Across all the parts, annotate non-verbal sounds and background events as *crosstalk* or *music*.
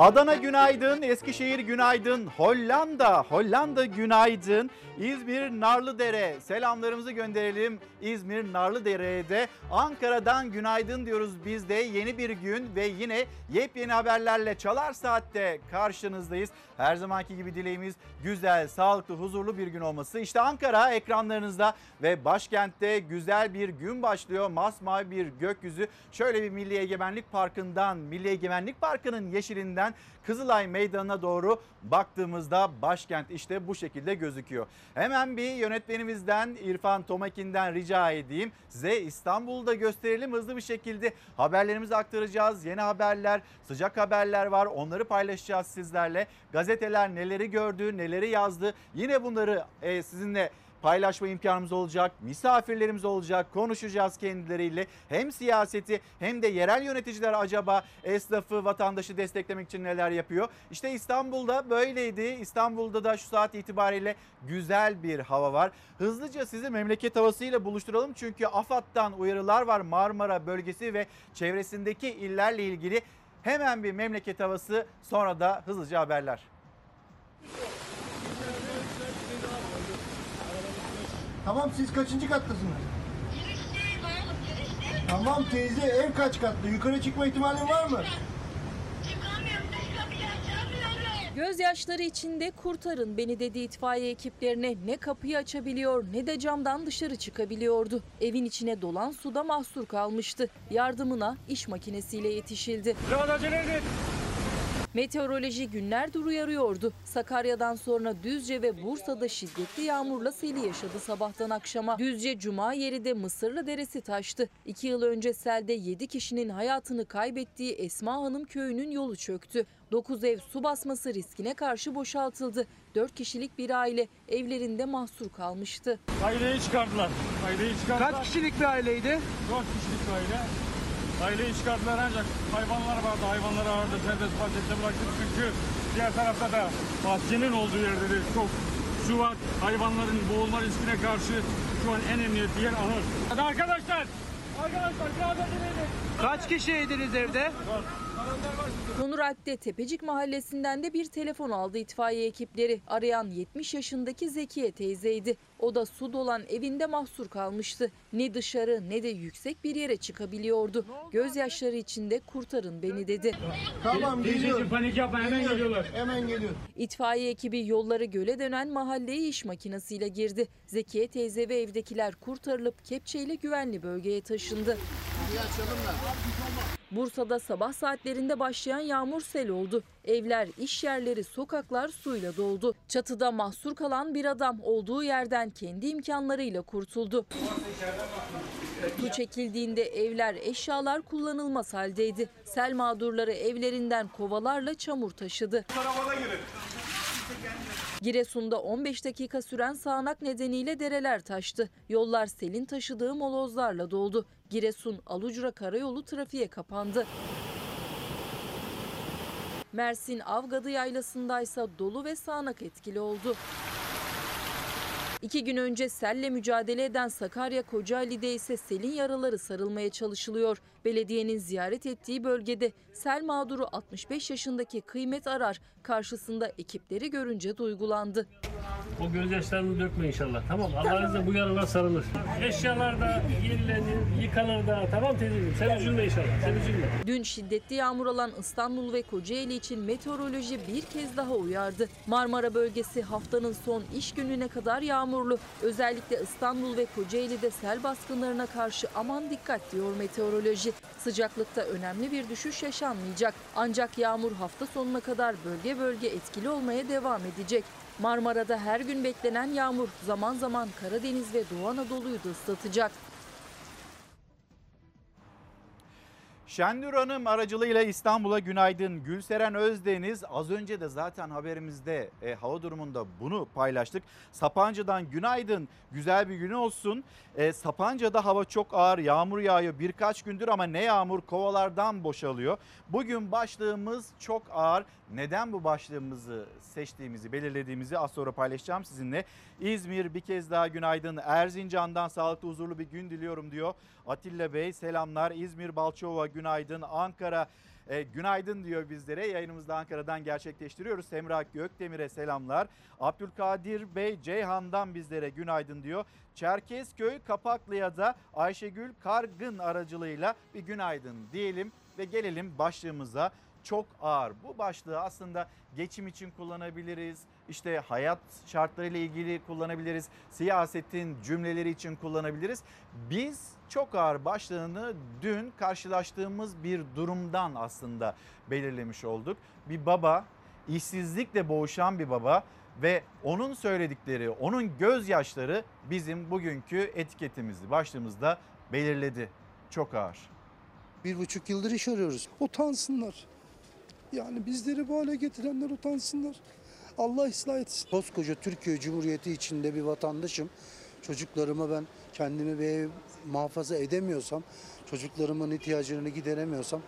Adana günaydın, Eskişehir günaydın, Hollanda, Hollanda günaydın, İzmir Narlıdere selamlarımızı gönderelim. İzmir Narlıdere'ye de Ankara'dan günaydın diyoruz biz de yeni bir gün ve yine yepyeni haberlerle Çalar Saat'te karşınızdayız. Her zamanki gibi dileğimiz güzel, sağlıklı, huzurlu bir gün olması. İşte Ankara ekranlarınızda ve başkentte güzel bir gün başlıyor. Masmavi bir gökyüzü. Şöyle bir Milli Egemenlik Parkı'ndan, Milli Egemenlik Parkı'nın yeşilinden Kızılay Meydanı'na doğru baktığımızda başkent işte bu şekilde gözüküyor. Hemen bir yönetmenimizden İrfan Tomakin'den rica edeyim. Size İstanbul'da gösterelim hızlı bir şekilde haberlerimizi aktaracağız. Yeni haberler, sıcak haberler var. Onları paylaşacağız sizlerle. Gazeteler neleri gördü, neleri yazdı. Yine bunları e, sizinle paylaşma imkanımız olacak. Misafirlerimiz olacak. Konuşacağız kendileriyle. Hem siyaseti hem de yerel yöneticiler acaba esnafı, vatandaşı desteklemek için neler yapıyor? İşte İstanbul'da böyleydi. İstanbul'da da şu saat itibariyle güzel bir hava var. Hızlıca sizi memleket havasıyla buluşturalım. Çünkü AFAD'dan uyarılar var Marmara bölgesi ve çevresindeki illerle ilgili. Hemen bir memleket havası sonra da hızlıca haberler. Tamam siz kaçıncı kattasınız? Tamam teyze ev kaç katlı? Yukarı çıkma ihtimalin var mı? Gözyaşları içinde kurtarın beni dedi itfaiye ekiplerine ne kapıyı açabiliyor ne de camdan dışarı çıkabiliyordu. Evin içine dolan suda mahsur kalmıştı. Yardımına iş makinesiyle yetişildi. Meteoroloji günlerdir uyarıyordu. Sakarya'dan sonra Düzce ve Bursa'da şiddetli yağmurla seli yaşadı sabahtan akşama. Düzce Cuma yeri de Mısırlı Deresi taştı. İki yıl önce selde 7 kişinin hayatını kaybettiği Esma Hanım köyünün yolu çöktü. 9 ev su basması riskine karşı boşaltıldı. 4 kişilik bir aile evlerinde mahsur kalmıştı. Aileyi çıkardılar. Aileyi çıkardılar. Kaç kişilik bir aileydi? 4 kişilik bir aile. Aileyi çıkardılar ancak hayvanlar vardı. Hayvanları arada serbest vaziyette bıraktık. Çünkü diğer tarafta da bahçenin olduğu yerde de çok su var. Hayvanların boğulma riskine karşı şu an en emniyetli yer ahır. Hadi arkadaşlar! Arkadaşlar biraz edin. Kaç kişiydiniz evde? Konuralp'te Tepecik mahallesinden de bir telefon aldı itfaiye ekipleri. Arayan 70 yaşındaki Zekiye teyzeydi. O da su dolan evinde mahsur kalmıştı. Ne dışarı ne de yüksek bir yere çıkabiliyordu. Gözyaşları içinde kurtarın beni dedi. Tamam geliyor. panik yapma hemen geliyorlar. Hemen geliyor. İtfaiye ekibi yolları göle dönen mahalleye iş makinesiyle girdi. Zekiye teyze ve evdekiler kurtarılıp kepçeyle güvenli bölgeye taşındı. Bursa'da sabah saatlerinde başlayan yağmur sel oldu. Evler, iş yerleri, sokaklar suyla doldu. Çatıda mahsur kalan bir adam olduğu yerden kendi imkanlarıyla kurtuldu. Su çekildiğinde evler, eşyalar kullanılmaz haldeydi. Sel mağdurları evlerinden kovalarla çamur taşıdı. Giresun'da 15 dakika süren sağanak nedeniyle dereler taştı. Yollar selin taşıdığı molozlarla doldu. Giresun Alucra Karayolu trafiğe kapandı. Mersin Avgadı Yaylası'ndaysa dolu ve sağanak etkili oldu. İki gün önce selle mücadele eden Sakarya Kocaeli'de ise selin yaraları sarılmaya çalışılıyor. Belediyenin ziyaret ettiği bölgede sel mağduru 65 yaşındaki Kıymet Arar karşısında ekipleri görünce duygulandı. O gözyaşlarını dökme inşallah. Tamam. Allah'ın izniyle bu yaralar sarılır. Eşyalar da yenilenir, yıkanır da. Tamam teyzeciğim. Sen üzülme inşallah. Sen üzülme. Dün şiddetli yağmur alan İstanbul ve Kocaeli için meteoroloji bir kez daha uyardı. Marmara bölgesi haftanın son iş gününe kadar yağmurlu. Özellikle İstanbul ve Kocaeli'de sel baskınlarına karşı aman dikkat diyor meteoroloji. Sıcaklıkta önemli bir düşüş yaşanmayacak. Ancak yağmur hafta sonuna kadar bölge bölge etkili olmaya devam edecek. Marmara'da her gün beklenen yağmur zaman zaman Karadeniz ve Doğu Anadolu'yu da ıslatacak. Şendur Hanım aracılığıyla İstanbul'a günaydın. Gülseren Özdeniz az önce de zaten haberimizde e, hava durumunda bunu paylaştık. Sapanca'dan günaydın. Güzel bir gün olsun. E, Sapanca'da hava çok ağır yağmur yağıyor birkaç gündür ama ne yağmur kovalardan boşalıyor. Bugün başlığımız çok ağır. Neden bu başlığımızı seçtiğimizi belirlediğimizi az sonra paylaşacağım sizinle. İzmir bir kez daha günaydın. Erzincan'dan sağlıklı huzurlu bir gün diliyorum diyor. Atilla Bey selamlar. İzmir Balçova günaydın. Ankara e, günaydın diyor bizlere. Yayınımızda Ankara'dan gerçekleştiriyoruz. Semra Gökdemir'e selamlar. Abdülkadir Bey Ceyhan'dan bizlere günaydın diyor. Çerkezköy Kapaklı'ya da Ayşegül Kargın aracılığıyla bir günaydın diyelim ve gelelim başlığımıza. Çok ağır. Bu başlığı aslında geçim için kullanabiliriz. İşte hayat şartlarıyla ilgili kullanabiliriz. Siyasetin cümleleri için kullanabiliriz. Biz çok ağır başlığını dün karşılaştığımız bir durumdan aslında belirlemiş olduk. Bir baba, işsizlikle boğuşan bir baba ve onun söyledikleri, onun gözyaşları bizim bugünkü etiketimizi başlığımızda belirledi. Çok ağır. Bir buçuk yıldır iş arıyoruz. Utansınlar. Yani bizleri bu hale getirenler utansınlar. Allah ıslah etsin. Koskoca Türkiye Cumhuriyeti içinde bir vatandaşım. Çocuklarıma ben kendimi bir ev muhafaza edemiyorsam, çocuklarımın ihtiyaclarını gideremiyorsam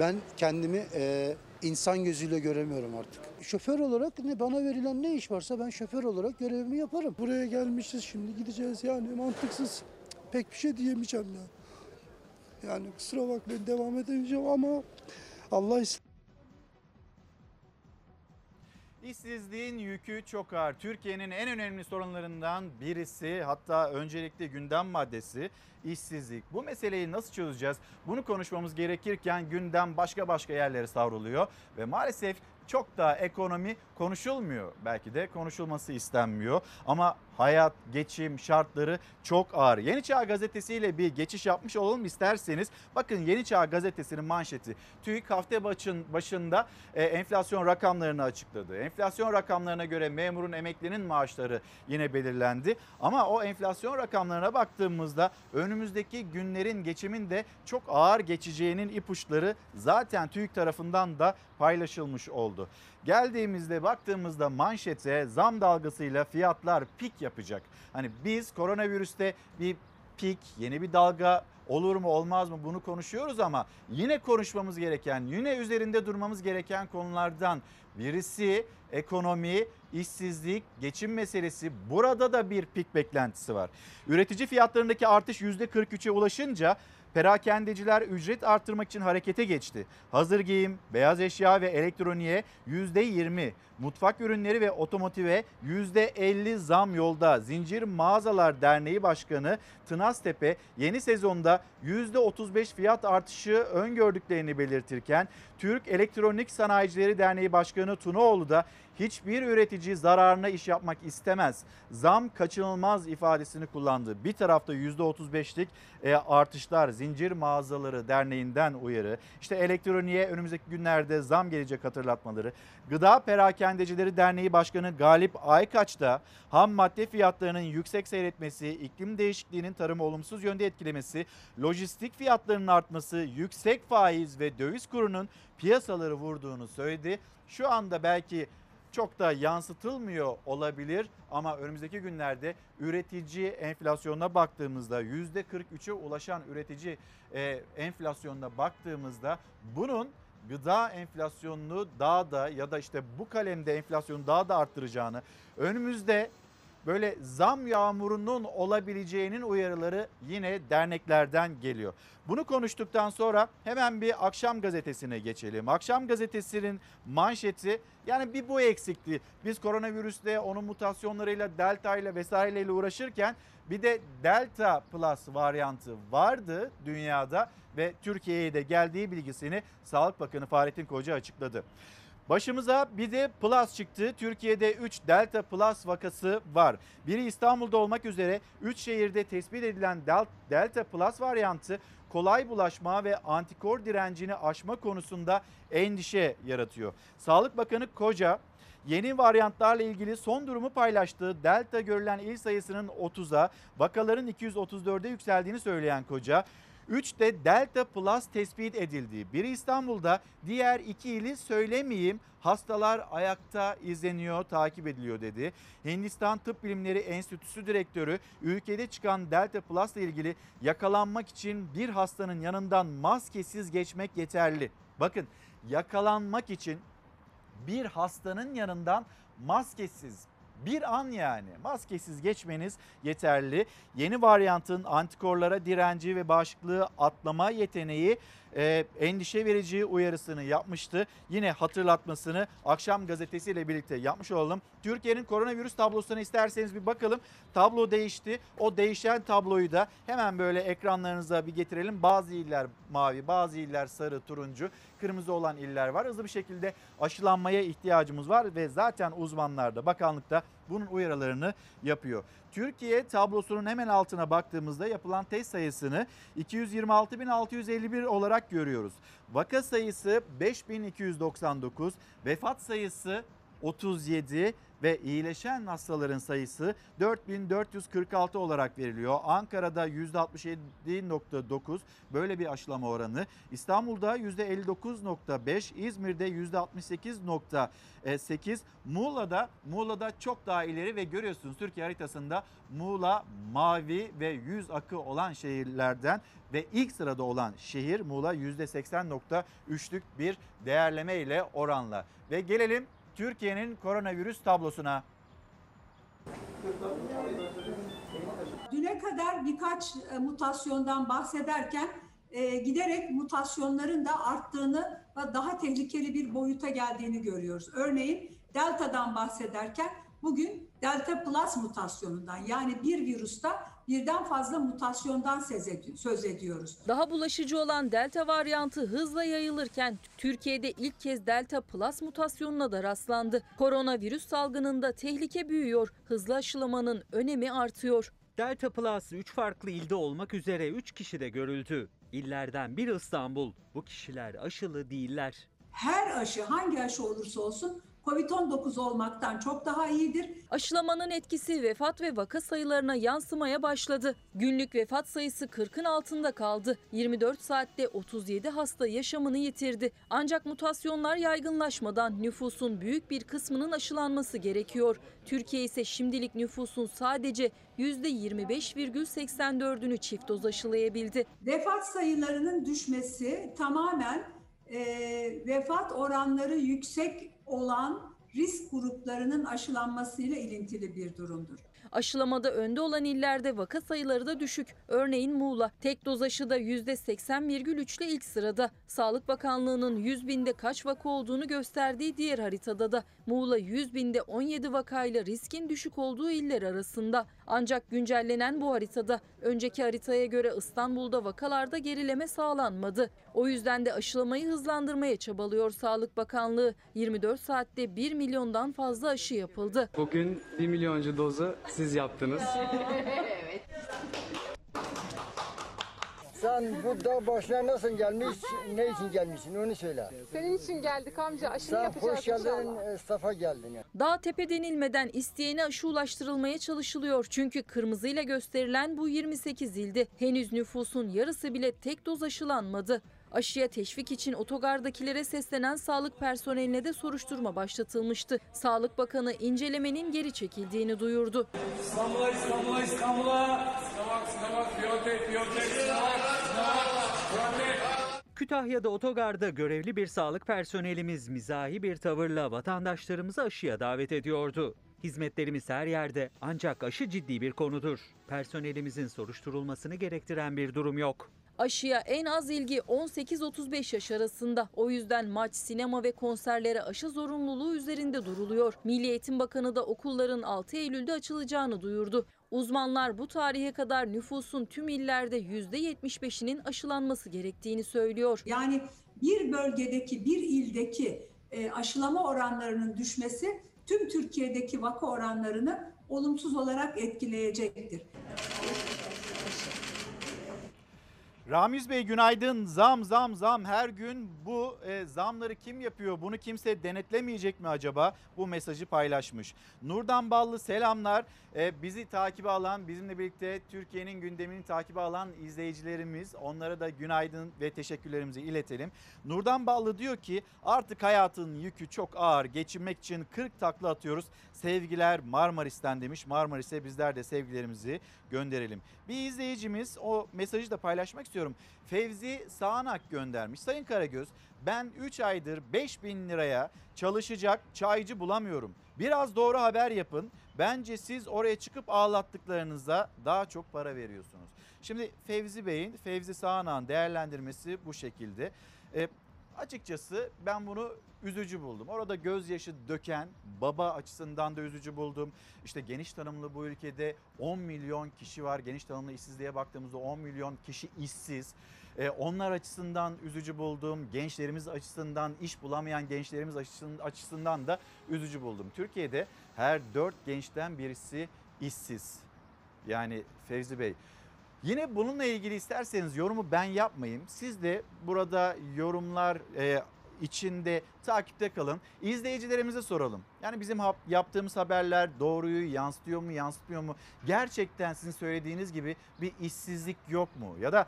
ben kendimi e, insan gözüyle göremiyorum artık. Şoför olarak ne bana verilen ne iş varsa ben şoför olarak görevimi yaparım. Buraya gelmişiz şimdi gideceğiz yani mantıksız. Pek bir şey diyemeyeceğim ya. Yani kusura bakmayın devam edemeyeceğim ama Allah ıslah İşsizliğin yükü çok ağır. Türkiye'nin en önemli sorunlarından birisi hatta öncelikli gündem maddesi işsizlik. Bu meseleyi nasıl çözeceğiz? Bunu konuşmamız gerekirken gündem başka başka yerlere savruluyor ve maalesef çok da ekonomi konuşulmuyor. Belki de konuşulması istenmiyor ama hayat, geçim şartları çok ağır. Yeni Çağ Gazetesi ile bir geçiş yapmış olalım isterseniz. Bakın Yeni Çağ Gazetesi'nin manşeti. TÜİK hafta başın, başında e, enflasyon rakamlarını açıkladı. Enflasyon rakamlarına göre memurun emeklinin maaşları yine belirlendi. Ama o enflasyon rakamlarına baktığımızda önümüzdeki günlerin geçimin de çok ağır geçeceğinin ipuçları zaten TÜİK tarafından da paylaşılmış oldu. Geldiğimizde baktığımızda manşete zam dalgasıyla fiyatlar pik yapacak. Hani biz koronavirüste bir pik, yeni bir dalga olur mu olmaz mı bunu konuşuyoruz ama yine konuşmamız gereken, yine üzerinde durmamız gereken konulardan birisi ekonomi, işsizlik, geçim meselesi. Burada da bir pik beklentisi var. Üretici fiyatlarındaki artış %43'e ulaşınca perakendeciler ücret artırmak için harekete geçti. Hazır giyim, beyaz eşya ve elektroniğe %20, mutfak ürünleri ve otomotive %50 zam yolda. Zincir Mağazalar Derneği Başkanı Tınaztepe yeni sezonda %35 fiyat artışı öngördüklerini belirtirken Türk Elektronik Sanayicileri Derneği Başkanı Tunaoğlu da hiçbir üretici zararına iş yapmak istemez. Zam kaçınılmaz ifadesini kullandı. Bir tarafta %35'lik e, artışlar Zincir Mağazaları Derneği'nden uyarı. İşte elektroniğe önümüzdeki günlerde zam gelecek hatırlatmaları. Gıda Perakendecileri Derneği Başkanı Galip Aykaç da ham madde fiyatlarının yüksek seyretmesi, iklim değişikliğinin tarımı olumsuz yönde etkilemesi, lojistik fiyatlarının artması, yüksek faiz ve döviz kurunun piyasaları vurduğunu söyledi. Şu anda belki çok da yansıtılmıyor olabilir. Ama önümüzdeki günlerde üretici enflasyonuna baktığımızda %43'e ulaşan üretici e, enflasyonuna baktığımızda bunun gıda enflasyonunu daha da ya da işte bu kalemde enflasyonu daha da arttıracağını önümüzde böyle zam yağmurunun olabileceğinin uyarıları yine derneklerden geliyor. Bunu konuştuktan sonra hemen bir akşam gazetesine geçelim. Akşam gazetesinin manşeti yani bir bu eksikti. Biz koronavirüsle onun mutasyonlarıyla delta ile vesaireyle uğraşırken bir de delta plus varyantı vardı dünyada ve Türkiye'ye de geldiği bilgisini Sağlık Bakanı Fahrettin Koca açıkladı. Başımıza bir de Plus çıktı. Türkiye'de 3 Delta Plus vakası var. Biri İstanbul'da olmak üzere 3 şehirde tespit edilen Delta Plus varyantı kolay bulaşma ve antikor direncini aşma konusunda endişe yaratıyor. Sağlık Bakanı Koca yeni varyantlarla ilgili son durumu paylaştı. Delta görülen il sayısının 30'a, vakaların 234'e yükseldiğini söyleyen Koca, 3 de Delta Plus tespit edildi. Biri İstanbul'da, diğer iki ili söylemeyeyim. Hastalar ayakta izleniyor, takip ediliyor dedi. Hindistan Tıp Bilimleri Enstitüsü Direktörü ülkede çıkan Delta Plus ile ilgili yakalanmak için bir hastanın yanından maskesiz geçmek yeterli. Bakın yakalanmak için bir hastanın yanından maskesiz Bir an yani maskesiz geçmeniz yeterli. Yeni varyantın antikorlara direnci ve bağışıklığı atlama yeteneği e, endişe verici uyarısını yapmıştı. Yine hatırlatmasını akşam gazetesiyle birlikte yapmış olalım. Türkiye'nin koronavirüs tablosuna isterseniz bir bakalım. Tablo değişti. O değişen tabloyu da hemen böyle ekranlarınıza bir getirelim. Bazı iller mavi, bazı iller sarı, turuncu, kırmızı olan iller var. Hızlı bir şekilde aşılanmaya ihtiyacımız var ve zaten uzmanlar da bakanlıkta bunun uyarılarını yapıyor. Türkiye tablosunun hemen altına baktığımızda yapılan test sayısını 226.651 olarak görüyoruz. Vaka sayısı 5299, vefat sayısı 37 ve iyileşen hastaların sayısı 4446 olarak veriliyor. Ankara'da %67.9 böyle bir aşılama oranı. İstanbul'da %59.5, İzmir'de %68.8, Muğla'da Muğla'da çok daha ileri ve görüyorsunuz Türkiye haritasında Muğla mavi ve yüz akı olan şehirlerden ve ilk sırada olan şehir Muğla %80.3'lük bir değerleme ile oranla. Ve gelelim Türkiye'nin koronavirüs tablosuna. Düne kadar birkaç e, mutasyondan bahsederken e, giderek mutasyonların da arttığını ve daha tehlikeli bir boyuta geldiğini görüyoruz. Örneğin Delta'dan bahsederken bugün Delta Plus mutasyonundan yani bir virüsta birden fazla mutasyondan söz edi- söz ediyoruz. Daha bulaşıcı olan delta varyantı hızla yayılırken Türkiye'de ilk kez delta plus mutasyonuna da rastlandı. Koronavirüs salgınında tehlike büyüyor, hızlı aşılamanın önemi artıyor. Delta Plus 3 farklı ilde olmak üzere 3 kişi de görüldü. İllerden biri İstanbul. Bu kişiler aşılı değiller. Her aşı hangi aşı olursa olsun COVID-19 olmaktan çok daha iyidir. Aşılamanın etkisi vefat ve vaka sayılarına yansımaya başladı. Günlük vefat sayısı 40'ın altında kaldı. 24 saatte 37 hasta yaşamını yitirdi. Ancak mutasyonlar yaygınlaşmadan nüfusun büyük bir kısmının aşılanması gerekiyor. Türkiye ise şimdilik nüfusun sadece %25,84'ünü çift doz aşılayabildi. Vefat sayılarının düşmesi tamamen e, vefat oranları yüksek olan risk gruplarının aşılanmasıyla ilintili bir durumdur. Aşılamada önde olan illerde vaka sayıları da düşük. Örneğin Muğla tek doz aşıda %80,3 ile ilk sırada. Sağlık Bakanlığı'nın 100 binde kaç vaka olduğunu gösterdiği diğer haritada da Muğla 100 binde 17 vakayla riskin düşük olduğu iller arasında. Ancak güncellenen bu haritada önceki haritaya göre İstanbul'da vakalarda gerileme sağlanmadı. O yüzden de aşılamayı hızlandırmaya çabalıyor Sağlık Bakanlığı. 24 saatte 1 milyondan fazla aşı yapıldı. Bugün 1 milyoncu dozu siz yaptınız. *laughs* Sen bu dağ başına nasıl gelmiş, ne için gelmişsin onu söyle. Senin için geldik amca. Aşını Sen yapacağız hoş geldin, inşallah. e, safa geldin. Dağ tepe denilmeden isteyene aşı ulaştırılmaya çalışılıyor. Çünkü kırmızıyla gösterilen bu 28 ilde henüz nüfusun yarısı bile tek doz aşılanmadı. Aşıya teşvik için otogardakilere seslenen sağlık personeline de soruşturma başlatılmıştı. Sağlık Bakanı incelemenin geri çekildiğini duyurdu. İstanbul'a, İstanbul'a, İstanbul'a. Sınavak, sınavak, biyotek, biyotek, sınavak, sınavak, biyotek. Kütahya'da otogarda görevli bir sağlık personelimiz mizahi bir tavırla vatandaşlarımızı aşıya davet ediyordu. Hizmetlerimiz her yerde ancak aşı ciddi bir konudur. Personelimizin soruşturulmasını gerektiren bir durum yok. Aşıya en az ilgi 18-35 yaş arasında. O yüzden maç, sinema ve konserlere aşı zorunluluğu üzerinde duruluyor. Milli Eğitim Bakanı da okulların 6 Eylül'de açılacağını duyurdu. Uzmanlar bu tarihe kadar nüfusun tüm illerde %75'inin aşılanması gerektiğini söylüyor. Yani bir bölgedeki, bir ildeki e, aşılama oranlarının düşmesi tüm Türkiye'deki vaka oranlarını olumsuz olarak etkileyecektir. Ramiz Bey günaydın. Zam zam zam her gün bu e, zamları kim yapıyor? Bunu kimse denetlemeyecek mi acaba? Bu mesajı paylaşmış. Nurdan Ballı selamlar. E, bizi takibe alan, bizimle birlikte Türkiye'nin gündemini takibe alan izleyicilerimiz. Onlara da günaydın ve teşekkürlerimizi iletelim. Nurdan Ballı diyor ki artık hayatın yükü çok ağır. Geçinmek için 40 takla atıyoruz. Sevgiler Marmaris'ten demiş. Marmaris'e bizler de sevgilerimizi gönderelim. Bir izleyicimiz o mesajı da paylaşmak istiyorum. Fevzi Sağanak göndermiş. Sayın Karagöz ben 3 aydır 5000 liraya çalışacak çaycı bulamıyorum. Biraz doğru haber yapın. Bence siz oraya çıkıp ağlattıklarınızda daha çok para veriyorsunuz. Şimdi Fevzi Bey'in, Fevzi Sağanak'ın değerlendirmesi bu şekilde. E, açıkçası ben bunu üzücü buldum. Orada gözyaşı döken baba açısından da üzücü buldum. İşte geniş tanımlı bu ülkede 10 milyon kişi var. Geniş tanımlı işsizliğe baktığımızda 10 milyon kişi işsiz. E, onlar açısından üzücü buldum. Gençlerimiz açısından, iş bulamayan gençlerimiz açısından da üzücü buldum. Türkiye'de her 4 gençten birisi işsiz. Yani Fevzi Bey. Yine bununla ilgili isterseniz yorumu ben yapmayayım. Siz de burada yorumlar e, içinde takipte kalın. İzleyicilerimize soralım. Yani bizim yaptığımız haberler doğruyu yansıtıyor mu, yansıtmıyor mu? Gerçekten sizin söylediğiniz gibi bir işsizlik yok mu? Ya da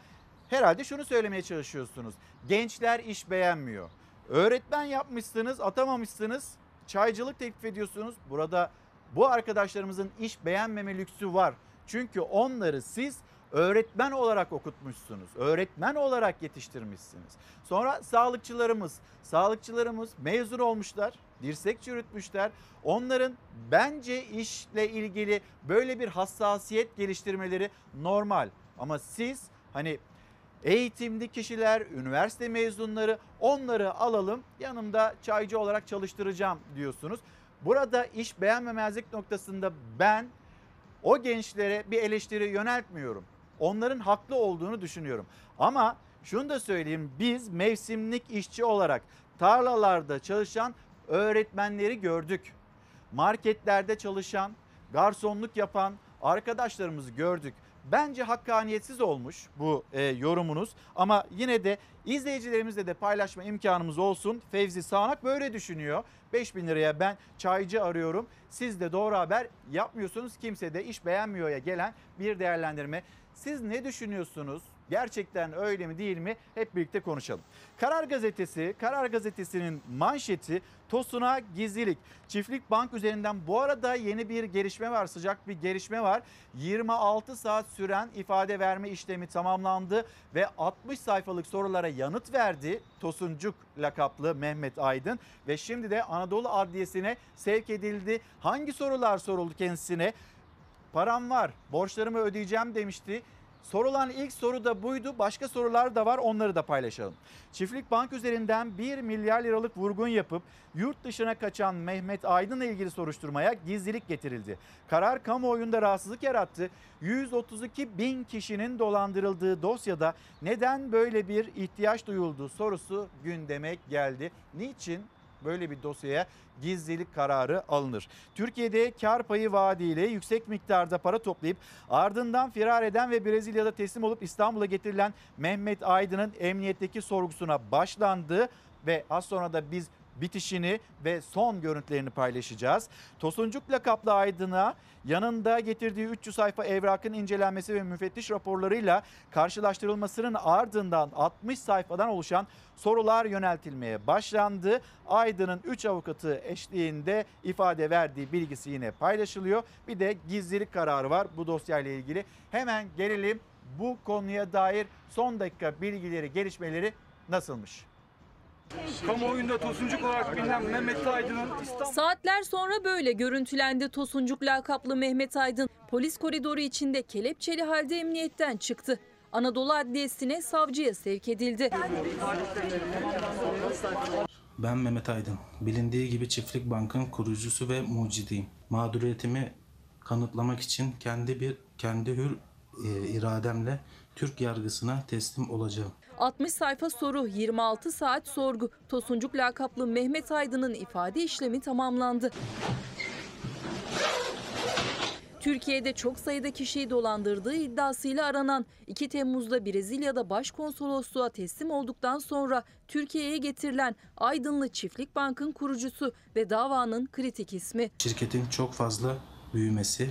herhalde şunu söylemeye çalışıyorsunuz. Gençler iş beğenmiyor. Öğretmen yapmışsınız, atamamışsınız. Çaycılık teklif ediyorsunuz. Burada bu arkadaşlarımızın iş beğenmeme lüksü var. Çünkü onları siz öğretmen olarak okutmuşsunuz. Öğretmen olarak yetiştirmişsiniz. Sonra sağlıkçılarımız, sağlıkçılarımız mezun olmuşlar, dirsek çürütmüşler. Onların bence işle ilgili böyle bir hassasiyet geliştirmeleri normal. Ama siz hani eğitimli kişiler, üniversite mezunları onları alalım yanımda çaycı olarak çalıştıracağım diyorsunuz. Burada iş beğenmemezlik noktasında ben o gençlere bir eleştiri yöneltmiyorum. Onların haklı olduğunu düşünüyorum. Ama şunu da söyleyeyim biz mevsimlik işçi olarak tarlalarda çalışan öğretmenleri gördük. Marketlerde çalışan, garsonluk yapan arkadaşlarımızı gördük. Bence hakkaniyetsiz olmuş bu e, yorumunuz ama yine de izleyicilerimizle de paylaşma imkanımız olsun. Fevzi Sağanak böyle düşünüyor. 5000 liraya ben çaycı arıyorum. Siz de doğru haber yapmıyorsunuz. Kimse de iş beğenmiyor ya gelen bir değerlendirme. Siz ne düşünüyorsunuz? Gerçekten öyle mi değil mi? Hep birlikte konuşalım. Karar Gazetesi, Karar Gazetesi'nin manşeti Tosun'a gizlilik. Çiftlik Bank üzerinden bu arada yeni bir gelişme var, sıcak bir gelişme var. 26 saat süren ifade verme işlemi tamamlandı ve 60 sayfalık sorulara yanıt verdi Tosuncuk lakaplı Mehmet Aydın ve şimdi de Anadolu Adliyesi'ne sevk edildi. Hangi sorular soruldu kendisine? Param var, borçlarımı ödeyeceğim demişti. Sorulan ilk soru da buydu. Başka sorular da var onları da paylaşalım. Çiftlik Bank üzerinden 1 milyar liralık vurgun yapıp yurt dışına kaçan Mehmet Aydın'la ilgili soruşturmaya gizlilik getirildi. Karar kamuoyunda rahatsızlık yarattı. 132 bin kişinin dolandırıldığı dosyada neden böyle bir ihtiyaç duyuldu sorusu gündeme geldi. Niçin böyle bir dosyaya gizlilik kararı alınır. Türkiye'de kar payı vaadiyle yüksek miktarda para toplayıp ardından firar eden ve Brezilya'da teslim olup İstanbul'a getirilen Mehmet Aydın'ın emniyetteki sorgusuna başlandı ve az sonra da biz bitişini ve son görüntülerini paylaşacağız. Tosuncuk lakaplı Aydın'a yanında getirdiği 300 sayfa evrakın incelenmesi ve müfettiş raporlarıyla karşılaştırılmasının ardından 60 sayfadan oluşan sorular yöneltilmeye başlandı. Aydın'ın 3 avukatı eşliğinde ifade verdiği bilgisi yine paylaşılıyor. Bir de gizlilik kararı var bu dosyayla ilgili. Hemen gelelim bu konuya dair son dakika bilgileri, gelişmeleri nasılmış? Kamuoyunda tosuncuk olarak bilinen Mehmet Aydın'ın İstanbul Saatler sonra böyle görüntülendi Tosuncuk lakaplı Mehmet Aydın. Polis koridoru içinde kelepçeli halde emniyetten çıktı. Anadolu Adliyesi'ne savcıya sevk edildi. Ben Mehmet Aydın. Bilindiği gibi Çiftlik Bank'ın kurucusu ve mucidiyim. Mağduriyetimi kanıtlamak için kendi bir kendi hür e, irademle Türk yargısına teslim olacağım. 60 sayfa soru, 26 saat sorgu. Tosuncuk lakaplı Mehmet Aydın'ın ifade işlemi tamamlandı. Türkiye'de çok sayıda kişiyi dolandırdığı iddiasıyla aranan 2 Temmuz'da Brezilya'da başkonsolosluğa teslim olduktan sonra Türkiye'ye getirilen Aydınlı Çiftlik Bank'ın kurucusu ve davanın kritik ismi. Şirketin çok fazla büyümesi,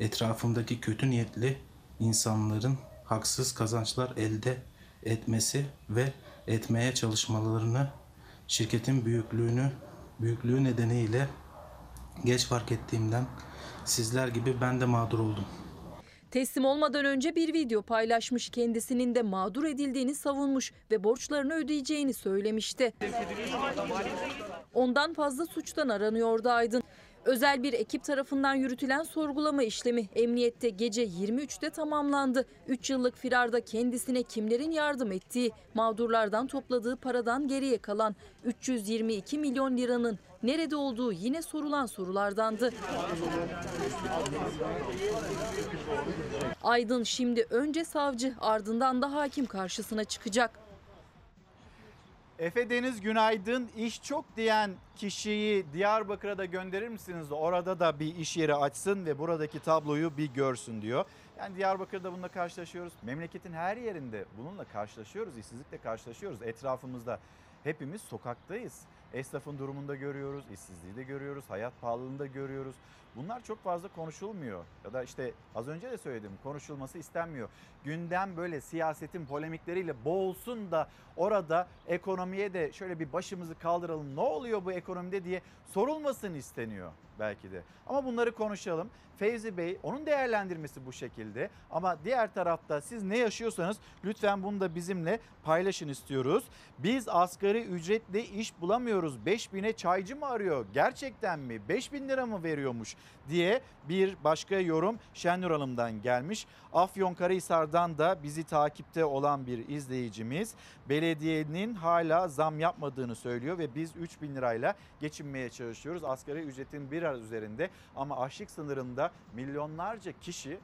etrafımdaki kötü niyetli insanların haksız kazançlar elde etmesi ve etmeye çalışmalarını şirketin büyüklüğünü büyüklüğü nedeniyle geç fark ettiğimden sizler gibi ben de mağdur oldum. Teslim olmadan önce bir video paylaşmış kendisinin de mağdur edildiğini savunmuş ve borçlarını ödeyeceğini söylemişti. Ondan fazla suçtan aranıyordu Aydın. Özel bir ekip tarafından yürütülen sorgulama işlemi emniyette gece 23'te tamamlandı. 3 yıllık firarda kendisine kimlerin yardım ettiği, mağdurlardan topladığı paradan geriye kalan 322 milyon liranın nerede olduğu yine sorulan sorulardandı. Aydın şimdi önce savcı ardından da hakim karşısına çıkacak. Efe Deniz günaydın. İş çok diyen kişiyi Diyarbakır'a da gönderir misiniz? Orada da bir iş yeri açsın ve buradaki tabloyu bir görsün diyor. Yani Diyarbakır'da bununla karşılaşıyoruz. Memleketin her yerinde bununla karşılaşıyoruz. işsizlikle karşılaşıyoruz. Etrafımızda hepimiz sokaktayız. Esnafın durumunda görüyoruz, işsizliği de görüyoruz, hayat pahalılığını da görüyoruz. Bunlar çok fazla konuşulmuyor. Ya da işte az önce de söyledim konuşulması istenmiyor. Gündem böyle siyasetin polemikleriyle boğulsun da orada ekonomiye de şöyle bir başımızı kaldıralım. Ne oluyor bu ekonomide diye sorulmasın isteniyor belki de. Ama bunları konuşalım. Fevzi Bey onun değerlendirmesi bu şekilde. Ama diğer tarafta siz ne yaşıyorsanız lütfen bunu da bizimle paylaşın istiyoruz. Biz asgari ücretle iş bulamıyoruz. 5000'e çaycı mı arıyor? Gerçekten mi? 5000 lira mı veriyormuş diye bir başka yorum Şenur Hanım'dan gelmiş. Afyonkarahisar'dan da bizi takipte olan bir izleyicimiz belediyenin hala zam yapmadığını söylüyor ve biz 3000 lirayla geçinmeye çalışıyoruz. Asgari ücretin biraz üzerinde ama açlık sınırında milyonlarca kişi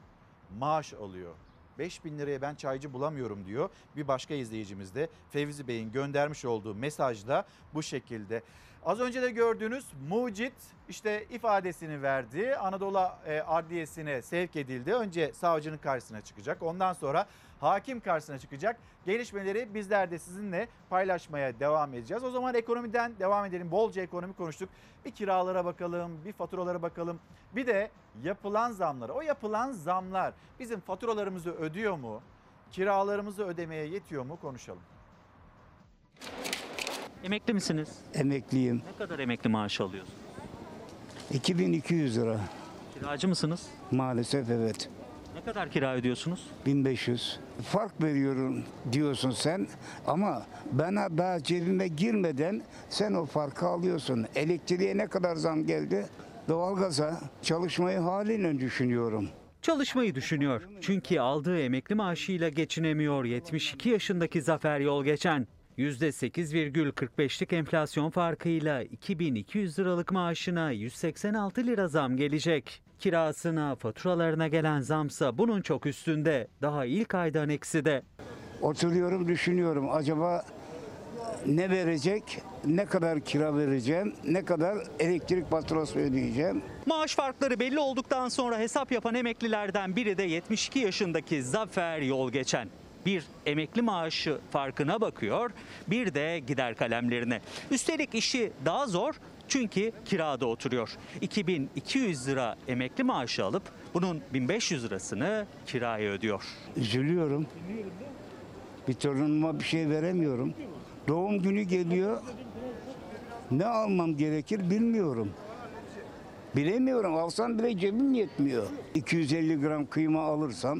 maaş alıyor. 5000 liraya ben çaycı bulamıyorum diyor. Bir başka izleyicimiz de Fevzi Bey'in göndermiş olduğu mesajda bu şekilde. Az önce de gördüğünüz Mucit işte ifadesini verdi. Anadolu e, Adliyesi'ne sevk edildi. Önce savcının karşısına çıkacak. Ondan sonra hakim karşısına çıkacak. Gelişmeleri bizler de sizinle paylaşmaya devam edeceğiz. O zaman ekonomiden devam edelim. Bolca ekonomi konuştuk. Bir kiralara bakalım, bir faturalara bakalım. Bir de yapılan zamlara. O yapılan zamlar bizim faturalarımızı ödüyor mu? Kiralarımızı ödemeye yetiyor mu? Konuşalım. Emekli misiniz? Emekliyim. Ne kadar emekli maaşı alıyorsunuz? 2200 lira. Kiracı mısınız? Maalesef evet. Ne kadar kira ödüyorsunuz? 1500. Fark veriyorum diyorsun sen ama bana daha cebime girmeden sen o farkı alıyorsun. Elektriğe ne kadar zam geldi? Doğalgaza çalışmayı haliyle düşünüyorum. Çalışmayı düşünüyor. Çünkü aldığı emekli maaşıyla geçinemiyor 72 yaşındaki Zafer Yol geçen. %8,45'lik enflasyon farkıyla 2200 liralık maaşına 186 lira zam gelecek. Kirasına, faturalarına gelen zamsa bunun çok üstünde. Daha ilk aydan ekside. Oturuyorum düşünüyorum acaba ne verecek, ne kadar kira vereceğim, ne kadar elektrik faturası ödeyeceğim. Maaş farkları belli olduktan sonra hesap yapan emeklilerden biri de 72 yaşındaki Zafer Yol geçen. Bir emekli maaşı farkına bakıyor, bir de gider kalemlerine. Üstelik işi daha zor çünkü kirada oturuyor. 2200 lira emekli maaşı alıp bunun 1500 lirasını kiraya ödüyor. Üzülüyorum. Bir torunuma bir şey veremiyorum. Doğum günü geliyor. Ne almam gerekir bilmiyorum. Bilemiyorum. Alsam bile cebim yetmiyor. 250 gram kıyma alırsam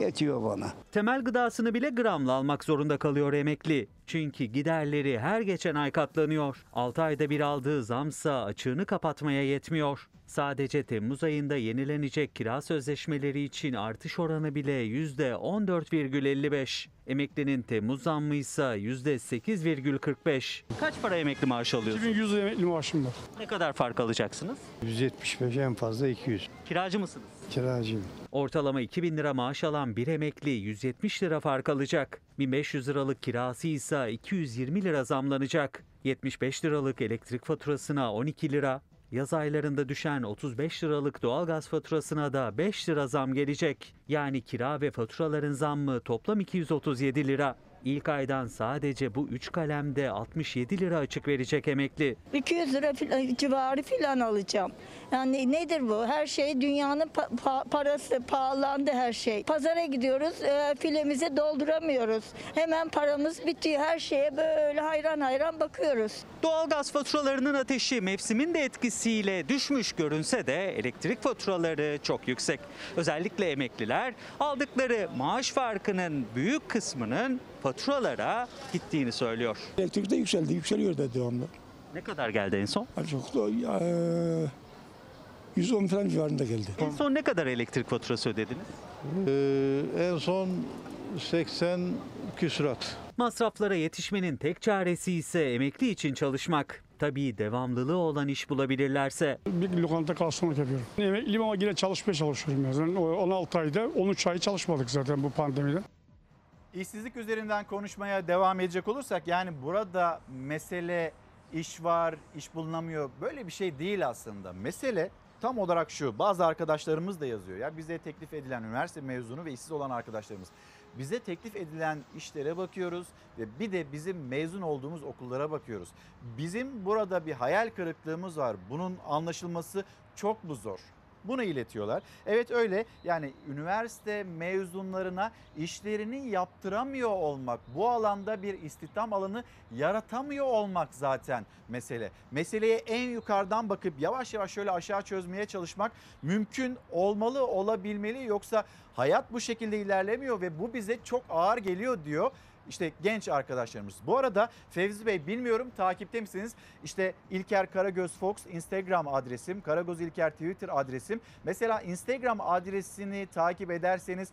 yetiyor bana. Temel gıdasını bile gramla almak zorunda kalıyor emekli. Çünkü giderleri her geçen ay katlanıyor. 6 ayda bir aldığı zamsa açığını kapatmaya yetmiyor. Sadece Temmuz ayında yenilenecek kira sözleşmeleri için artış oranı bile %14,55. Emeklinin Temmuz zammı ise %8,45. Kaç para emekli maaşı alıyorsunuz? 2100 emekli maaşım var. Ne kadar fark alacaksınız? 175 en fazla 200. Kiracı mısınız? Kiracıyım. Ortalama 2000 lira maaş alan bir emekli 170 lira fark alacak. 1500 liralık kirası ise 220 lira zamlanacak. 75 liralık elektrik faturasına 12 lira, yaz aylarında düşen 35 liralık doğalgaz faturasına da 5 lira zam gelecek. Yani kira ve faturaların zammı toplam 237 lira. İlk aydan sadece bu 3 kalemde 67 lira açık verecek emekli. 200 lira filan, civarı filan alacağım. Yani nedir bu? Her şey dünyanın pa- pa- parası pahalandı her şey. Pazara gidiyoruz e, filemizi dolduramıyoruz. Hemen paramız bitiyor. Her şeye böyle hayran hayran bakıyoruz. Doğalgaz faturalarının ateşi mevsimin de etkisiyle düşmüş görünse de elektrik faturaları çok yüksek. Özellikle emekliler aldıkları maaş farkının büyük kısmının faturalara gittiğini söylüyor. Elektrik de yükseldi, yükseliyor da devamlı. Ne kadar geldi en son? Çok da ya, 110 falan civarında geldi. En son ne kadar elektrik faturası ödediniz? Ee, en son 80 küsurat. Masraflara yetişmenin tek çaresi ise emekli için çalışmak. Tabii devamlılığı olan iş bulabilirlerse. Bir lokanta garsonluk yapıyorum. Emekliyim ama yine çalışmaya çalışıyorum. Yani. O 16 ayda 13 ay çalışmadık zaten bu pandemide. İşsizlik üzerinden konuşmaya devam edecek olursak yani burada mesele iş var, iş bulunamıyor böyle bir şey değil aslında. Mesele tam olarak şu bazı arkadaşlarımız da yazıyor ya bize teklif edilen üniversite mezunu ve işsiz olan arkadaşlarımız. Bize teklif edilen işlere bakıyoruz ve bir de bizim mezun olduğumuz okullara bakıyoruz. Bizim burada bir hayal kırıklığımız var. Bunun anlaşılması çok mu zor? Bunu iletiyorlar. Evet öyle yani üniversite mezunlarına işlerini yaptıramıyor olmak, bu alanda bir istihdam alanı yaratamıyor olmak zaten mesele. Meseleye en yukarıdan bakıp yavaş yavaş şöyle aşağı çözmeye çalışmak mümkün olmalı, olabilmeli yoksa hayat bu şekilde ilerlemiyor ve bu bize çok ağır geliyor diyor. İşte genç arkadaşlarımız. Bu arada Fevzi Bey bilmiyorum takipte misiniz? İşte İlker Karagöz Fox Instagram adresim, Karagöz İlker Twitter adresim. Mesela Instagram adresini takip ederseniz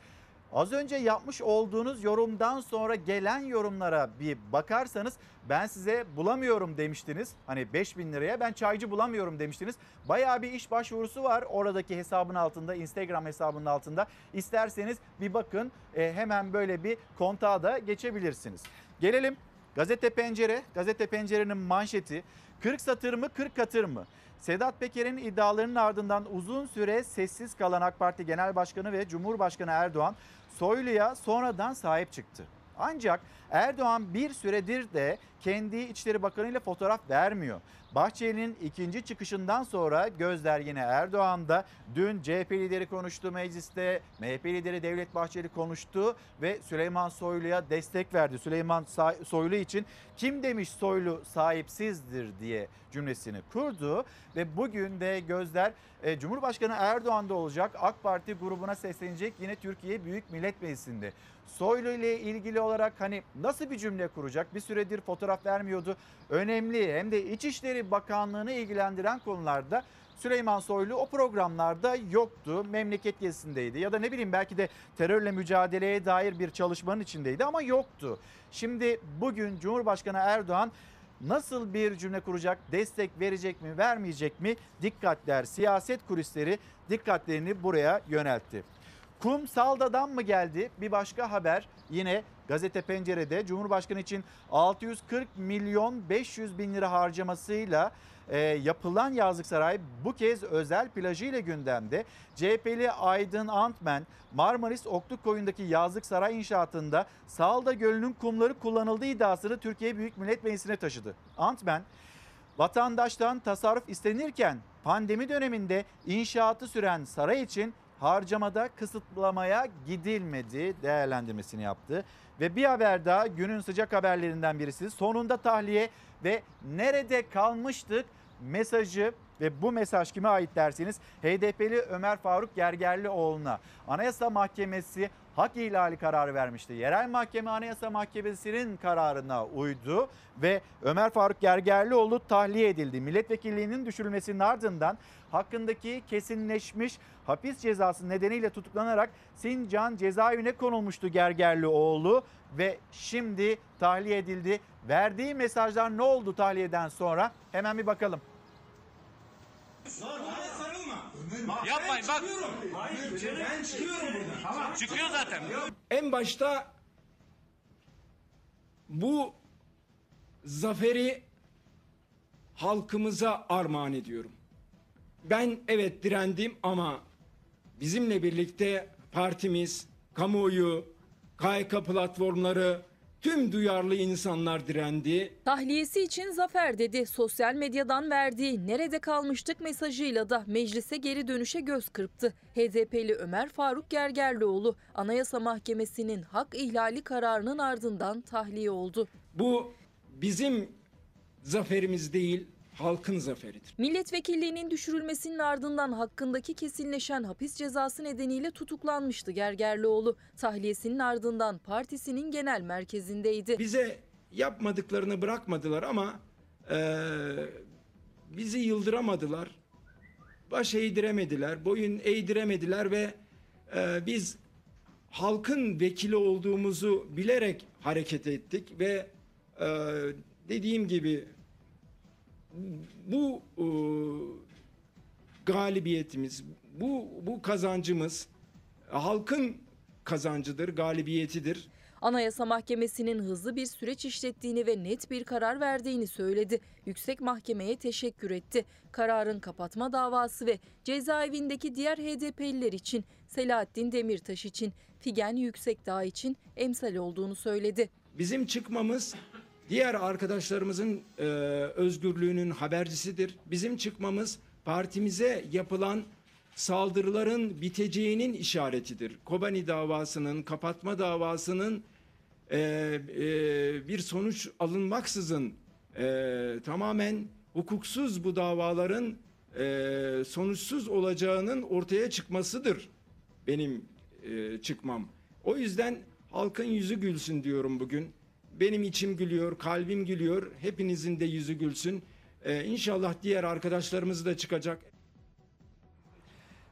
Az önce yapmış olduğunuz yorumdan sonra gelen yorumlara bir bakarsanız ben size bulamıyorum demiştiniz. Hani 5000 liraya ben çaycı bulamıyorum demiştiniz. Bayağı bir iş başvurusu var oradaki hesabın altında Instagram hesabının altında. İsterseniz bir bakın e, hemen böyle bir kontağa da geçebilirsiniz. Gelelim Gazete Pencere. Gazete Pencere'nin manşeti 40 satır mı 40 katır mı? Sedat Peker'in iddialarının ardından uzun süre sessiz kalan AK Parti Genel Başkanı ve Cumhurbaşkanı Erdoğan Soylu'ya sonradan sahip çıktı. Ancak Erdoğan bir süredir de kendi İçişleri Bakanı ile fotoğraf vermiyor. Bahçeli'nin ikinci çıkışından sonra gözler yine Erdoğan'da. Dün CHP lideri konuştu mecliste, MHP lideri Devlet Bahçeli konuştu ve Süleyman Soylu'ya destek verdi. Süleyman Soylu için kim demiş Soylu sahipsizdir diye cümlesini kurdu ve bugün de gözler e, Cumhurbaşkanı Erdoğan'da olacak. AK Parti grubuna seslenecek yine Türkiye Büyük Millet Meclisi'nde. Soylu ile ilgili olarak hani nasıl bir cümle kuracak? Bir süredir fotoğraf vermiyordu. Önemli hem de İçişleri Bakanlığı'nı ilgilendiren konularda Süleyman Soylu o programlarda yoktu. Memleket gezisindeydi ya da ne bileyim belki de terörle mücadeleye dair bir çalışmanın içindeydi ama yoktu. Şimdi bugün Cumhurbaşkanı Erdoğan nasıl bir cümle kuracak, destek verecek mi, vermeyecek mi? Dikkatler, siyaset kulisleri dikkatlerini buraya yöneltti. Kum Salda'dan mı geldi? Bir başka haber yine gazete pencerede Cumhurbaşkanı için 640 milyon 500 bin lira harcamasıyla e, yapılan yazlık saray bu kez özel plajıyla gündemde. CHP'li Aydın Antmen Marmaris Okluk Koyun'daki yazlık saray inşaatında Salda Gölü'nün kumları kullanıldığı iddiasını Türkiye Büyük Millet Meclisi'ne taşıdı. Antmen vatandaştan tasarruf istenirken pandemi döneminde inşaatı süren saray için harcamada kısıtlamaya gidilmedi değerlendirmesini yaptı. Ve bir haber daha günün sıcak haberlerinden birisi sonunda tahliye ve nerede kalmıştık mesajı ve bu mesaj kime ait derseniz HDP'li Ömer Faruk Gergerlioğlu'na Anayasa Mahkemesi hak ihlali kararı vermişti. Yerel Mahkeme Anayasa Mahkemesi'nin kararına uydu ve Ömer Faruk Gergerlioğlu tahliye edildi. Milletvekilliğinin düşürülmesinin ardından hakkındaki kesinleşmiş hapis cezası nedeniyle tutuklanarak Sincan cezaevine konulmuştu Gergerlioğlu ve şimdi tahliye edildi. Verdiği mesajlar ne oldu tahliyeden sonra? Hemen bir bakalım. Yapmayın bak. Ben çıkıyorum buradan. Tamam. Çıkıyor zaten. En başta bu zaferi halkımıza armağan ediyorum. Ben evet direndim ama bizimle birlikte partimiz, kamuoyu, KYK platformları, tüm duyarlı insanlar direndi. Tahliyesi için zafer dedi. Sosyal medyadan verdiği nerede kalmıştık mesajıyla da meclise geri dönüşe göz kırptı. HDP'li Ömer Faruk Gergerlioğlu Anayasa Mahkemesi'nin hak ihlali kararının ardından tahliye oldu. Bu bizim zaferimiz değil, halkın zaferidir. Milletvekilliğinin düşürülmesinin ardından hakkındaki kesinleşen hapis cezası nedeniyle tutuklanmıştı Gergerlioğlu. Tahliyesinin ardından partisinin genel merkezindeydi. Bize yapmadıklarını bırakmadılar ama e, bizi yıldıramadılar. baş eğdiremediler, boyun eğdiremediler ve e, biz halkın vekili olduğumuzu bilerek hareket ettik ve e, dediğim gibi bu e, galibiyetimiz, bu bu kazancımız halkın kazancıdır, galibiyetidir. Anayasa Mahkemesi'nin hızlı bir süreç işlettiğini ve net bir karar verdiğini söyledi. Yüksek Mahkeme'ye teşekkür etti. Kararın kapatma davası ve cezaevindeki diğer HDP'liler için, Selahattin Demirtaş için, Figen Yüksekdağ için emsal olduğunu söyledi. Bizim çıkmamız diğer arkadaşlarımızın e, özgürlüğünün habercisidir. Bizim çıkmamız partimize yapılan saldırıların biteceğinin işaretidir. Kobani davasının, kapatma davasının e, e, bir sonuç alınmaksızın e, tamamen hukuksuz bu davaların e, sonuçsuz olacağının ortaya çıkmasıdır benim e, çıkmam. O yüzden halkın yüzü gülsün diyorum bugün. Benim içim gülüyor, kalbim gülüyor. Hepinizin de yüzü gülsün. E, inşallah diğer arkadaşlarımız da çıkacak.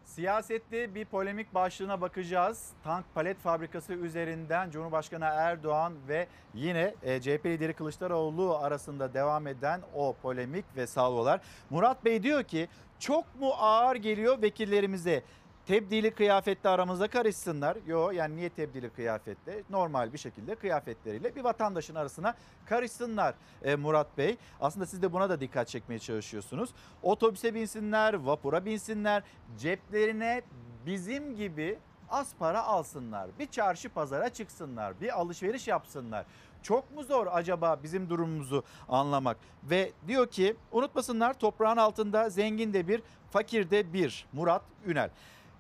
Siyasette bir polemik başlığına bakacağız. Tank palet fabrikası üzerinden Cumhurbaşkanı Erdoğan ve yine e, CHP lideri Kılıçdaroğlu arasında devam eden o polemik ve salvolar. Murat Bey diyor ki çok mu ağır geliyor vekillerimize? Tebdili kıyafetle aramızda karışsınlar. Yo yani niye tebdili kıyafetle? Normal bir şekilde kıyafetleriyle bir vatandaşın arasına karışsınlar e, Murat Bey. Aslında siz de buna da dikkat çekmeye çalışıyorsunuz. Otobüse binsinler, vapura binsinler, ceplerine bizim gibi az para alsınlar. Bir çarşı pazara çıksınlar, bir alışveriş yapsınlar. Çok mu zor acaba bizim durumumuzu anlamak? Ve diyor ki unutmasınlar toprağın altında zengin de bir, fakir de bir. Murat Ünel.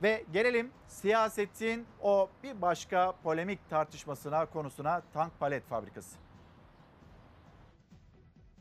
Ve gelelim siyasetin o bir başka polemik tartışmasına konusuna tank palet fabrikası.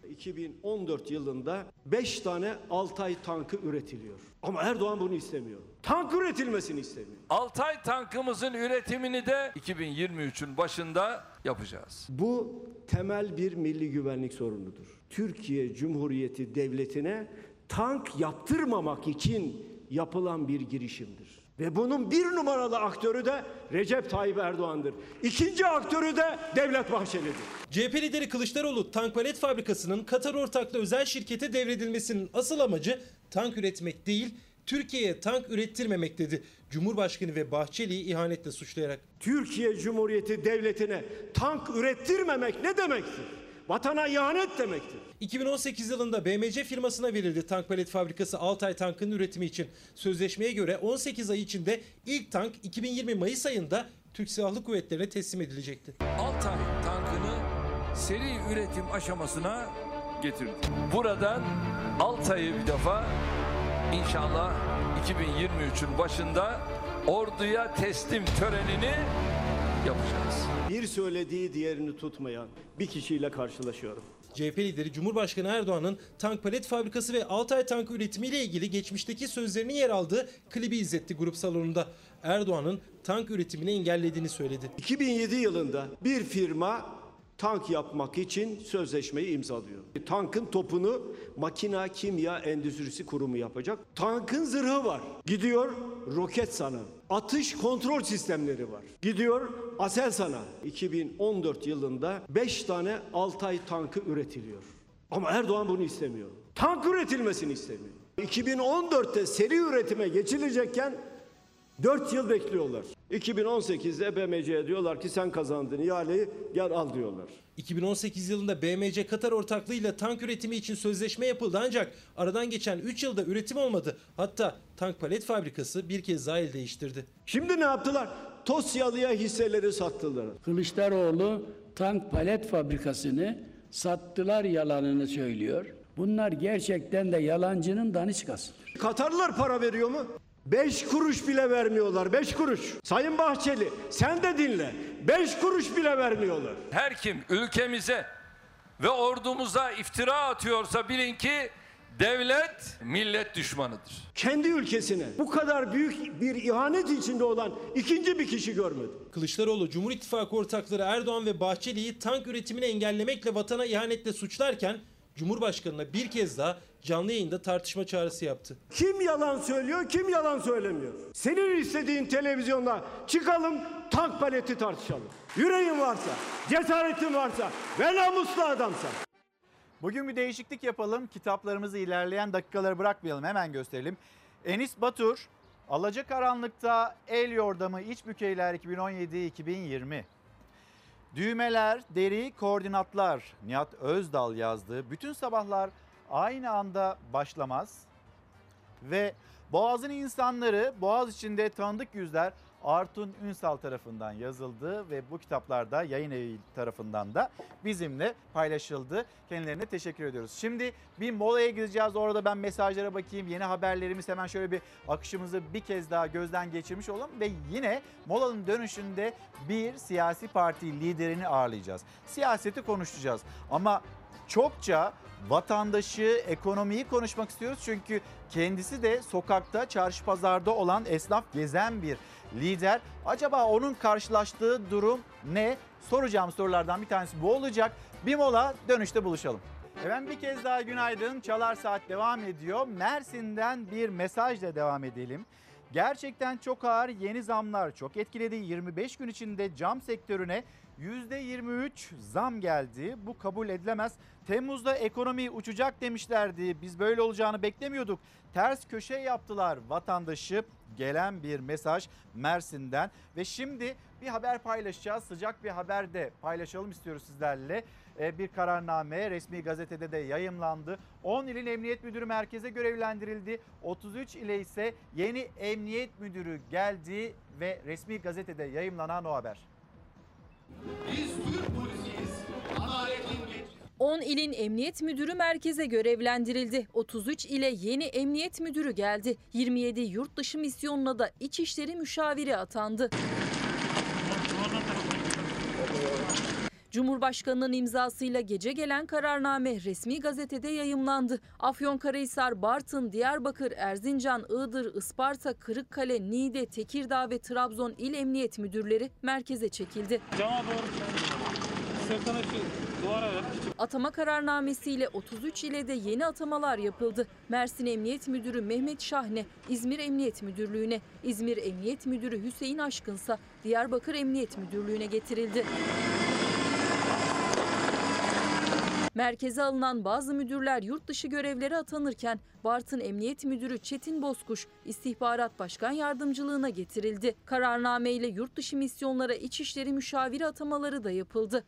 2014 yılında 5 tane Altay tankı üretiliyor. Ama Erdoğan bunu istemiyor. Tank üretilmesini istemiyor. Altay tankımızın üretimini de 2023'ün başında yapacağız. Bu temel bir milli güvenlik sorunudur. Türkiye Cumhuriyeti Devleti'ne tank yaptırmamak için yapılan bir girişimdir. Ve bunun bir numaralı aktörü de Recep Tayyip Erdoğan'dır. İkinci aktörü de Devlet Bahçeli'dir. CHP lideri Kılıçdaroğlu tank palet fabrikasının Katar ortaklı özel şirkete devredilmesinin asıl amacı tank üretmek değil, Türkiye'ye tank ürettirmemek dedi. Cumhurbaşkanı ve Bahçeli'yi ihanetle suçlayarak. Türkiye Cumhuriyeti Devleti'ne tank ürettirmemek ne demektir? Vatana ihanet demektir. 2018 yılında BMC firmasına verildi tank palet fabrikası Altay tankının üretimi için. Sözleşmeye göre 18 ay içinde ilk tank 2020 Mayıs ayında Türk Silahlı Kuvvetleri'ne teslim edilecekti. Altay tankını seri üretim aşamasına getirdik. Buradan Altay'ı bir defa inşallah 2023'ün başında orduya teslim törenini yapacağız. Bir söylediği diğerini tutmayan bir kişiyle karşılaşıyorum. CHP lideri Cumhurbaşkanı Erdoğan'ın tank palet fabrikası ve Altay tankı üretimiyle ilgili geçmişteki sözlerinin yer aldığı klibi izletti grup salonunda. Erdoğan'ın tank üretimini engellediğini söyledi. 2007 yılında bir firma tank yapmak için sözleşmeyi imzalıyor. Tankın topunu Makina Kimya Endüstrisi Kurumu yapacak. Tankın zırhı var. Gidiyor roket sana. Atış kontrol sistemleri var. Gidiyor Aselsan'a. 2014 yılında 5 tane Altay tankı üretiliyor. Ama Erdoğan bunu istemiyor. Tank üretilmesini istemiyor. 2014'te seri üretime geçilecekken 4 yıl bekliyorlar. 2018'de BMC'ye diyorlar ki sen kazandın ihaleyi gel al diyorlar. 2018 yılında BMC Katar ortaklığıyla tank üretimi için sözleşme yapıldı ancak aradan geçen 3 yılda üretim olmadı. Hatta tank palet fabrikası bir kez daha el değiştirdi. Şimdi ne yaptılar? Tosyalı'ya hisseleri sattılar. Kılıçdaroğlu tank palet fabrikasını sattılar yalanını söylüyor. Bunlar gerçekten de yalancının daniskasıdır. Katarlılar para veriyor mu? 5 kuruş bile vermiyorlar. 5 kuruş. Sayın Bahçeli sen de dinle. 5 kuruş bile vermiyorlar. Her kim ülkemize ve ordumuza iftira atıyorsa bilin ki devlet millet düşmanıdır. Kendi ülkesine bu kadar büyük bir ihanet içinde olan ikinci bir kişi görmedim. Kılıçdaroğlu Cumhur İttifakı ortakları Erdoğan ve Bahçeli'yi tank üretimini engellemekle vatana ihanetle suçlarken Cumhurbaşkanına bir kez daha canlı yayında tartışma çağrısı yaptı. Kim yalan söylüyor, kim yalan söylemiyor? Senin istediğin televizyonda çıkalım, tank paleti tartışalım. Yüreğin varsa, cesaretin varsa ve namuslu adamsan. Bugün bir değişiklik yapalım. Kitaplarımızı ilerleyen dakikaları bırakmayalım. Hemen gösterelim. Enis Batur, Alacakaranlıkta El Yordamı İç Bükeyler 2017-2020. Düğmeler, deri, koordinatlar. Nihat Özdal yazdı. Bütün sabahlar aynı anda başlamaz. Ve Boğaz'ın insanları, Boğaz içinde tanıdık yüzler Artun Ünsal tarafından yazıldı ve bu kitaplarda yayın evi tarafından da bizimle paylaşıldı. Kendilerine teşekkür ediyoruz. Şimdi bir molaya gideceğiz. Orada ben mesajlara bakayım. Yeni haberlerimiz hemen şöyle bir akışımızı bir kez daha gözden geçirmiş olalım ve yine molanın dönüşünde bir siyasi parti liderini ağırlayacağız. Siyaseti konuşacağız ama çokça vatandaşı, ekonomiyi konuşmak istiyoruz. Çünkü kendisi de sokakta, çarşı pazarda olan esnaf gezen bir lider. Acaba onun karşılaştığı durum ne? Soracağım sorulardan bir tanesi bu olacak. Bir mola dönüşte buluşalım. Efendim bir kez daha günaydın. Çalar Saat devam ediyor. Mersin'den bir mesajla devam edelim. Gerçekten çok ağır yeni zamlar çok etkiledi. 25 gün içinde cam sektörüne %23 zam geldi. Bu kabul edilemez. Temmuz'da ekonomi uçacak demişlerdi. Biz böyle olacağını beklemiyorduk. Ters köşe yaptılar vatandaşı. Gelen bir mesaj Mersin'den ve şimdi bir haber paylaşacağız. Sıcak bir haber de paylaşalım istiyoruz sizlerle. Ee, Bir kararname resmi gazetede de yayımlandı. 10 ilin emniyet müdürü merkeze görevlendirildi. 33 ile ise yeni emniyet müdürü geldi ve resmi gazetede yayımlanan o haber. Biz Türk polisiyiz. Adaletin 10 ilin emniyet müdürü merkeze görevlendirildi. 33 ile yeni emniyet müdürü geldi. 27 yurt dışı misyonuna da İçişleri müşaviri atandı. Cumhurbaşkanının imzasıyla gece gelen kararname resmi gazetede yayımlandı. Afyonkarahisar, Bartın, Diyarbakır, Erzincan, Iğdır, Isparta, Kırıkkale, Niğde, Tekirdağ ve Trabzon il emniyet müdürleri merkeze çekildi. Cama. Atama kararnamesiyle 33 ile de yeni atamalar yapıldı. Mersin Emniyet Müdürü Mehmet Şahne İzmir Emniyet Müdürlüğü'ne, İzmir Emniyet Müdürü Hüseyin Aşkınsa Diyarbakır Emniyet Müdürlüğü'ne getirildi. Merkeze alınan bazı müdürler yurt dışı görevlere atanırken Bartın Emniyet Müdürü Çetin Bozkuş İstihbarat Başkan Yardımcılığına getirildi. Kararname ile yurt dışı misyonlara İçişleri Müşaviri atamaları da yapıldı.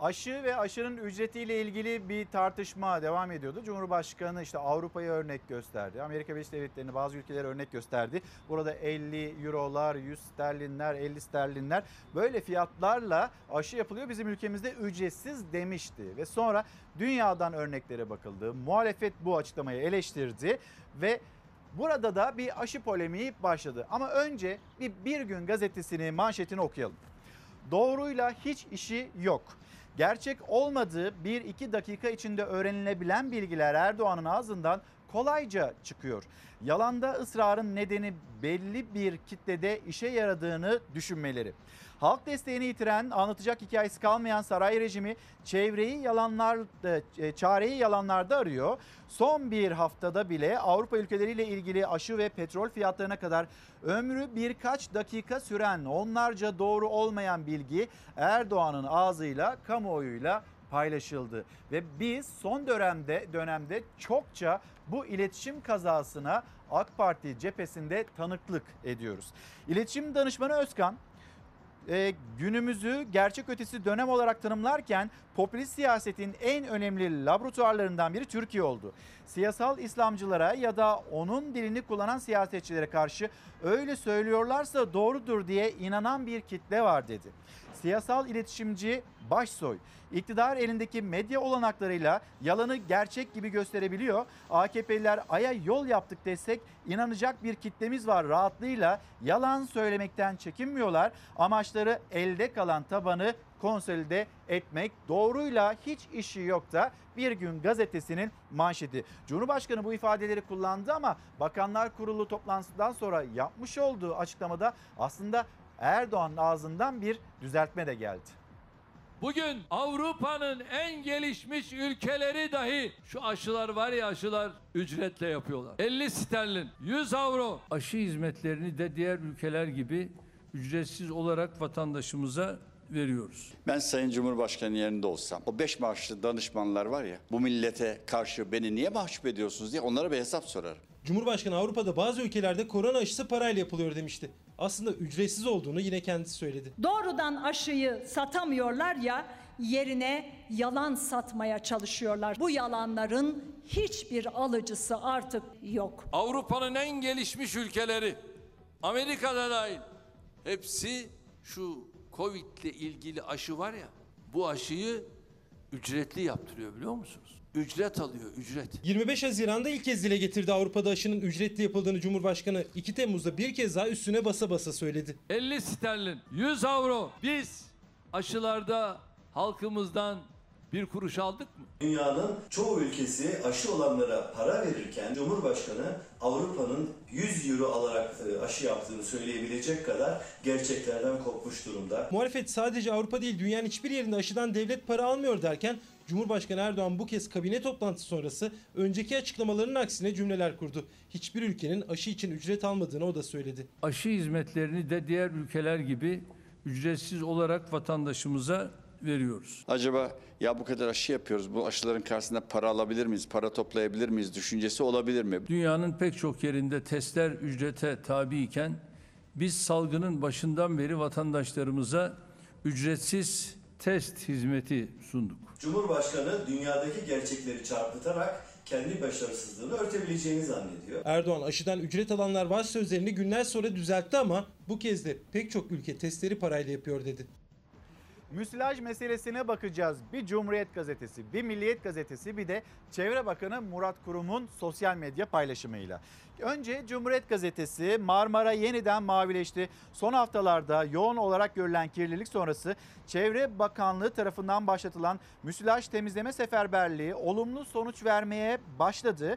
Aşı ve aşının ücretiyle ilgili bir tartışma devam ediyordu. Cumhurbaşkanı işte Avrupa'yı örnek gösterdi. Amerika Birleşik Devletleri'ni bazı ülkeleri örnek gösterdi. Burada 50 eurolar, 100 sterlinler, 50 sterlinler böyle fiyatlarla aşı yapılıyor. Bizim ülkemizde ücretsiz demişti. Ve sonra dünyadan örneklere bakıldı. Muhalefet bu açıklamayı eleştirdi ve burada da bir aşı polemiği başladı. Ama önce bir, bir gün gazetesini manşetini okuyalım. Doğruyla hiç işi yok. Gerçek olmadığı 1-2 dakika içinde öğrenilebilen bilgiler Erdoğan'ın ağzından kolayca çıkıyor. Yalanda ısrarın nedeni belli bir kitlede işe yaradığını düşünmeleri. Halk desteğini yitiren, anlatacak hikayesi kalmayan saray rejimi çevreyi yalanlar, e, çareyi yalanlarda arıyor. Son bir haftada bile Avrupa ülkeleriyle ilgili aşı ve petrol fiyatlarına kadar ömrü birkaç dakika süren onlarca doğru olmayan bilgi Erdoğan'ın ağzıyla kamuoyuyla paylaşıldı ve biz son dönemde dönemde çokça bu iletişim kazasına AK Parti cephesinde tanıklık ediyoruz. İletişim danışmanı Özkan e, günümüzü gerçek ötesi dönem olarak tanımlarken popülist siyasetin en önemli laboratuvarlarından biri Türkiye oldu. Siyasal İslamcılara ya da onun dilini kullanan siyasetçilere karşı öyle söylüyorlarsa doğrudur diye inanan bir kitle var dedi. Siyasal iletişimci Başsoy iktidar elindeki medya olanaklarıyla yalanı gerçek gibi gösterebiliyor. AKP'liler aya yol yaptık desek inanacak bir kitlemiz var rahatlığıyla yalan söylemekten çekinmiyorlar. Amaçları elde kalan tabanı konsolide etmek doğruyla hiç işi yok da bir gün gazetesinin manşeti. Cumhurbaşkanı bu ifadeleri kullandı ama Bakanlar Kurulu toplantısından sonra yapmış olduğu açıklamada aslında Erdoğan'ın ağzından bir düzeltme de geldi. Bugün Avrupa'nın en gelişmiş ülkeleri dahi şu aşılar var ya aşılar ücretle yapıyorlar. 50 sterlin, 100 avro. Aşı hizmetlerini de diğer ülkeler gibi ücretsiz olarak vatandaşımıza veriyoruz. Ben Sayın Cumhurbaşkanı yerinde olsam o beş maaşlı danışmanlar var ya bu millete karşı beni niye mahcup ediyorsunuz diye onlara bir hesap sorarım. Cumhurbaşkanı Avrupa'da bazı ülkelerde korona aşısı parayla yapılıyor demişti. Aslında ücretsiz olduğunu yine kendisi söyledi. Doğrudan aşıyı satamıyorlar ya yerine yalan satmaya çalışıyorlar. Bu yalanların hiçbir alıcısı artık yok. Avrupa'nın en gelişmiş ülkeleri, Amerika'da dahil hepsi şu Covid ile ilgili aşı var ya bu aşıyı ücretli yaptırıyor biliyor musunuz? Ücret alıyor, ücret. 25 Haziran'da ilk kez dile getirdi Avrupa'da aşının ücretli yapıldığını Cumhurbaşkanı 2 Temmuz'da bir kez daha üstüne basa basa söyledi. 50 sterlin, 100 avro. Biz aşılarda halkımızdan bir kuruş aldık mı? Dünyanın çoğu ülkesi aşı olanlara para verirken Cumhurbaşkanı Avrupa'nın 100 euro alarak e, aşı yaptığını söyleyebilecek kadar gerçeklerden kopmuş durumda. Muhalefet sadece Avrupa değil dünyanın hiçbir yerinde aşıdan devlet para almıyor derken Cumhurbaşkanı Erdoğan bu kez kabine toplantısı sonrası önceki açıklamalarının aksine cümleler kurdu. Hiçbir ülkenin aşı için ücret almadığını o da söyledi. Aşı hizmetlerini de diğer ülkeler gibi ücretsiz olarak vatandaşımıza veriyoruz. Acaba ya bu kadar aşı yapıyoruz bu aşıların karşısında para alabilir miyiz, para toplayabilir miyiz düşüncesi olabilir mi? Dünyanın pek çok yerinde testler ücrete tabi iken biz salgının başından beri vatandaşlarımıza ücretsiz test hizmeti sunduk. Cumhurbaşkanı dünyadaki gerçekleri çarpıtarak kendi başarısızlığını örtebileceğini zannediyor. Erdoğan aşıdan ücret alanlar var sözlerini günler sonra düzeltti ama bu kez de pek çok ülke testleri parayla yapıyor dedi. Müsilaj meselesine bakacağız. Bir Cumhuriyet Gazetesi, bir Milliyet Gazetesi bir de Çevre Bakanı Murat Kurum'un sosyal medya paylaşımıyla. Önce Cumhuriyet Gazetesi Marmara yeniden mavileşti. Son haftalarda yoğun olarak görülen kirlilik sonrası Çevre Bakanlığı tarafından başlatılan müsilaj temizleme seferberliği olumlu sonuç vermeye başladı.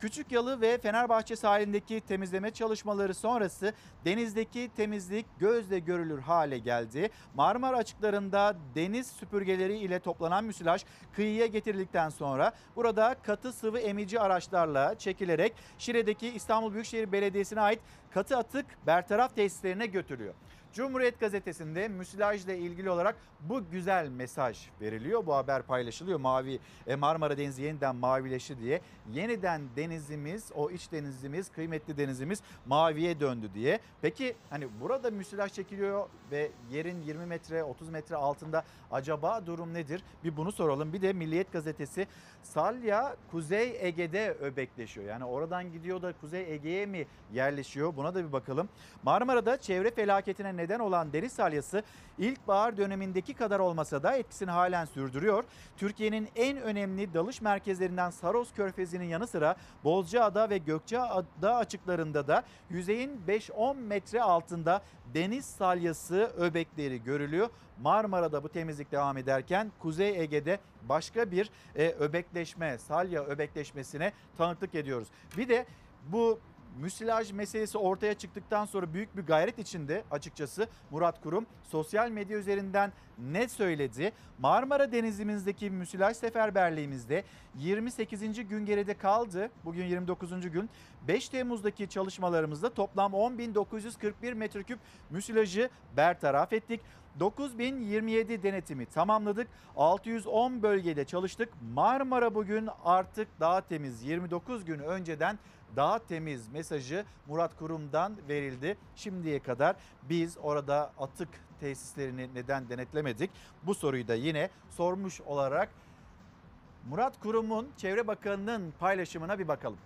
Küçük Yalı ve Fenerbahçe sahilindeki temizleme çalışmaları sonrası denizdeki temizlik gözle görülür hale geldi. Marmara açıklarında deniz süpürgeleri ile toplanan müsilaj kıyıya getirildikten sonra burada katı sıvı emici araçlarla çekilerek Şile'deki İstanbul Büyükşehir Belediyesi'ne ait katı atık bertaraf tesislerine götürülüyor. Cumhuriyet Gazetesi'nde müsilajla ilgili olarak bu güzel mesaj veriliyor. Bu haber paylaşılıyor. Mavi e, Marmara Denizi yeniden mavileşti diye. Yeniden denizimiz, o iç denizimiz, kıymetli denizimiz maviye döndü diye. Peki hani burada müsilaj çekiliyor ve yerin 20 metre 30 metre altında acaba durum nedir? Bir bunu soralım. Bir de Milliyet Gazetesi Salya Kuzey Ege'de öbekleşiyor. Yani oradan gidiyor da Kuzey Ege'ye mi yerleşiyor? Buna da bir bakalım. Marmara'da çevre felaketine neden olan deniz salyası ilkbahar dönemindeki kadar olmasa da etkisini halen sürdürüyor. Türkiye'nin en önemli dalış merkezlerinden Saros Körfezi'nin yanı sıra Bozcaada ve Gökçeada açıklarında da yüzeyin 5-10 metre altında deniz salyası öbekleri görülüyor. Marmara'da bu temizlik devam ederken Kuzey Ege'de başka bir e, öbekleşme, salya öbekleşmesine tanıklık ediyoruz. Bir de bu müsilaj meselesi ortaya çıktıktan sonra büyük bir gayret içinde açıkçası Murat Kurum sosyal medya üzerinden ne söyledi? Marmara Denizimizdeki müsilaj seferberliğimizde 28. gün geride kaldı. Bugün 29. gün. 5 Temmuz'daki çalışmalarımızda toplam 10.941 metreküp müsilajı bertaraf ettik. 9027 denetimi tamamladık. 610 bölgede çalıştık. Marmara bugün artık daha temiz. 29 gün önceden daha temiz mesajı Murat Kurum'dan verildi. Şimdiye kadar biz orada atık tesislerini neden denetlemedik? Bu soruyu da yine sormuş olarak Murat Kurum'un Çevre Bakanı'nın paylaşımına bir bakalım.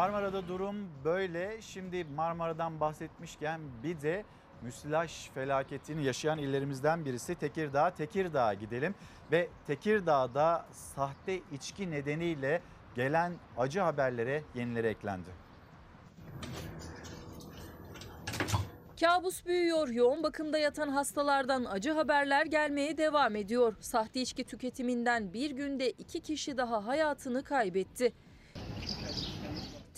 Marmara'da durum böyle. Şimdi Marmara'dan bahsetmişken bir de müsilaj felaketini yaşayan illerimizden birisi Tekirdağ. Tekirdağ'a gidelim ve Tekirdağ'da sahte içki nedeniyle gelen acı haberlere yenileri eklendi. Kabus büyüyor. Yoğun bakımda yatan hastalardan acı haberler gelmeye devam ediyor. Sahte içki tüketiminden bir günde iki kişi daha hayatını kaybetti.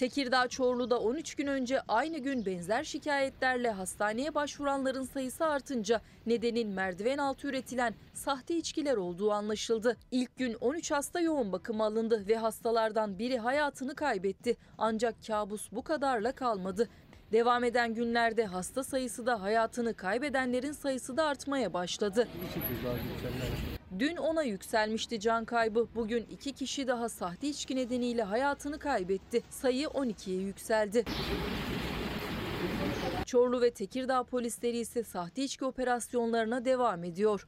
Tekirdağ Çorlu'da 13 gün önce aynı gün benzer şikayetlerle hastaneye başvuranların sayısı artınca nedenin merdiven altı üretilen sahte içkiler olduğu anlaşıldı. İlk gün 13 hasta yoğun bakıma alındı ve hastalardan biri hayatını kaybetti. Ancak kabus bu kadarla kalmadı. Devam eden günlerde hasta sayısı da hayatını kaybedenlerin sayısı da artmaya başladı. Dün ona yükselmişti can kaybı. Bugün iki kişi daha sahte içki nedeniyle hayatını kaybetti. Sayı 12'ye yükseldi. Çorlu ve Tekirdağ polisleri ise sahte içki operasyonlarına devam ediyor.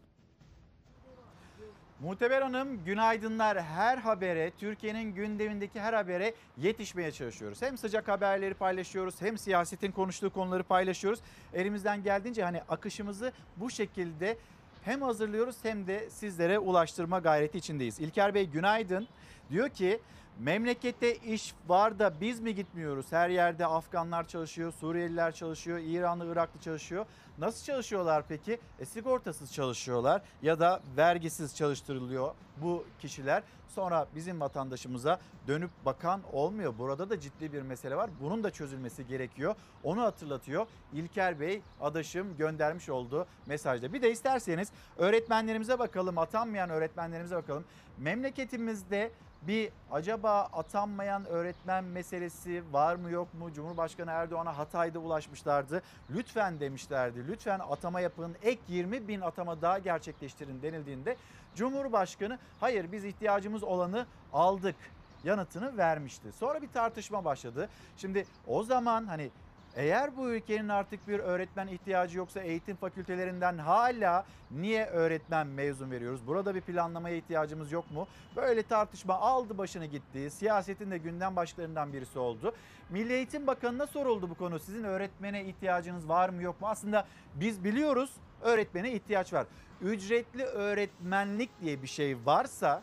Muhteber Hanım günaydınlar. Her habere, Türkiye'nin gündemindeki her habere yetişmeye çalışıyoruz. Hem sıcak haberleri paylaşıyoruz hem siyasetin konuştuğu konuları paylaşıyoruz. Elimizden geldiğince hani akışımızı bu şekilde hem hazırlıyoruz hem de sizlere ulaştırma gayreti içindeyiz. İlker Bey günaydın. Diyor ki memlekette iş var da biz mi gitmiyoruz? Her yerde Afganlar çalışıyor, Suriyeliler çalışıyor, İranlı, Iraklı çalışıyor. Nasıl çalışıyorlar peki? E, sigortasız çalışıyorlar ya da vergisiz çalıştırılıyor bu kişiler. Sonra bizim vatandaşımıza dönüp bakan olmuyor. Burada da ciddi bir mesele var. Bunun da çözülmesi gerekiyor. Onu hatırlatıyor İlker Bey adaşım göndermiş olduğu mesajda. Bir de isterseniz öğretmenlerimize bakalım, atanmayan öğretmenlerimize bakalım. Memleketimizde bir acaba atanmayan öğretmen meselesi var mı yok mu? Cumhurbaşkanı Erdoğan'a Hatay'da ulaşmışlardı. Lütfen demişlerdi. Lütfen atama yapın. Ek 20 bin atama daha gerçekleştirin denildiğinde Cumhurbaşkanı hayır biz ihtiyacımız olanı aldık yanıtını vermişti. Sonra bir tartışma başladı. Şimdi o zaman hani eğer bu ülkenin artık bir öğretmen ihtiyacı yoksa eğitim fakültelerinden hala niye öğretmen mezun veriyoruz? Burada bir planlamaya ihtiyacımız yok mu? Böyle tartışma aldı başını gitti. Siyasetin de gündem başlarından birisi oldu. Milli Eğitim Bakanı'na soruldu bu konu. Sizin öğretmene ihtiyacınız var mı yok mu? Aslında biz biliyoruz öğretmene ihtiyaç var. Ücretli öğretmenlik diye bir şey varsa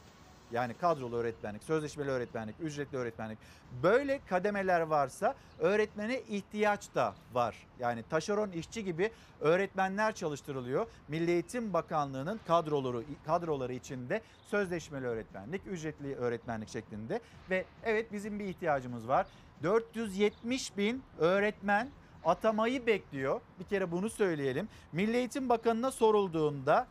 yani kadrolu öğretmenlik, sözleşmeli öğretmenlik, ücretli öğretmenlik böyle kademeler varsa öğretmene ihtiyaç da var. Yani taşeron işçi gibi öğretmenler çalıştırılıyor. Milli Eğitim Bakanlığı'nın kadroları kadroları içinde sözleşmeli öğretmenlik, ücretli öğretmenlik şeklinde ve evet bizim bir ihtiyacımız var. 470 bin öğretmen atamayı bekliyor. Bir kere bunu söyleyelim. Milli Eğitim Bakanı'na sorulduğunda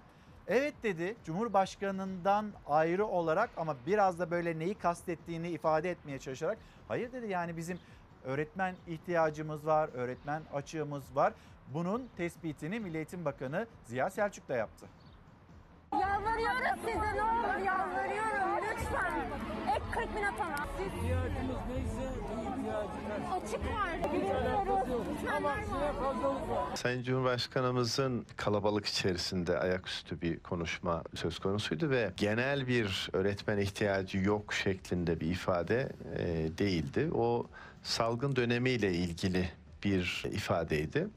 Evet dedi Cumhurbaşkanından ayrı olarak ama biraz da böyle neyi kastettiğini ifade etmeye çalışarak hayır dedi yani bizim öğretmen ihtiyacımız var, öğretmen açığımız var. Bunun tespitini Milli Eğitim Bakanı Ziya Selçuk da yaptı. Yalvarıyoruz size ne olur yalvarıyorum lütfen. Ek 40 bin atana. İhtiyacımız neyse. Açık var. Sayın Cumhurbaşkanımızın kalabalık içerisinde ayaküstü bir konuşma söz konusuydu ve genel bir öğretmen ihtiyacı yok şeklinde bir ifade e, değildi. O salgın dönemiyle ilgili bir ifadeydi.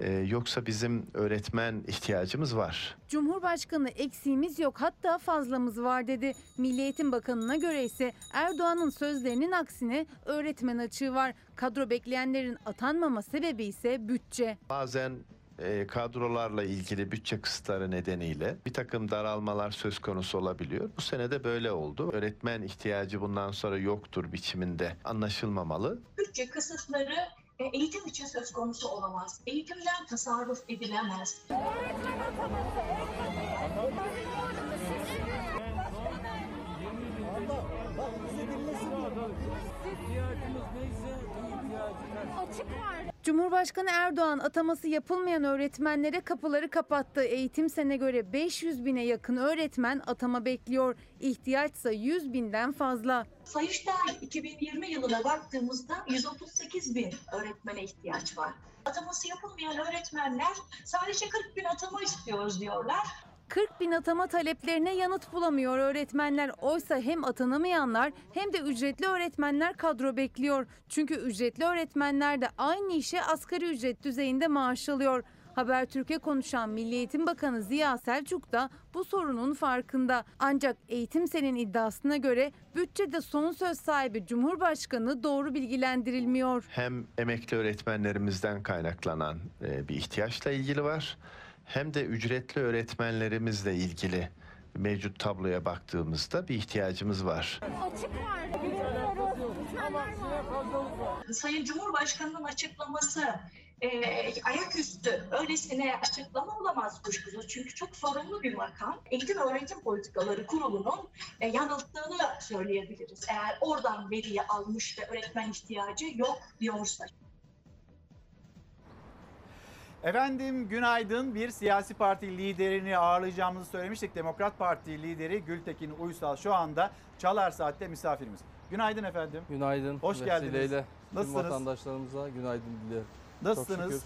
E, yoksa bizim öğretmen ihtiyacımız var. Cumhurbaşkanı eksiğimiz yok hatta fazlamız var dedi. Milli Eğitim Bakanı'na göre ise Erdoğan'ın sözlerinin aksine öğretmen açığı var. Kadro bekleyenlerin atanmama sebebi ise bütçe. Bazen e, kadrolarla ilgili bütçe kısıtları nedeniyle bir takım daralmalar söz konusu olabiliyor. Bu sene de böyle oldu. Öğretmen ihtiyacı bundan sonra yoktur biçiminde anlaşılmamalı. bütçe kısıtları eğitim için söz konusu olamaz. Eğitimden tasarruf edilemez. İhtiyacımız Cumhurbaşkanı Erdoğan ataması yapılmayan öğretmenlere kapıları kapattı. Eğitim sene göre 500 bine yakın öğretmen atama bekliyor. İhtiyaçsa 100 binden fazla. Sayıştay 2020 yılına baktığımızda 138 bin öğretmene ihtiyaç var. Ataması yapılmayan öğretmenler sadece 40 bin atama istiyoruz diyorlar. 40 bin atama taleplerine yanıt bulamıyor öğretmenler. Oysa hem atanamayanlar hem de ücretli öğretmenler kadro bekliyor. Çünkü ücretli öğretmenler de aynı işe asgari ücret düzeyinde maaş alıyor. Habertürk'e konuşan Milli Eğitim Bakanı Ziya Selçuk da bu sorunun farkında. Ancak Eğitim Sen'in iddiasına göre bütçede son söz sahibi Cumhurbaşkanı doğru bilgilendirilmiyor. Hem emekli öğretmenlerimizden kaynaklanan e, bir ihtiyaçla ilgili var. Hem de ücretli öğretmenlerimizle ilgili mevcut tabloya baktığımızda bir ihtiyacımız var. Açık var. Sayın Cumhurbaşkanı'nın açıklaması e, ayaküstü öylesine açıklama olamaz kuşkusuz. Çünkü çok sorumlu bir makam. Eğitim Öğretim Politikaları Kurulu'nun e, yanılttığını söyleyebiliriz. Eğer oradan veriyi almış ve öğretmen ihtiyacı yok diyorsa. Efendim günaydın. Bir siyasi parti liderini ağırlayacağımızı söylemiştik. Demokrat Parti lideri Gültekin Uysal şu anda Çalar Saat'te misafirimiz. Günaydın efendim. Günaydın. Hoş geldiniz. Vesileyle Nasılsınız? vatandaşlarımıza günaydın. Çok Nasılsınız? şükür.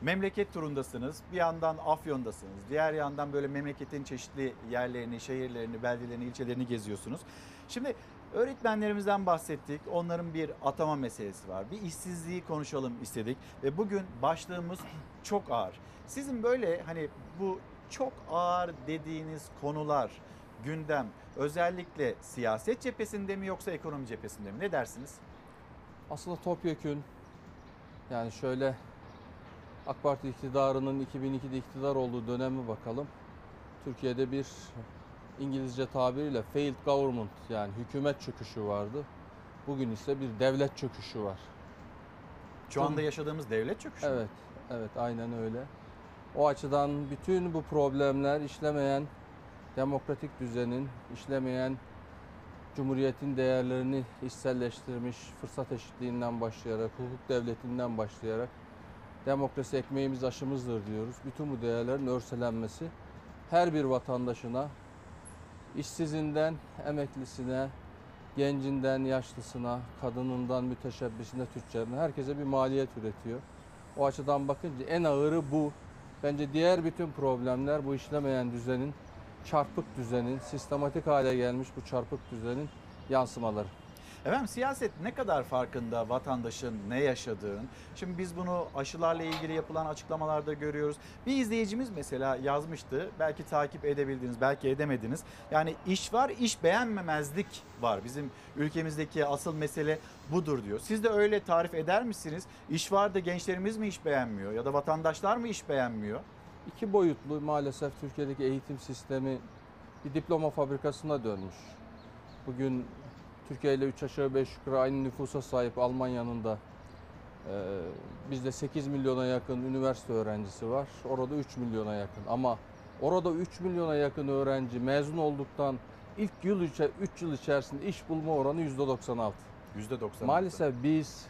Memleket turundasınız. Bir yandan Afyon'dasınız. Diğer yandan böyle memleketin çeşitli yerlerini, şehirlerini, beldelerini, ilçelerini geziyorsunuz. Şimdi öğretmenlerimizden bahsettik. Onların bir atama meselesi var. Bir işsizliği konuşalım istedik. Ve bugün başlığımız çok ağır. Sizin böyle hani bu çok ağır dediğiniz konular, gündem özellikle siyaset cephesinde mi yoksa ekonomi cephesinde mi? Ne dersiniz? Aslında topyekün yani şöyle AK Parti iktidarının 2002'de iktidar olduğu döneme bakalım. Türkiye'de bir İngilizce tabiriyle failed government yani hükümet çöküşü vardı. Bugün ise bir devlet çöküşü var. Şu anda yaşadığımız devlet çöküşü. Evet, evet aynen öyle. O açıdan bütün bu problemler işlemeyen demokratik düzenin, işlemeyen cumhuriyetin değerlerini içselleştirmiş, fırsat eşitliğinden başlayarak, hukuk devletinden başlayarak demokrasi ekmeğimiz aşımızdır diyoruz. Bütün bu değerlerin örselenmesi her bir vatandaşına, işsizinden emeklisine, gencinden yaşlısına, kadınından müteşebbisine, tüccarına herkese bir maliyet üretiyor. O açıdan bakınca en ağırı bu. Bence diğer bütün problemler bu işlemeyen düzenin, çarpık düzenin, sistematik hale gelmiş bu çarpık düzenin yansımaları. Efendim siyaset ne kadar farkında vatandaşın ne yaşadığın. Şimdi biz bunu aşılarla ilgili yapılan açıklamalarda görüyoruz. Bir izleyicimiz mesela yazmıştı. Belki takip edebildiniz, belki edemediniz. Yani iş var, iş beğenmemezlik var. Bizim ülkemizdeki asıl mesele budur diyor. Siz de öyle tarif eder misiniz? İş var da gençlerimiz mi iş beğenmiyor ya da vatandaşlar mı iş beğenmiyor? İki boyutlu maalesef Türkiye'deki eğitim sistemi bir diploma fabrikasına dönmüş. Bugün Türkiye ile 3 aşağı 5 yukarı aynı nüfusa sahip Almanya'nın da e, bizde 8 milyona yakın üniversite öğrencisi var. Orada 3 milyona yakın ama orada 3 milyona yakın öğrenci mezun olduktan ilk yıl 3 yıl içerisinde iş bulma oranı %96. %96. Maalesef biz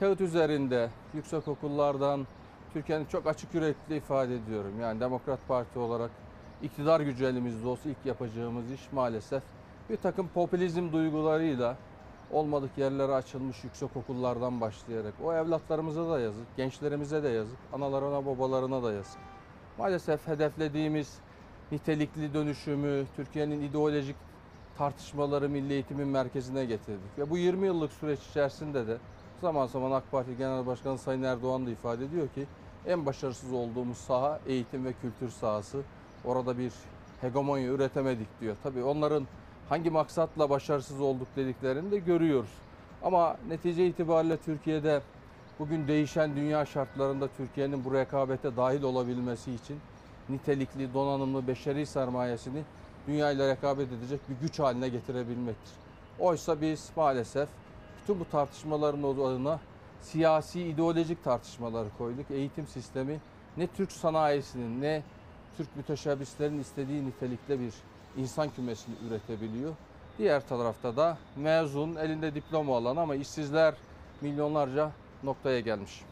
kağıt üzerinde yüksek okullardan Türkiye'nin çok açık yürekli ifade ediyorum. Yani Demokrat Parti olarak iktidar gücü elimizde olsa ilk yapacağımız iş maalesef bir takım popülizm duygularıyla olmadık yerlere açılmış yüksek okullardan başlayarak o evlatlarımıza da yazık, gençlerimize de yazık, analarına babalarına da yazık. Maalesef hedeflediğimiz nitelikli dönüşümü, Türkiye'nin ideolojik tartışmaları milli eğitimin merkezine getirdik. Ve bu 20 yıllık süreç içerisinde de zaman zaman AK Parti Genel Başkanı Sayın Erdoğan da ifade ediyor ki en başarısız olduğumuz saha eğitim ve kültür sahası. Orada bir hegemonya üretemedik diyor. Tabii onların hangi maksatla başarısız olduk dediklerini de görüyoruz. Ama netice itibariyle Türkiye'de bugün değişen dünya şartlarında Türkiye'nin bu rekabete dahil olabilmesi için nitelikli, donanımlı, beşeri sermayesini dünyayla rekabet edecek bir güç haline getirebilmektir. Oysa biz maalesef bütün bu tartışmaların odağına siyasi, ideolojik tartışmaları koyduk. Eğitim sistemi ne Türk sanayisinin ne Türk müteşebbislerin istediği nitelikte bir insan kümesini üretebiliyor. Diğer tarafta da mezun, elinde diploma olan ama işsizler milyonlarca noktaya gelmiş.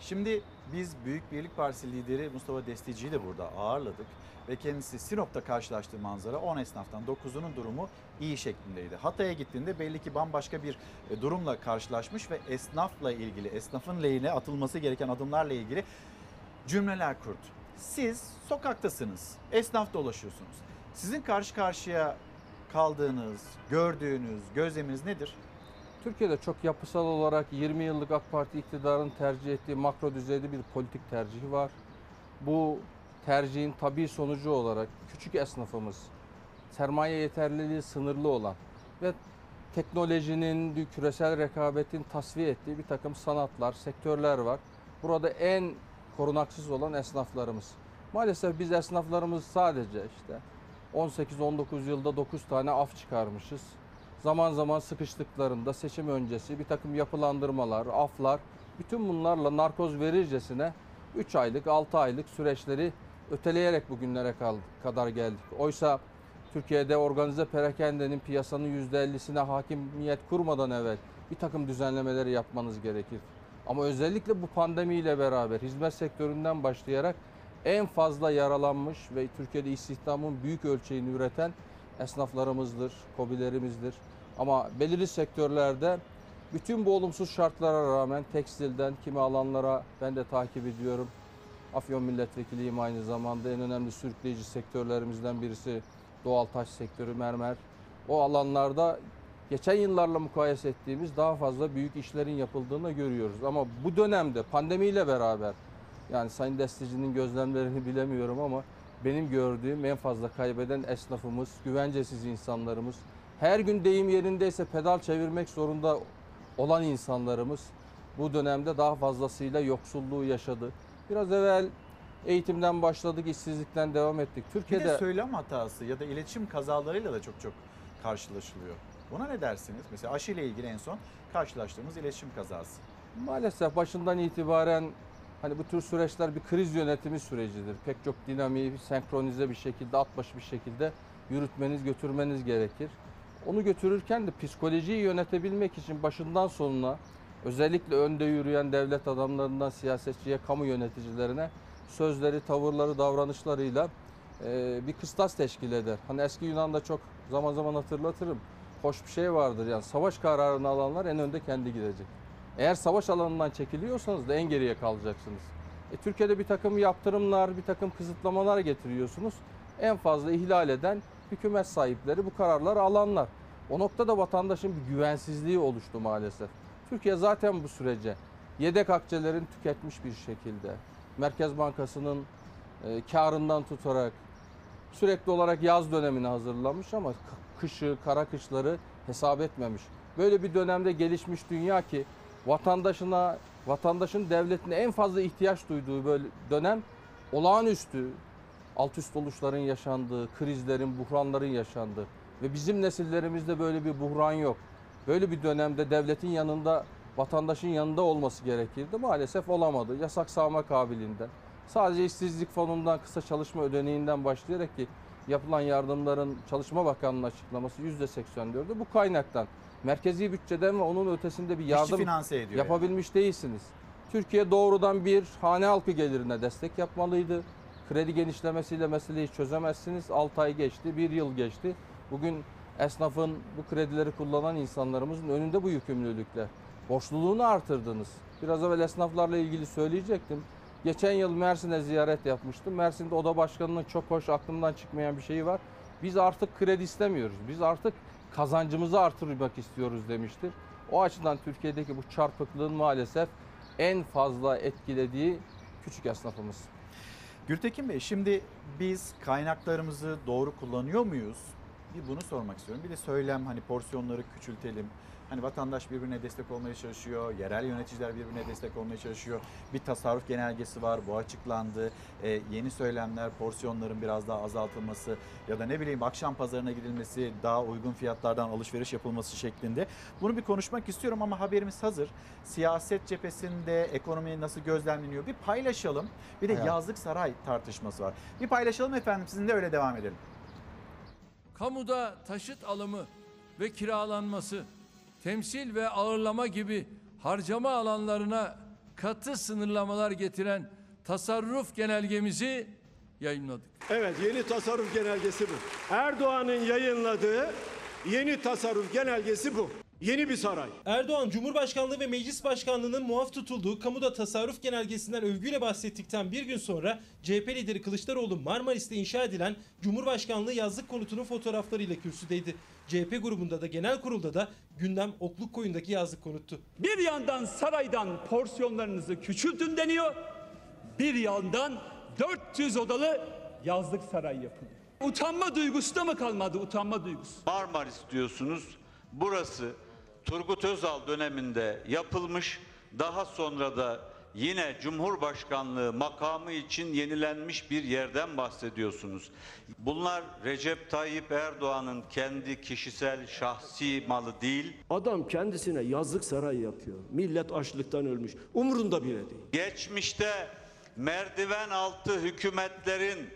Şimdi biz Büyük Birlik Partisi lideri Mustafa Destici'yi de burada ağırladık. Ve kendisi Sinop'ta karşılaştığı manzara 10 esnaftan 9'unun durumu iyi şeklindeydi. Hatay'a gittiğinde belli ki bambaşka bir e, durumla karşılaşmış ve esnafla ilgili, esnafın lehine atılması gereken adımlarla ilgili cümleler kurdu. Siz sokaktasınız, esnaf dolaşıyorsunuz. Sizin karşı karşıya kaldığınız, gördüğünüz, gözleminiz nedir? Türkiye'de çok yapısal olarak 20 yıllık AK Parti iktidarın tercih ettiği makro düzeyde bir politik tercihi var. Bu tercihin tabii sonucu olarak küçük esnafımız, sermaye yeterliliği sınırlı olan ve teknolojinin, küresel rekabetin tasfiye ettiği bir takım sanatlar, sektörler var. Burada en korunaksız olan esnaflarımız. Maalesef biz esnaflarımız sadece işte 18-19 yılda 9 tane af çıkarmışız. Zaman zaman sıkıştıklarında seçim öncesi bir takım yapılandırmalar, aflar, bütün bunlarla narkoz verircesine 3 aylık, 6 aylık süreçleri öteleyerek bugünlere kadar geldik. Oysa Türkiye'de organize perakendenin piyasanın %50'sine hakimiyet kurmadan evvel bir takım düzenlemeleri yapmanız gerekir. Ama özellikle bu pandemiyle beraber hizmet sektöründen başlayarak en fazla yaralanmış ve Türkiye'de istihdamın büyük ölçeğini üreten esnaflarımızdır, kobilerimizdir. Ama belirli sektörlerde bütün bu olumsuz şartlara rağmen tekstilden kimi alanlara ben de takip ediyorum. Afyon milletvekiliyim aynı zamanda en önemli sürükleyici sektörlerimizden birisi doğal taş sektörü, mermer. O alanlarda geçen yıllarla mukayese ettiğimiz daha fazla büyük işlerin yapıldığını görüyoruz. Ama bu dönemde pandemiyle beraber yani Sayın Desteci'nin gözlemlerini bilemiyorum ama benim gördüğüm en fazla kaybeden esnafımız, güvencesiz insanlarımız, her gün deyim yerindeyse pedal çevirmek zorunda olan insanlarımız bu dönemde daha fazlasıyla yoksulluğu yaşadı. Biraz evvel eğitimden başladık, işsizlikten devam ettik. Bir Türkiye'de de söylem hatası ya da iletişim kazalarıyla da çok çok karşılaşılıyor. Buna ne dersiniz? Mesela aşı ile ilgili en son karşılaştığımız iletişim kazası. Maalesef başından itibaren hani bu tür süreçler bir kriz yönetimi sürecidir. Pek çok dinamiği senkronize bir şekilde, at başı bir şekilde yürütmeniz, götürmeniz gerekir. Onu götürürken de psikolojiyi yönetebilmek için başından sonuna özellikle önde yürüyen devlet adamlarından siyasetçiye, kamu yöneticilerine sözleri, tavırları, davranışlarıyla e, bir kıstas teşkil eder. Hani eski Yunan'da çok zaman zaman hatırlatırım. Hoş bir şey vardır yani savaş kararını alanlar en önde kendi gidecek. Eğer savaş alanından çekiliyorsanız da en geriye kalacaksınız. E, Türkiye'de bir takım yaptırımlar, bir takım kısıtlamalar getiriyorsunuz. En fazla ihlal eden hükümet sahipleri bu kararları alanlar. O noktada vatandaşın bir güvensizliği oluştu maalesef. Türkiye zaten bu sürece yedek akçelerin tüketmiş bir şekilde Merkez Bankası'nın e, karından tutarak sürekli olarak yaz dönemini hazırlamış ama kışı, kara kışları hesap etmemiş. Böyle bir dönemde gelişmiş dünya ki vatandaşına, vatandaşın devletine en fazla ihtiyaç duyduğu böyle dönem olağanüstü alt üst oluşların yaşandığı, krizlerin, buhranların yaşandığı ve bizim nesillerimizde böyle bir buhran yok. Böyle bir dönemde devletin yanında, vatandaşın yanında olması gerekirdi. Maalesef olamadı. Yasak sağma kabiliğinden. Sadece işsizlik fonundan, kısa çalışma ödeneğinden başlayarak ki yapılan yardımların Çalışma Bakanlığı'nın açıklaması %84'ü bu kaynaktan. Merkezi bütçeden ve onun ötesinde bir yardım finanse ediyor yapabilmiş değilsiniz. Türkiye doğrudan bir hane halkı gelirine destek yapmalıydı. Kredi genişlemesiyle meseleyi çözemezsiniz. 6 ay geçti, 1 yıl geçti. Bugün esnafın, bu kredileri kullanan insanlarımızın önünde bu yükümlülükler. Borçluluğunu artırdınız. Biraz evvel esnaflarla ilgili söyleyecektim. Geçen yıl Mersin'e ziyaret yapmıştım. Mersin'de oda başkanının çok hoş aklımdan çıkmayan bir şeyi var. Biz artık kredi istemiyoruz. Biz artık kazancımızı artırmak istiyoruz demiştir. O açıdan Türkiye'deki bu çarpıklığın maalesef en fazla etkilediği küçük esnafımız. Gültekin Bey şimdi biz kaynaklarımızı doğru kullanıyor muyuz? Bir bunu sormak istiyorum. Bir de söylem hani porsiyonları küçültelim. Hani vatandaş birbirine destek olmaya çalışıyor. Yerel yöneticiler birbirine destek olmaya çalışıyor. Bir tasarruf genelgesi var. Bu açıklandı. Ee, yeni söylemler porsiyonların biraz daha azaltılması ya da ne bileyim akşam pazarına gidilmesi, daha uygun fiyatlardan alışveriş yapılması şeklinde. Bunu bir konuşmak istiyorum ama haberimiz hazır. Siyaset cephesinde ekonomi nasıl gözlemleniyor? Bir paylaşalım. Bir de yazlık saray tartışması var. Bir paylaşalım efendim sizinle öyle devam edelim. kamuda taşıt alımı ve kiralanması, temsil ve ağırlama gibi harcama alanlarına katı sınırlamalar getiren tasarruf genelgemizi yayınladık. Evet yeni tasarruf genelgesi bu. Erdoğan'ın yayınladığı yeni tasarruf genelgesi bu. Yeni bir saray. Erdoğan Cumhurbaşkanlığı ve Meclis Başkanlığı'nın muaf tutulduğu kamuda tasarruf genelgesinden övgüyle bahsettikten bir gün sonra CHP lideri Kılıçdaroğlu Marmaris'te inşa edilen Cumhurbaşkanlığı yazlık konutunun fotoğraflarıyla kürsüdeydi. CHP grubunda da genel kurulda da gündem Okluk Koyun'daki yazlık konuttu. Bir yandan saraydan porsiyonlarınızı küçültün deniyor. Bir yandan 400 odalı yazlık saray yapılıyor. Utanma duygusu da mı kalmadı utanma duygusu? Marmaris diyorsunuz. Burası Turgut Özal döneminde yapılmış. Daha sonra da yine Cumhurbaşkanlığı makamı için yenilenmiş bir yerden bahsediyorsunuz. Bunlar Recep Tayyip Erdoğan'ın kendi kişisel şahsi malı değil. Adam kendisine yazlık saray yapıyor. Millet açlıktan ölmüş. Umurunda bile değil. Geçmişte merdiven altı hükümetlerin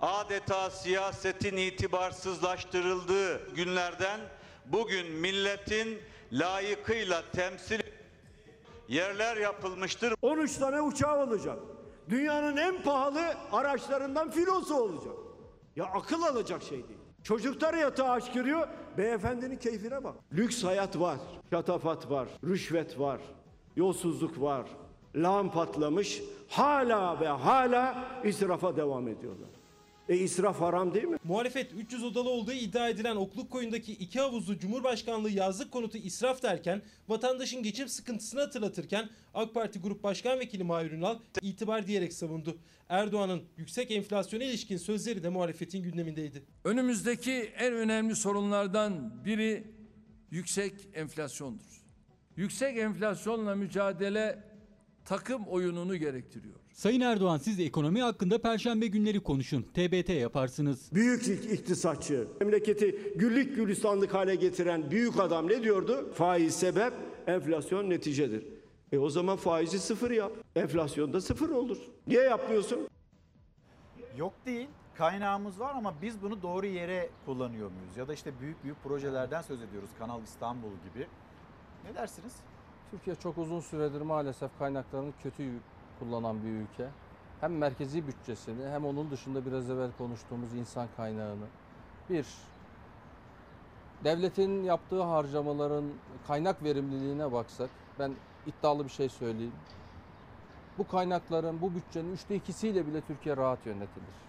adeta siyasetin itibarsızlaştırıldığı günlerden bugün milletin layıkıyla temsil yerler yapılmıştır. 13 tane uçağı olacak. Dünyanın en pahalı araçlarından filosu olacak. Ya akıl alacak şey değil. Çocuklar yatağa aşkırıyor. Beyefendinin keyfine bak. Lüks hayat var. Şatafat var. Rüşvet var. Yolsuzluk var. Lağım patlamış. Hala ve hala israfa devam ediyorlar. E israf haram değil mi? Muhalefet 300 odalı olduğu iddia edilen Okluk Koyun'daki iki havuzlu Cumhurbaşkanlığı yazlık konutu israf derken vatandaşın geçim sıkıntısını hatırlatırken AK Parti Grup Başkan Vekili Mahir Ünal itibar diyerek savundu. Erdoğan'ın yüksek enflasyona ilişkin sözleri de muhalefetin gündemindeydi. Önümüzdeki en önemli sorunlardan biri yüksek enflasyondur. Yüksek enflasyonla mücadele takım oyununu gerektiriyor. Sayın Erdoğan siz ekonomi hakkında perşembe günleri konuşun. TBT yaparsınız. Büyük iktisatçı, memleketi güllük gülistanlık hale getiren büyük adam ne diyordu? Faiz sebep, enflasyon neticedir. E o zaman faizi sıfır yap. Enflasyon da sıfır olur. Niye yapmıyorsun? Yok değil. Kaynağımız var ama biz bunu doğru yere kullanıyor muyuz? Ya da işte büyük büyük projelerden söz ediyoruz. Kanal İstanbul gibi. Ne dersiniz? Türkiye çok uzun süredir maalesef kaynaklarını kötü kullanan bir ülke. Hem merkezi bütçesini hem onun dışında biraz evvel konuştuğumuz insan kaynağını. Bir, devletin yaptığı harcamaların kaynak verimliliğine baksak ben iddialı bir şey söyleyeyim. Bu kaynakların, bu bütçenin üçte ikisiyle bile Türkiye rahat yönetilir.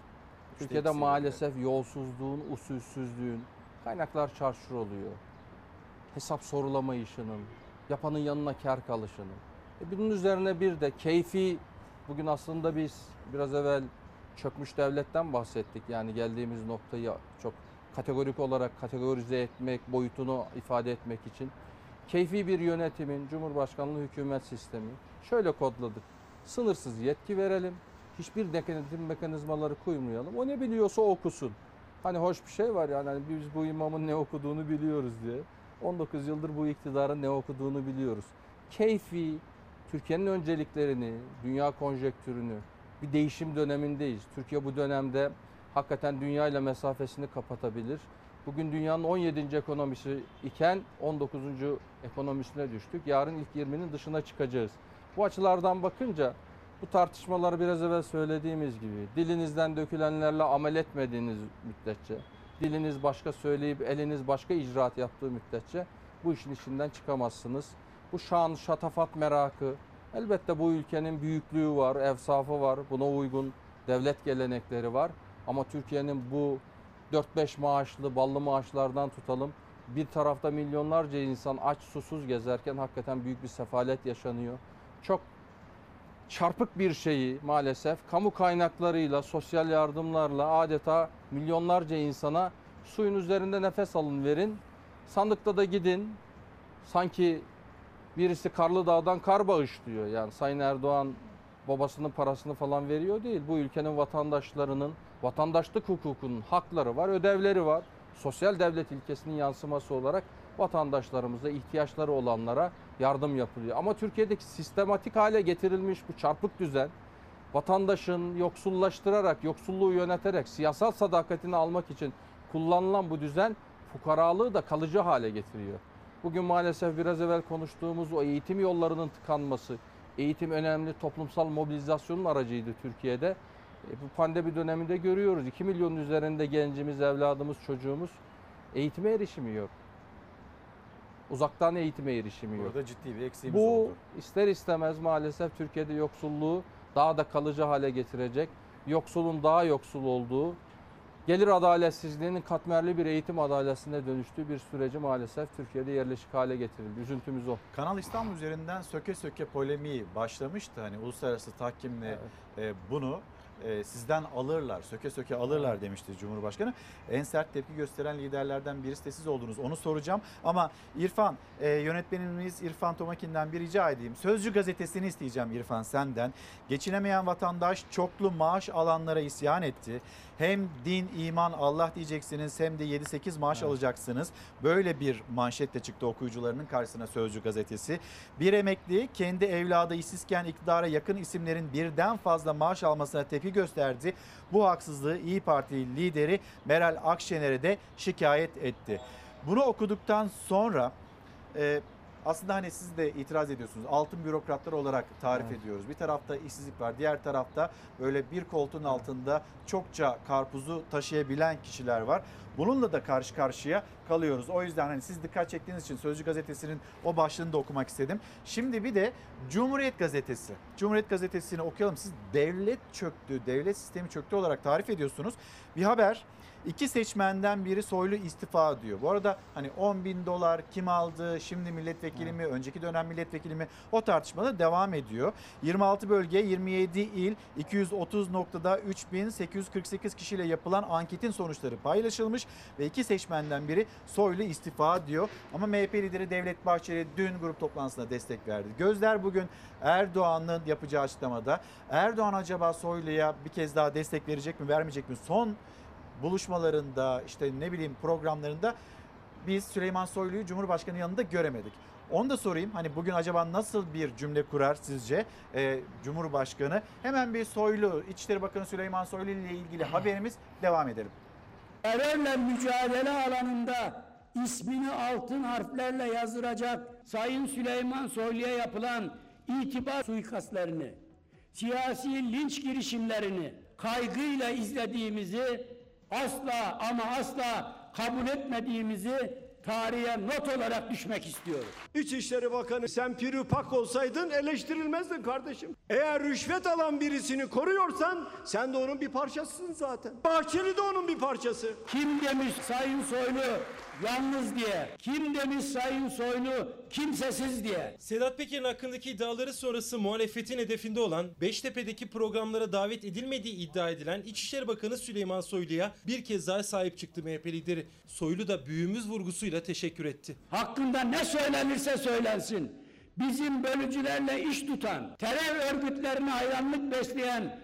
Türkiye'de ikisiyle maalesef yolsuzluğun, usulsüzlüğün, kaynaklar çarşur oluyor. Hesap sorulamayışının, yapanın yanına kar kalışının. E bunun üzerine bir de keyfi, bugün aslında biz biraz evvel çökmüş devletten bahsettik. Yani geldiğimiz noktayı çok kategorik olarak kategorize etmek, boyutunu ifade etmek için. Keyfi bir yönetimin, Cumhurbaşkanlığı hükümet sistemi şöyle kodladık. Sınırsız yetki verelim, hiçbir denetim mekanizmaları koymayalım. O ne biliyorsa okusun. Hani hoş bir şey var yani hani biz bu imamın ne okuduğunu biliyoruz diye. 19 yıldır bu iktidarın ne okuduğunu biliyoruz. Keyfi, Türkiye'nin önceliklerini, dünya konjektürünü, bir değişim dönemindeyiz. Türkiye bu dönemde hakikaten dünya ile mesafesini kapatabilir. Bugün dünyanın 17. ekonomisi iken 19. ekonomisine düştük. Yarın ilk 20'nin dışına çıkacağız. Bu açılardan bakınca bu tartışmaları biraz evvel söylediğimiz gibi dilinizden dökülenlerle amel etmediğiniz müddetçe, diliniz başka söyleyip eliniz başka icraat yaptığı müddetçe bu işin içinden çıkamazsınız. Bu şan, şatafat merakı, elbette bu ülkenin büyüklüğü var, evsafı var, buna uygun devlet gelenekleri var. Ama Türkiye'nin bu 4-5 maaşlı, ballı maaşlardan tutalım. Bir tarafta milyonlarca insan aç susuz gezerken hakikaten büyük bir sefalet yaşanıyor. Çok çarpık bir şeyi maalesef kamu kaynaklarıyla, sosyal yardımlarla adeta milyonlarca insana suyun üzerinde nefes alın verin. Sandıkta da gidin. Sanki birisi Karlı Dağ'dan kar bağışlıyor. Yani Sayın Erdoğan babasının parasını falan veriyor değil. Bu ülkenin vatandaşlarının vatandaşlık hukukunun hakları var, ödevleri var. Sosyal devlet ilkesinin yansıması olarak vatandaşlarımıza, ihtiyaçları olanlara yardım yapılıyor. Ama Türkiye'deki sistematik hale getirilmiş bu çarpık düzen vatandaşın yoksullaştırarak, yoksulluğu yöneterek siyasal sadakatini almak için kullanılan bu düzen fukaralığı da kalıcı hale getiriyor. Bugün maalesef biraz evvel konuştuğumuz o eğitim yollarının tıkanması, eğitim önemli toplumsal mobilizasyonun aracıydı Türkiye'de. E, bu pandemi döneminde görüyoruz. 2 milyonun üzerinde gencimiz, evladımız, çocuğumuz eğitime erişimi yok. uzaktan eğitime erişimi yok. Burada ciddi bir eksiğimiz Bu oldu. ister istemez maalesef Türkiye'de yoksulluğu daha da kalıcı hale getirecek. Yoksulun daha yoksul olduğu, gelir adaletsizliğinin katmerli bir eğitim adaletsizliğine dönüştüğü bir süreci maalesef Türkiye'de yerleşik hale getirildi. Üzüntümüz o. Kanal İstanbul üzerinden söke söke polemiği başlamıştı. Hani uluslararası tahkimle e, bunu e, sizden alırlar, söke söke alırlar demişti Cumhurbaşkanı. En sert tepki gösteren liderlerden birisi de siz oldunuz. Onu soracağım. Ama İrfan, e, yönetmenimiz İrfan Tomakin'den bir rica edeyim. Sözcü gazetesini isteyeceğim İrfan senden. Geçinemeyen vatandaş çoklu maaş alanlara isyan etti. Hem din, iman, Allah diyeceksiniz hem de 7-8 maaş alacaksınız. Böyle bir manşetle çıktı okuyucularının karşısına Sözcü gazetesi. Bir emekli kendi evladı işsizken iktidara yakın isimlerin birden fazla maaş almasına tepki gösterdi. Bu haksızlığı İyi Parti lideri Meral Akşener'e de şikayet etti. Bunu okuduktan sonra e, aslında hani siz de itiraz ediyorsunuz. Altın bürokratlar olarak tarif Evet. ediyoruz. Bir tarafta işsizlik var. Diğer tarafta böyle bir koltuğun altında çokça karpuzu taşıyabilen kişiler var. Bununla da karşı karşıya kalıyoruz. O yüzden hani siz dikkat çektiğiniz için Sözcü Gazetesi'nin o başlığını da okumak istedim. Şimdi bir de Cumhuriyet Gazetesi. Cumhuriyet Gazetesi'ni okuyalım. Siz devlet çöktü, devlet sistemi çöktü olarak tarif ediyorsunuz. Bir haber İki seçmenden biri soylu istifa diyor. Bu arada hani 10 bin dolar kim aldı, şimdi milletvekili mi, önceki dönem milletvekili mi o tartışma da devam ediyor. 26 bölge, 27 il, 230 noktada 3848 kişiyle yapılan anketin sonuçları paylaşılmış ve iki seçmenden biri soylu istifa diyor. Ama MHP lideri Devlet Bahçeli dün grup toplantısına destek verdi. Gözler bugün Erdoğan'ın yapacağı açıklamada. Erdoğan acaba Soylu'ya bir kez daha destek verecek mi, vermeyecek mi? Son buluşmalarında işte ne bileyim programlarında biz Süleyman Soylu'yu Cumhurbaşkanı yanında göremedik. Onu da sorayım hani bugün acaba nasıl bir cümle kurar sizce e, Cumhurbaşkanı? Hemen bir Soylu, İçişleri Bakanı Süleyman Soylu ile ilgili haberimiz devam edelim. Terörle mücadele alanında ismini altın harflerle yazdıracak Sayın Süleyman Soylu'ya yapılan itibar suikastlerini, siyasi linç girişimlerini kaygıyla izlediğimizi asla ama asla kabul etmediğimizi tarihe not olarak düşmek istiyorum. İçişleri Bakanı sen pürüpak olsaydın eleştirilmezdin kardeşim. Eğer rüşvet alan birisini koruyorsan sen de onun bir parçasısın zaten. Bahçeli de onun bir parçası. Kim demiş Sayın Soylu yalnız diye? Kim demiş Sayın Soylu kimsesiz diye? Sedat Peker'in hakkındaki iddiaları sonrası muhalefetin hedefinde olan Beştepe'deki programlara davet edilmediği iddia edilen İçişleri Bakanı Süleyman Soylu'ya bir kez daha sahip çıktı MHP lideri. Soylu da büyüğümüz vurgusuyla teşekkür etti. Hakkında ne söylenirse söylensin. Bizim bölücülerle iş tutan, terör örgütlerine hayranlık besleyen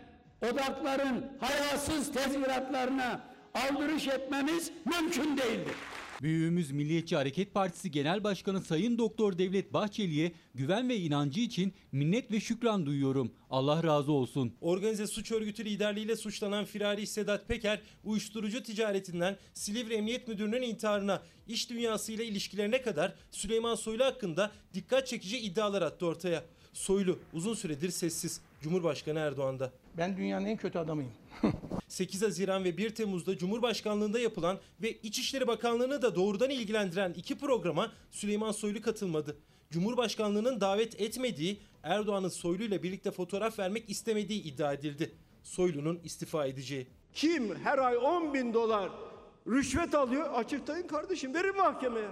odakların hayasız tezviratlarına aldırış etmemiz mümkün değildir. Büyüğümüz Milliyetçi Hareket Partisi Genel Başkanı Sayın Doktor Devlet Bahçeli'ye güven ve inancı için minnet ve şükran duyuyorum. Allah razı olsun. Organize suç örgütü liderliğiyle suçlanan firari Sedat Peker, uyuşturucu ticaretinden Silivri Emniyet Müdürü'nün intiharına, iş dünyasıyla ilişkilerine kadar Süleyman Soylu hakkında dikkat çekici iddialar attı ortaya. Soylu uzun süredir sessiz. Cumhurbaşkanı Erdoğan'da. Ben dünyanın en kötü adamıyım. *laughs* 8 Haziran ve 1 Temmuz'da Cumhurbaşkanlığında yapılan ve İçişleri Bakanlığı'nı da doğrudan ilgilendiren iki programa Süleyman Soylu katılmadı. Cumhurbaşkanlığının davet etmediği, Erdoğan'ın Soylu ile birlikte fotoğraf vermek istemediği iddia edildi. Soylu'nun istifa edeceği. Kim her ay 10 bin dolar rüşvet alıyor açıklayın kardeşim verin mahkemeye.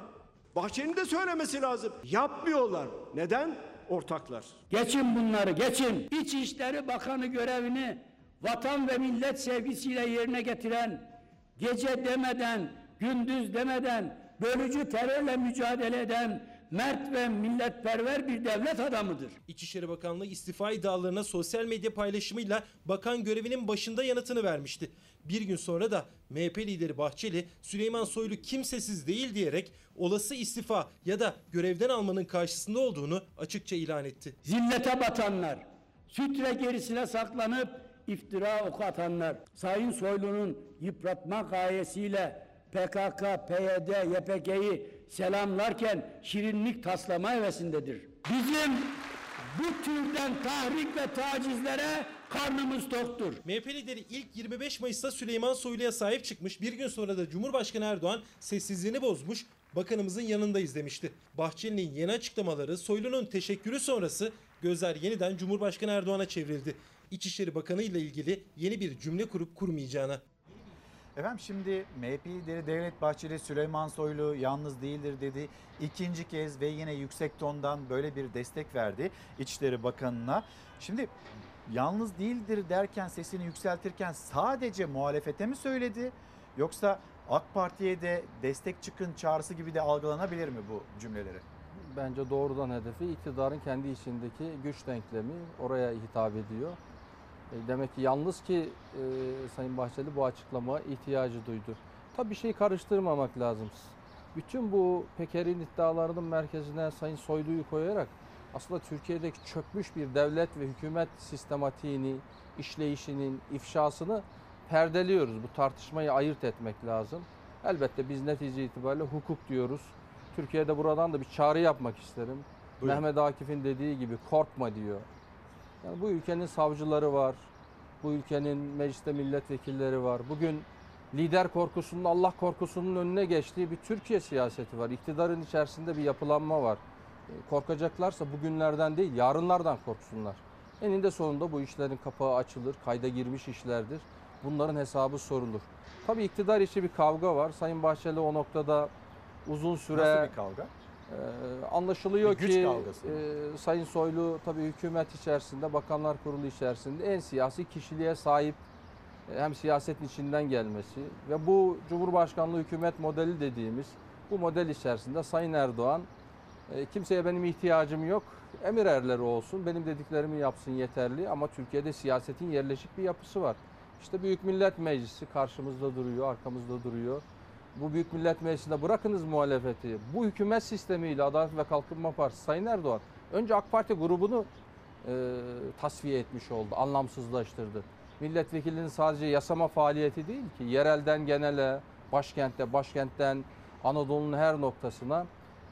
Bahçeli'nin de söylemesi lazım. Yapmıyorlar. Neden? Ortaklar. Geçin bunları geçin. İçişleri Bakanı görevini vatan ve millet sevgisiyle yerine getiren, gece demeden, gündüz demeden bölücü terörle mücadele eden mert ve milletperver bir devlet adamıdır. İçişleri Bakanlığı istifa iddialarına sosyal medya paylaşımıyla bakan görevinin başında yanıtını vermişti. Bir gün sonra da MHP lideri Bahçeli Süleyman Soylu kimsesiz değil diyerek olası istifa ya da görevden almanın karşısında olduğunu açıkça ilan etti. Zillete batanlar, sütre gerisine saklanıp iftira oku atanlar, Sayın Soylu'nun yıpratma gayesiyle PKK, PYD, YPG'yi selamlarken şirinlik taslama hevesindedir. Bizim bu türden tahrik ve tacizlere karnımız toktur. MHP lideri ilk 25 Mayıs'ta Süleyman Soylu'ya sahip çıkmış. Bir gün sonra da Cumhurbaşkanı Erdoğan sessizliğini bozmuş. bakanımızın yanındayız demişti. Bahçeli'nin yeni açıklamaları Soylu'nun teşekkürü sonrası gözler yeniden Cumhurbaşkanı Erdoğan'a çevrildi. İçişleri Bakanı ile ilgili yeni bir cümle kurup kurmayacağına. Efendim şimdi MHP lideri Devlet Bahçeli Süleyman Soylu yalnız değildir dedi. İkinci kez ve yine yüksek tondan böyle bir destek verdi İçişleri Bakanı'na. Şimdi yalnız değildir derken sesini yükseltirken sadece muhalefete mi söyledi? Yoksa AK Parti'ye de destek çıkın çağrısı gibi de algılanabilir mi bu cümleleri? Bence doğrudan hedefi iktidarın kendi içindeki güç denklemi oraya hitap ediyor. E, Demek ki yalnız ki e, Sayın Bahçeli bu açıklamaya ihtiyacı duydu. Tabii bir şeyi karıştırmamak lazım. Bütün bu Peker'in iddialarının merkezine Sayın Soylu'yu koyarak aslında Türkiye'deki çökmüş bir devlet ve hükümet sistematiğini, işleyişinin ifşasını perdeliyoruz. Bu tartışmayı ayırt etmek lazım. Elbette biz netice itibariyle hukuk diyoruz. Türkiye'de buradan da bir çağrı yapmak isterim. Buyurun. Mehmet Akif'in dediği gibi korkma diyor. Yani bu ülkenin savcıları var. Bu ülkenin mecliste milletvekilleri var. Bugün lider korkusunun, Allah korkusunun önüne geçtiği bir Türkiye siyaseti var. İktidarın içerisinde bir yapılanma var. E, Korkacaklarsa bugünlerden değil, yarınlardan korksunlar. Eninde sonunda bu işlerin kapağı açılır, kayda girmiş işlerdir. Bunların hesabı sorulur. Tabii iktidar içi bir kavga var. Sayın Bahçeli o noktada uzun süre Nasıl bir kavga? ee, anlaşılıyor Bir güç ki kavgası e, Sayın Soylu tabii hükümet içerisinde, Bakanlar Kurulu içerisinde en siyasi kişiliğe sahip e, hem siyasetin içinden gelmesi ve bu Cumhurbaşkanlığı hükümet modeli dediğimiz bu model içerisinde Sayın Erdoğan e, kimseye benim ihtiyacım yok, emir erleri olsun, benim dediklerimi yapsın yeterli ama Türkiye'de siyasetin yerleşik bir yapısı var. İşte Büyük Millet Meclisi karşımızda duruyor, arkamızda duruyor. Bu Büyük Millet Meclisi'nde bırakınız muhalefeti. Bu hükümet sistemiyle Adalet ve Kalkınma Partisi Sayın Erdoğan önce AK Parti grubunu e, tasfiye etmiş oldu, anlamsızlaştırdı. Milletvekilinin sadece yasama faaliyeti değil ki yerelden genele, başkentte, başkentten Anadolu'nun her noktasına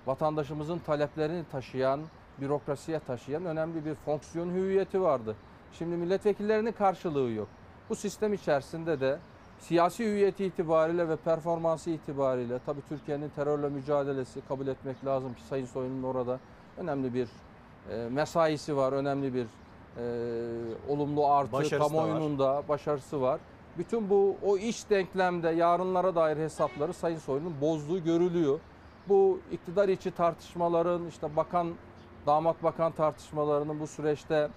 vatandaşımızın taleplerini taşıyan, bürokrasiye taşıyan önemli bir fonksiyon hüviyeti vardı. Şimdi milletvekillerinin karşılığı yok. Bu sistem içerisinde de siyasi hüviyeti itibariyle ve performansı itibariyle tabii Türkiye'nin terörle mücadelesi kabul etmek lazım ki Sayın Soylu'nun orada önemli bir e, mesaisi var, önemli bir e, olumlu artı Başarısı da kamuoyunun da başarısı var. Bütün bu o iç denklemde yarınlara dair hesapları Sayın Soylu'nun bozduğu görülüyor. Bu iktidar içi tartışmaların işte bakan damat bakan tartışmalarının bu süreçte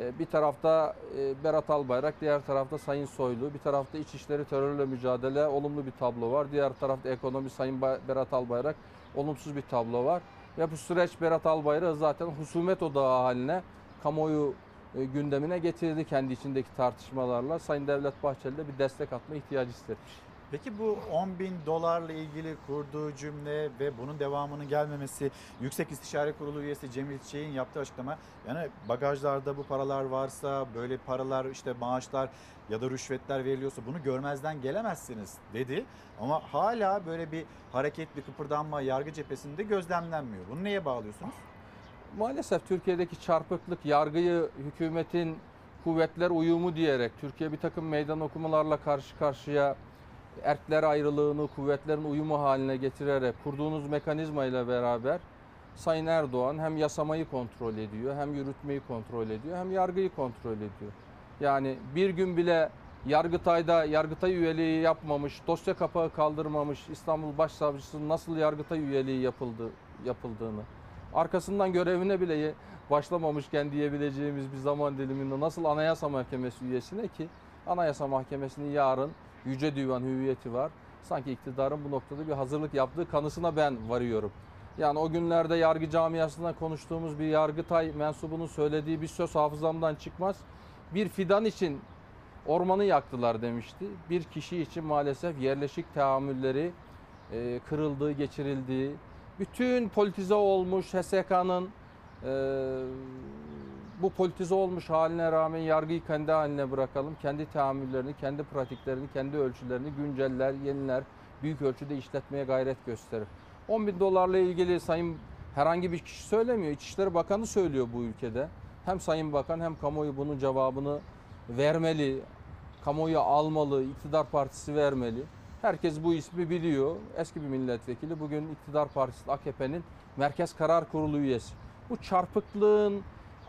e, bir tarafta e, Berat Albayrak, diğer tarafta Sayın Soylu, bir tarafta İçişleri terörle mücadele olumlu bir tablo var. Diğer tarafta ekonomi Sayın Berat Albayrak olumsuz bir tablo var. Ve bu süreç Berat Albayrak'ı zaten husumet odağı haline kamuoyu e, gündemine getirdi kendi içindeki tartışmalarla. Sayın Devlet Bahçeli de bir destek atma ihtiyacı hissetmiş. Peki bu 10 bin dolarla ilgili kurduğu cümle ve bunun devamının gelmemesi Yüksek İstişare Kurulu üyesi Cemil Çiçek'in yaptığı açıklama yani bagajlarda bu paralar varsa böyle paralar işte maaşlar ya da rüşvetler veriliyorsa bunu görmezden gelemezsiniz dedi. Ama hala böyle bir hareket bir kıpırdanma yargı cephesinde gözlemlenmiyor. Bunu neye bağlıyorsunuz? Maalesef Türkiye'deki çarpıklık yargıyı hükümetin kuvvetler uyumu diyerek Türkiye bir takım meydan okumalarla karşı karşıya erkler ayrılığını kuvvetlerin uyumu haline getirerek kurduğunuz mekanizma ile beraber Sayın Erdoğan hem yasamayı kontrol ediyor, hem yürütmeyi kontrol ediyor, hem yargıyı kontrol ediyor. Yani bir gün bile Yargıtay'da Yargıtay üyeliği yapmamış, dosya kapağı kaldırmamış İstanbul Başsavcısının nasıl Yargıtay üyeliği yapıldı, yapıldığını, arkasından görevine bile başlamamışken diyebileceğimiz bir zaman diliminde nasıl Anayasa Mahkemesi üyesine ki Anayasa Mahkemesi'nin yarın Yüce Divan hüviyeti var. Sanki iktidarın bu noktada bir hazırlık yaptığı kanısına ben varıyorum. Yani o günlerde yargı camiasında konuştuğumuz bir Yargıtay mensubunun söylediği bir söz hafızamdan çıkmaz. Bir fidan için ormanı yaktılar demişti. Bir kişi için maalesef yerleşik tahammülleri e, kırıldığı, geçirildiği, bütün politize olmuş HSK'nın e, bu politize olmuş haline rağmen yargıyı kendi haline bırakalım. Kendi tahammüllerini, kendi pratiklerini, kendi ölçülerini günceller, yeniler, büyük ölçüde işletmeye gayret gösterir. 10 bin dolarla ilgili sayın herhangi bir kişi söylemiyor. İçişleri Bakanı söylüyor bu ülkede. Hem Sayın Bakan hem kamuoyu bunun cevabını vermeli. Kamuoyu almalı, iktidar partisi vermeli. Herkes bu ismi biliyor. Eski bir milletvekili. Bugün iktidar partisi AKP'nin Merkez Karar Kurulu üyesi. Bu çarpıklığın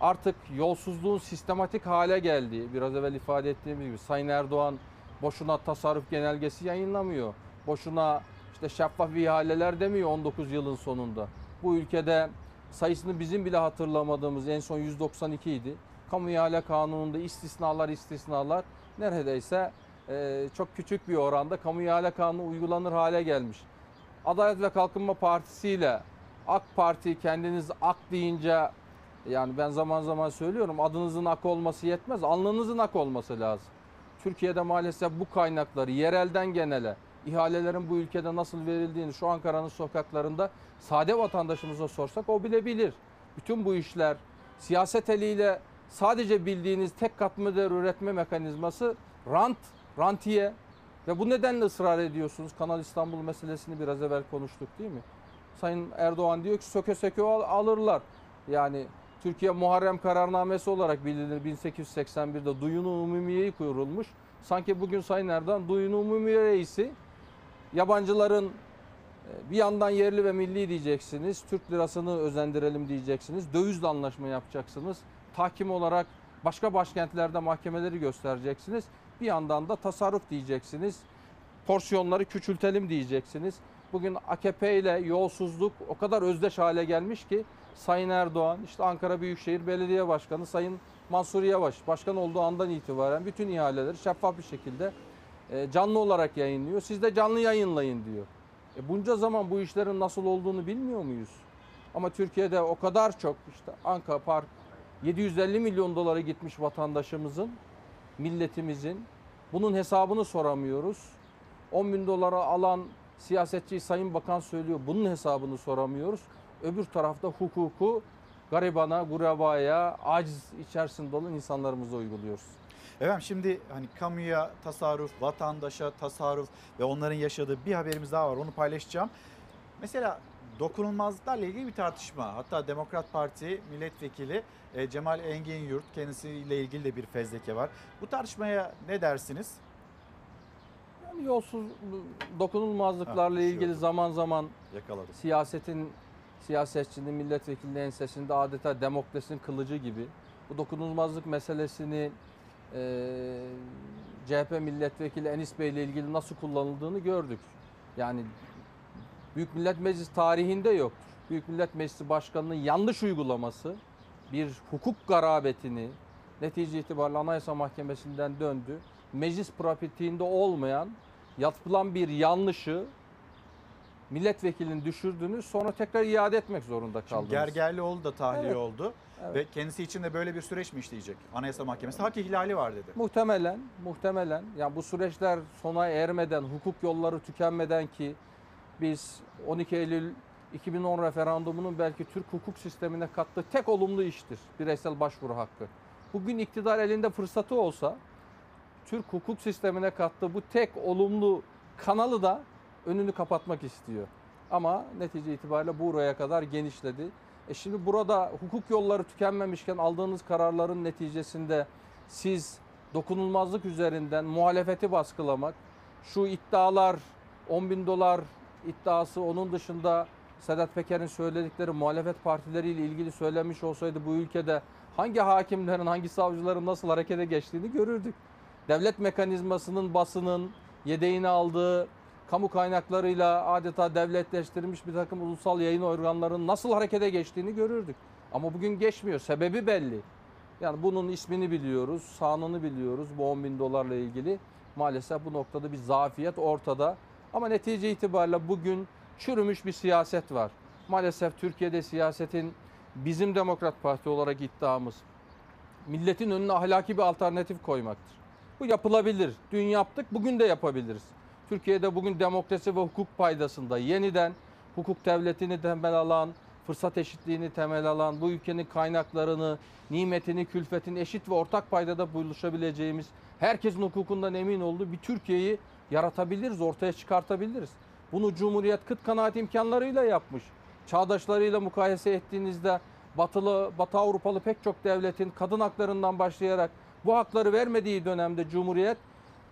artık yolsuzluğun sistematik hale geldiği, biraz evvel ifade ettiğimiz gibi Sayın Erdoğan boşuna tasarruf genelgesi yayınlamıyor. Boşuna işte şeffaf ihaleler demiyor 19 yılın sonunda. Bu ülkede sayısını bizim bile hatırlamadığımız en son 192 idi. Kamu ihale kanununda istisnalar istisnalar neredeyse e, çok küçük bir oranda kamu ihale kanunu uygulanır hale gelmiş. Adalet ve Kalkınma Partisi ile AK Parti kendiniz ak deyince yani ben zaman zaman söylüyorum adınızın ak olması yetmez alnınızın ak olması lazım. Türkiye'de maalesef bu kaynakları yerelden genele ihalelerin bu ülkede nasıl verildiğini şu Ankara'nın sokaklarında sade vatandaşımıza sorsak o bile bilir. Bütün bu işler siyaset eliyle sadece bildiğiniz tek katma değer üretme mekanizması rant, rantiye ve bu nedenle ısrar ediyorsunuz. Kanal İstanbul meselesini biraz evvel konuştuk değil mi? Sayın Erdoğan diyor ki söke söke al- alırlar. Yani Türkiye Muharrem Kararnamesi olarak bilinir 1881'de Duyunu Umumiye'yi kurulmuş. Sanki bugün Sayın Erdoğan Duyunu Umumiye reisi yabancıların e, bir yandan yerli ve milli diyeceksiniz. Türk lirasını özendirelim diyeceksiniz. Dövizle anlaşma yapacaksınız. Tahkim olarak başka başkentlerde mahkemeleri göstereceksiniz. Bir yandan da tasarruf diyeceksiniz. Porsiyonları küçültelim diyeceksiniz. Bugün AKP ile yolsuzluk o kadar özdeş hale gelmiş ki Sayın Erdoğan, işte Ankara Büyükşehir Belediye Başkanı Sayın Mansur Yavaş başkan olduğu andan itibaren bütün ihaleleri şeffaf bir şekilde e, canlı olarak yayınlıyor. Siz de canlı yayınlayın diyor. E bunca zaman bu işlerin nasıl olduğunu bilmiyor muyuz? Ama Türkiye'de o kadar çok işte Ankara Park 750 milyon dolara gitmiş vatandaşımızın, milletimizin bunun hesabını soramıyoruz. 10 bin dolara alan siyasetçi Sayın Bakan söylüyor bunun hesabını soramıyoruz. Öbür tarafta hukuku garibana, gurebaya, aciz içerisinde olan insanlarımıza uyguluyoruz. Efendim şimdi hani kamuya tasarruf, vatandaşa tasarruf ve onların yaşadığı bir haberimiz daha var. Onu paylaşacağım. Mesela dokunulmazlıklarla ilgili bir tartışma. Hatta Demokrat Parti milletvekili e, Cemal Engin Yurt kendisiyle ilgili de bir fezleke var. Bu tartışmaya ne dersiniz? Yani yolsuz dokunulmazlıklarla Ha, ilgili oldu. zaman zaman Yakaladık. siyasetin siyasetçinin milletvekilinin ensesinde adeta demokrasinin kılıcı gibi bu dokunulmazlık meselesini e, CHP milletvekili Enis Bey ile ilgili nasıl kullanıldığını gördük. Yani Büyük Millet Meclisi tarihinde yoktur. Büyük Millet Meclisi Başkanı'nın yanlış uygulaması bir hukuk garabetini netice itibariyle Anayasa Mahkemesi'nden döndü. Meclis pratiğinde olmayan yapılan bir yanlışı milletvekilinin düşürdüğünü sonra tekrar iade etmek zorunda Şimdi kaldınız. Gergerlioğlu da tahliye Evet. oldu Evet. ve kendisi için de böyle bir süreç mi işleyecek? Anayasa Mahkemesi hak ihlali var dedi. Muhtemelen, muhtemelen. Yani bu süreçler sona ermeden, hukuk yolları tükenmeden ki biz 12 Eylül 2010 referandumunun belki Türk hukuk sistemine kattığı tek olumlu iştir. Bireysel başvuru hakkı. Bugün iktidar elinde fırsatı olsa Türk hukuk sistemine kattığı bu tek olumlu kanalı da önünü kapatmak istiyor. Ama netice itibariyle buraya kadar genişledi. E şimdi burada hukuk yolları tükenmemişken aldığınız kararların neticesinde siz dokunulmazlık üzerinden muhalefeti baskılamak, şu iddialar 10 bin dolar iddiası onun dışında Sedat Peker'in söyledikleri muhalefet partileriyle ilgili söylenmiş olsaydı bu ülkede hangi hakimlerin, hangi savcıların nasıl harekete geçtiğini görürdük. Devlet mekanizmasının, basının yedeğini aldığı, kamu kaynaklarıyla adeta devletleştirilmiş bir takım ulusal yayın organlarının nasıl harekete geçtiğini görürdük. Ama bugün geçmiyor. Sebebi belli. Yani bunun ismini biliyoruz, sahanını biliyoruz bu 10 bin dolarla ilgili. Maalesef bu noktada bir zafiyet ortada. Ama netice itibariyle bugün çürümüş bir siyaset var. Maalesef Türkiye'de siyasetin bizim Demokrat Parti olarak iddiamız milletin önüne ahlaki bir alternatif koymaktır. Bu yapılabilir. Dün yaptık, bugün de yapabiliriz. Türkiye'de bugün demokrasi ve hukuk paydasında yeniden hukuk devletini temel alan, fırsat eşitliğini temel alan, bu ülkenin kaynaklarını, nimetini, külfetini eşit ve ortak paydada buluşabileceğimiz, herkesin hukukundan emin olduğu bir Türkiye'yi yaratabiliriz, ortaya çıkartabiliriz. Bunu Cumhuriyet kıt kanaat imkanlarıyla yapmış. Çağdaşlarıyla mukayese ettiğinizde batılı, Batı Avrupalı pek çok devletin kadın haklarından başlayarak bu hakları vermediği dönemde Cumhuriyet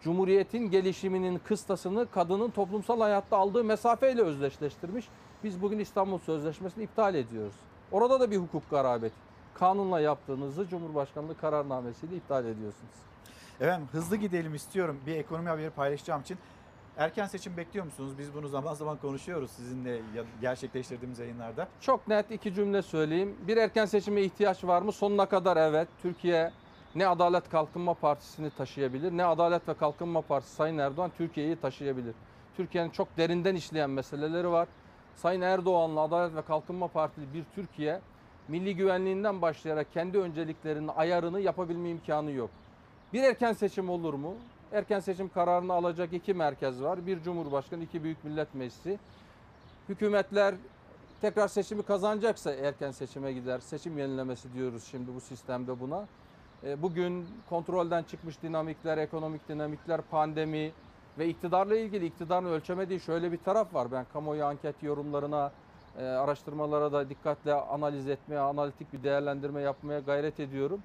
Cumhuriyetin gelişiminin kıstasını kadının toplumsal hayatta aldığı mesafeyle özdeşleştirmiş. Biz bugün İstanbul Sözleşmesi'ni iptal ediyoruz. Orada da bir hukuk garabeti. Kanunla yaptığınızı Cumhurbaşkanlığı kararnamesiyle iptal ediyorsunuz. Efendim hızlı gidelim istiyorum. Bir ekonomi haberi paylaşacağım için. Erken seçim bekliyor musunuz? Biz bunu zaman zaman konuşuyoruz sizinle gerçekleştirdiğimiz yayınlarda. Çok net iki cümle söyleyeyim. Bir erken seçime ihtiyaç var mı? Sonuna kadar evet. Türkiye ne Adalet Kalkınma Partisi'ni taşıyabilir ne Adalet ve Kalkınma Partisi Sayın Erdoğan Türkiye'yi taşıyabilir. Türkiye'nin çok derinden işleyen meseleleri var. Sayın Erdoğan'la Adalet ve Kalkınma Partili bir Türkiye milli güvenliğinden başlayarak kendi önceliklerinin ayarını yapabilme imkanı yok. Bir erken seçim olur mu? Erken seçim kararını alacak iki merkez var. Bir Cumhurbaşkanı, iki Büyük Millet Meclisi. Hükümetler tekrar seçimi kazanacaksa erken seçime gider. Seçim yenilemesi diyoruz şimdi bu sistemde buna. E, Bugün kontrolden çıkmış dinamikler, ekonomik dinamikler, pandemi ve iktidarla ilgili iktidarın ölçemediği şöyle bir taraf var. Ben kamuoyu anket yorumlarına, e, araştırmalara da dikkatle analiz etmeye, analitik bir değerlendirme yapmaya gayret ediyorum.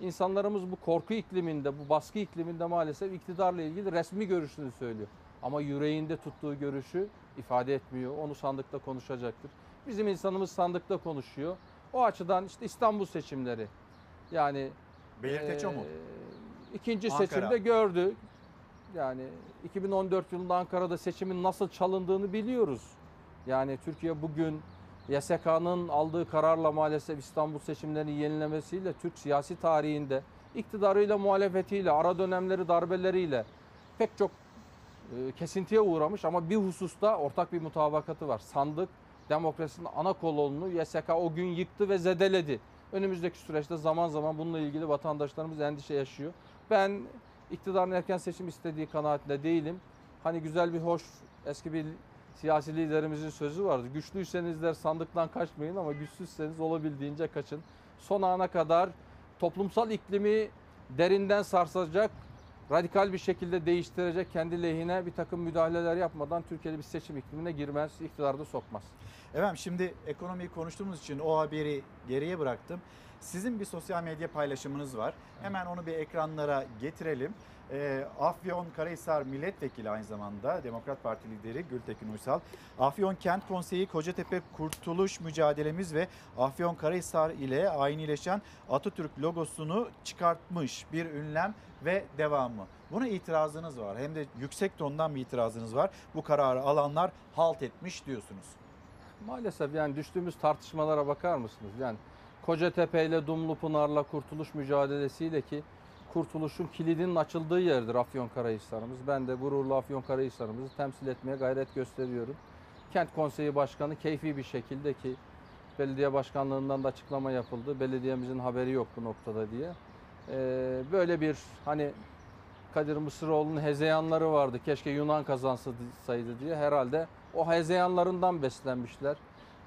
İnsanlarımız bu korku ikliminde, bu baskı ikliminde maalesef iktidarla ilgili resmi görüşünü söylüyor. Ama yüreğinde tuttuğu görüşü ifade etmiyor. Onu sandıkta konuşacaktır. Bizim insanımız sandıkta konuşuyor. O açıdan işte İstanbul seçimleri yani Belirteç o mu? eee, İkinci Ankara. seçimde gördük. Yani 2014 yılında Ankara'da seçimin nasıl çalındığını biliyoruz. Yani Türkiye bugün YSK'nın aldığı kararla maalesef İstanbul seçimlerini yenilemesiyle Türk siyasi tarihinde iktidarıyla, muhalefetiyle, ara dönemleri, darbeleriyle pek çok e, kesintiye uğramış ama bir hususta ortak bir mutabakatı var. Sandık demokrasinin ana kolonunu YSK o gün yıktı ve zedeledi. Önümüzdeki süreçte zaman zaman bununla ilgili vatandaşlarımız endişe yaşıyor. Ben iktidarın erken seçim istediği kanaatinde değilim. Hani güzel bir hoş eski bir siyasi liderimizin sözü vardı. Güçlüyseniz der sandıktan kaçmayın ama güçsüzseniz olabildiğince kaçın. Son ana kadar toplumsal iklimi derinden sarsacak, radikal bir şekilde değiştirecek kendi lehine bir takım müdahaleler yapmadan Türkiye'de bir seçim iklimine girmez, iktidarda sokmaz. Efendim şimdi ekonomiyi konuştuğumuz için o haberi geriye bıraktım. Sizin bir sosyal medya paylaşımınız var. Hemen onu bir ekranlara getirelim. Ee, Afyon Karahisar Milletvekili aynı zamanda Demokrat Parti lideri Gültekin Uysal. Afyon Kent Konseyi Kocatepe Kurtuluş Mücadelemiz ve Afyon Karahisar ile aynileşen Atatürk logosunu çıkartmış bir ünlem ve devamı. Buna itirazınız var. Hem de yüksek tondan bir itirazınız var. Bu kararı alanlar halt etmiş diyorsunuz. Maalesef yani düştüğümüz tartışmalara bakar mısınız? Yani Kocatepe ile Dumlupınar'la kurtuluş mücadelesiyle ki kurtuluşun kilidinin açıldığı yerdir Afyonkarahisar'ımız. Ben de gururlu Afyonkarahisar'ımızı temsil etmeye gayret gösteriyorum. Kent Konseyi Başkanı keyfi bir şekilde ki belediye başkanlığından da açıklama yapıldı. Belediyemizin haberi yok bu noktada diye. Ee, böyle bir hani Kadir Mısıroğlu'nun hezeyanları vardı. Keşke Yunan kazansaydı diye. Herhalde o hezeyanlarından beslenmişler.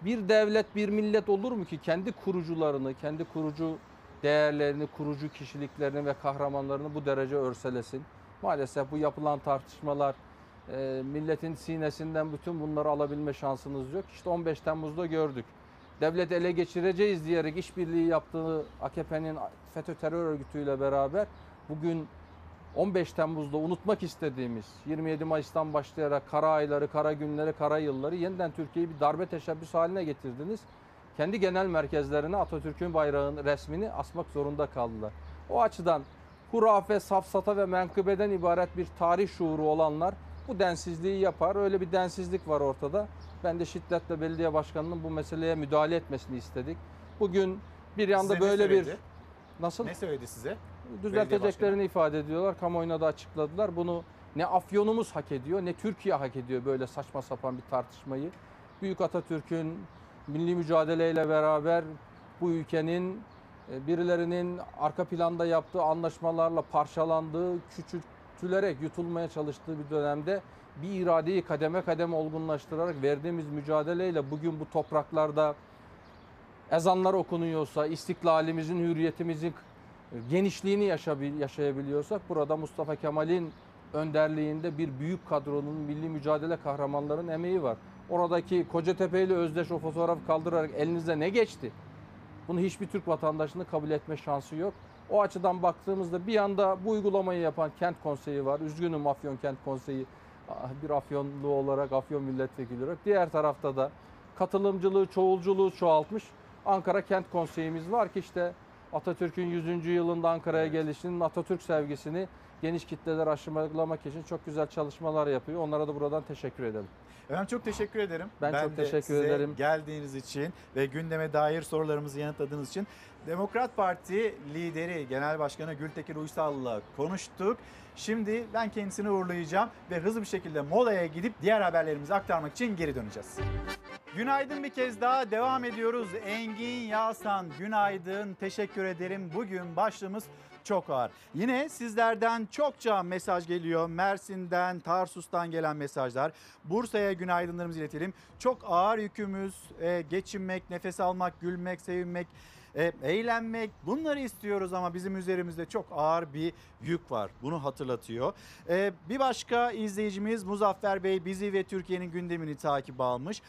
Bir devlet, bir millet olur mu ki kendi kurucularını, kendi kurucu değerlerini, kurucu kişiliklerini ve kahramanlarını bu derece örselesin? Maalesef bu yapılan tartışmalar e, milletin sinesinden bütün bunları alabilme şansınız yok. İşte 15 Temmuz'da gördük. Devlet ele geçireceğiz diyerek işbirliği yaptığı AKP'nin FETÖ terör örgütüyle beraber bugün 15 Temmuz'da unutmak istediğimiz 27 Mayıs'tan başlayarak kara ayları, kara günleri, kara yılları yeniden Türkiye'yi bir darbe teşebbüsü haline getirdiniz. Kendi genel merkezlerine Atatürk'ün bayrağının resmini asmak zorunda kaldılar. O açıdan hurafe, safsata ve menkıbeden ibaret bir tarih şuuru olanlar bu densizliği yapar. Öyle bir densizlik var ortada. Ben de şiddetle belediye başkanının bu meseleye müdahale etmesini istedik. Bugün bir yanda Size böyle bir nasıl Ne söyledi size? Düzelteceklerini ifade ediyorlar. Kamuoyuna da açıkladılar. Bunu ne Afyonumuz hak ediyor ne Türkiye hak ediyor böyle saçma sapan bir tartışmayı. Büyük Atatürk'ün milli mücadeleyle beraber bu ülkenin e, birilerinin arka planda yaptığı anlaşmalarla parçalandığı, küçültülerek yutulmaya çalıştığı bir dönemde bir iradeyi kademe kademe olgunlaştırarak verdiğimiz mücadeleyle bugün bu topraklarda ezanlar okunuyorsa, istiklalimizin, hürriyetimizin genişliğini yaşayabiliyorsak burada Mustafa Kemal'in önderliğinde bir büyük kadronun milli mücadele kahramanların emeği var. Oradaki Kocatepe ile özdeş o fotoğrafı kaldırarak elinize ne geçti? Bunu hiçbir Türk vatandaşının kabul etme şansı yok. O açıdan baktığımızda bir yanda bu uygulamayı yapan kent konseyi var. Üzgünüm Afyon Kent Konseyi ah, bir Afyonlu olarak, Afyon milletvekili olarak. Diğer tarafta da katılımcılığı, çoğulculuğu çoğaltmış Ankara Kent Konseyimiz var ki işte Atatürk'ün 100. yılında Ankara'ya gelişinin Atatürk sevgisini geniş kitleler aşılamak için çok güzel çalışmalar yapıyor. Onlara da buradan teşekkür edelim. Efendim çok teşekkür ederim. Ben çok de teşekkür ederim. Geldiğiniz için ve gündeme dair sorularımızı yanıtladığınız için Demokrat Parti lideri Genel Başkanı Gültekin Uysal'la konuştuk. Şimdi ben kendisini uğurlayacağım ve hızlı bir şekilde molaya gidip diğer haberlerimizi aktarmak için geri döneceğiz. Günaydın bir kez daha devam ediyoruz. Engin Yağsan günaydın teşekkür ederim. Bugün başlığımız çok ağır. Yine sizlerden çokça mesaj geliyor. Mersin'den, Tarsus'tan gelen mesajlar. Bursa'ya günaydınlarımızı iletelim. Çok ağır yükümüz e, geçinmek, nefes almak, gülmek, sevinmek, e, eğlenmek bunları istiyoruz ama bizim üzerimizde çok ağır bir yük var. Bunu hatırlatıyor. E, bir başka izleyicimiz Muzaffer Bey bizi ve Türkiye'nin gündemini takip almış.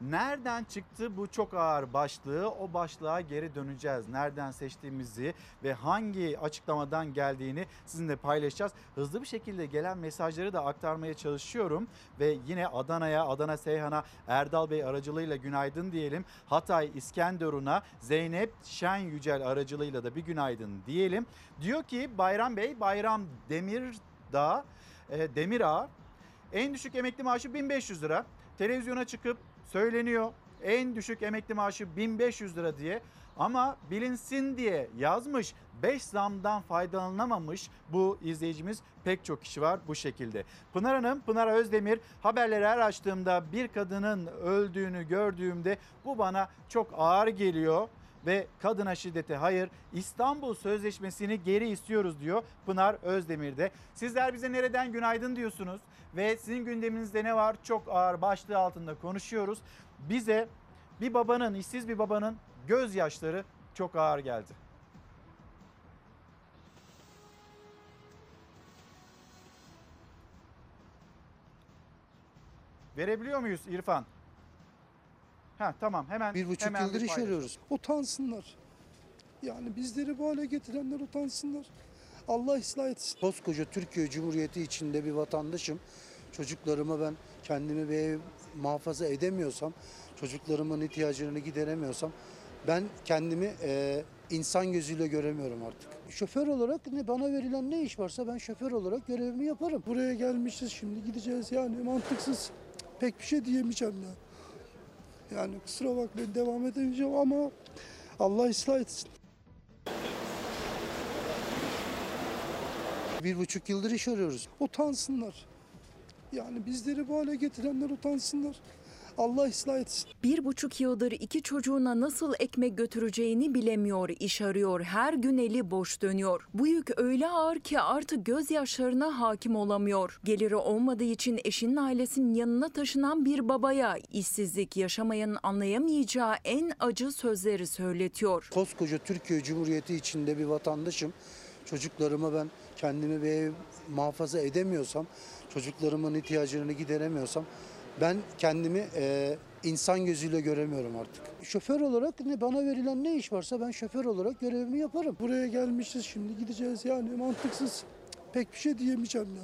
Nereden çıktı bu çok ağır başlığı? O başlığa geri döneceğiz. Nereden seçtiğimizi ve hangi açıklamadan geldiğini sizinle paylaşacağız. Hızlı bir şekilde gelen mesajları da aktarmaya çalışıyorum. Ve yine Adana'ya, Adana Seyhan'a Erdal Bey aracılığıyla günaydın diyelim. Hatay İskenderun'a Zeynep Şen Yücel aracılığıyla da bir günaydın diyelim. Diyor ki Bayram Bey, Bayram Demirdağ, e, Demirağ en düşük emekli maaşı 1500 lira. Televizyona çıkıp söyleniyor. En düşük emekli maaşı 1500 lira diye. Ama bilinsin diye yazmış 5 zamdan faydalanamamış bu izleyicimiz pek çok kişi var bu şekilde. Pınar Hanım, Pınar Özdemir haberleri her bir kadının öldüğünü gördüğümde bu bana çok ağır geliyor ve kadına şiddete hayır İstanbul Sözleşmesi'ni geri istiyoruz diyor Pınar Özdemir'de. Sizler bize nereden günaydın diyorsunuz ve sizin gündeminizde ne var çok ağır başlığı altında konuşuyoruz. Bize bir babanın işsiz bir babanın gözyaşları çok ağır geldi. Verebiliyor muyuz İrfan? Ha tamam hemen Bir buçuk hemen yıldır iş arıyoruz. Utansınlar. Yani bizleri bu hale getirenler utansınlar. Allah ıslah etsin. Koskoca Türkiye Cumhuriyeti içinde bir vatandaşım. Çocuklarıma ben kendimi bir ev muhafaza edemiyorsam, çocuklarımın ihtiyaclarını gideremiyorsam ben kendimi e, insan gözüyle göremiyorum artık. Şoför olarak ne bana verilen ne iş varsa ben şoför olarak görevimi yaparım. Buraya gelmişiz şimdi gideceğiz yani mantıksız. Pek bir şey diyemeyeceğim ya. Yani kusura bakmayın devam edemeyeceğim ama Allah ıslah etsin. Bir buçuk yıldır iş arıyoruz. Utansınlar. Yani bizleri bu hale getirenler utansınlar. Allah ıslah etsin. Bir buçuk yıldır iki çocuğuna nasıl ekmek götüreceğini bilemiyor, iş arıyor, her gün eli boş dönüyor. Bu yük öyle ağır ki artık gözyaşlarına hakim olamıyor. Geliri olmadığı için eşinin ailesinin yanına taşınan bir babaya işsizlik yaşamayanın anlayamayacağı en acı sözleri söyletiyor. Koskoca Türkiye Cumhuriyeti içinde bir vatandaşım. Çocuklarıma ben kendimi bir ev muhafaza edemiyorsam, çocuklarımın ihtiyaclarını gideremiyorsam ben kendimi e, insan gözüyle göremiyorum artık. Şoför olarak ne bana verilen ne iş varsa ben şoför olarak görevimi yaparım. Buraya gelmişiz şimdi gideceğiz yani mantıksız. Pek bir şey diyemeyeceğim ya.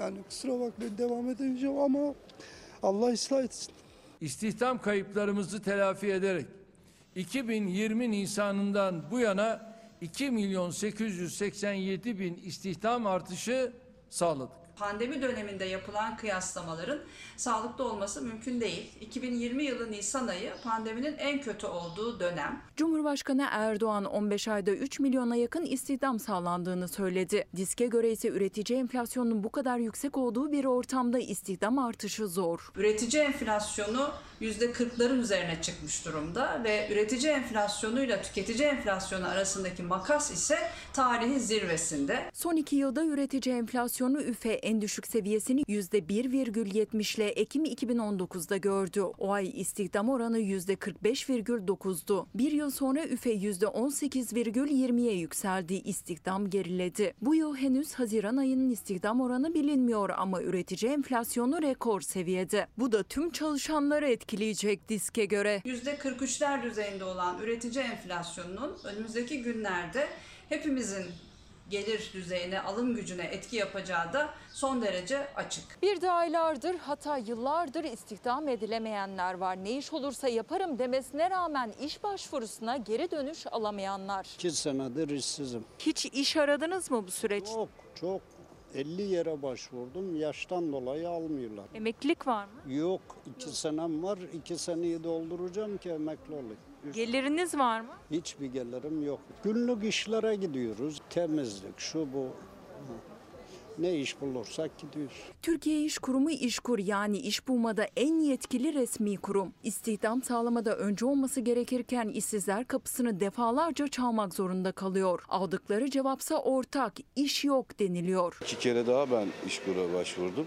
Yani kusura bakmayın devam edemeyeceğim ama Allah ıslah etsin. İstihdam kayıplarımızı telafi ederek 2020 Nisan'ından bu yana 2 milyon 887 bin istihdam artışı sağladık. Pandemi döneminde yapılan kıyaslamaların sağlıklı olması mümkün değil. 2020 yılı Nisan ayı pandeminin en kötü olduğu dönem. Cumhurbaşkanı Erdoğan 15 ayda 3 milyona yakın istihdam sağlandığını söyledi. Diske göre ise üretici enflasyonun bu kadar yüksek olduğu bir ortamda istihdam artışı zor. Üretici enflasyonu %40'ların üzerine çıkmış durumda ve üretici enflasyonuyla tüketici enflasyonu arasındaki makas ise tarihi zirvesinde. Son iki yılda üretici enflasyonu üfe en düşük seviyesini %1,70 ile Ekim 2019'da gördü. O ay istihdam oranı %45,9'du. Bir yıl sonra üfe %18,20'ye yükseldi. İstihdam geriledi. Bu yıl henüz Haziran ayının istihdam oranı bilinmiyor ama üretici enflasyonu rekor seviyede. Bu da tüm çalışanları etkileyecek diske göre. %43'ler düzeyinde olan üretici enflasyonunun önümüzdeki günlerde hepimizin gelir düzeyine, alım gücüne etki yapacağı da son derece açık. Bir de aylardır hatta yıllardır istihdam edilemeyenler var. Ne iş olursa yaparım demesine rağmen iş başvurusuna geri dönüş alamayanlar. İki senedir işsizim. Hiç iş aradınız mı bu süreç? Çok çok 50 yere başvurdum. Yaştan dolayı almıyorlar. Emeklilik var mı? Yok. iki senem var. iki seneyi dolduracağım ki emekli olayım. Geliriniz var mı? Hiçbir gelirim yok. Günlük işlere gidiyoruz. Temizlik, şu bu. Ne iş bulursak gidiyoruz. Türkiye İş Kurumu İşkur yani iş bulmada en yetkili resmi kurum. İstihdam sağlamada önce olması gerekirken işsizler kapısını defalarca çalmak zorunda kalıyor. Aldıkları cevapsa ortak, iş yok deniliyor. İki kere daha ben İşkur'a başvurdum.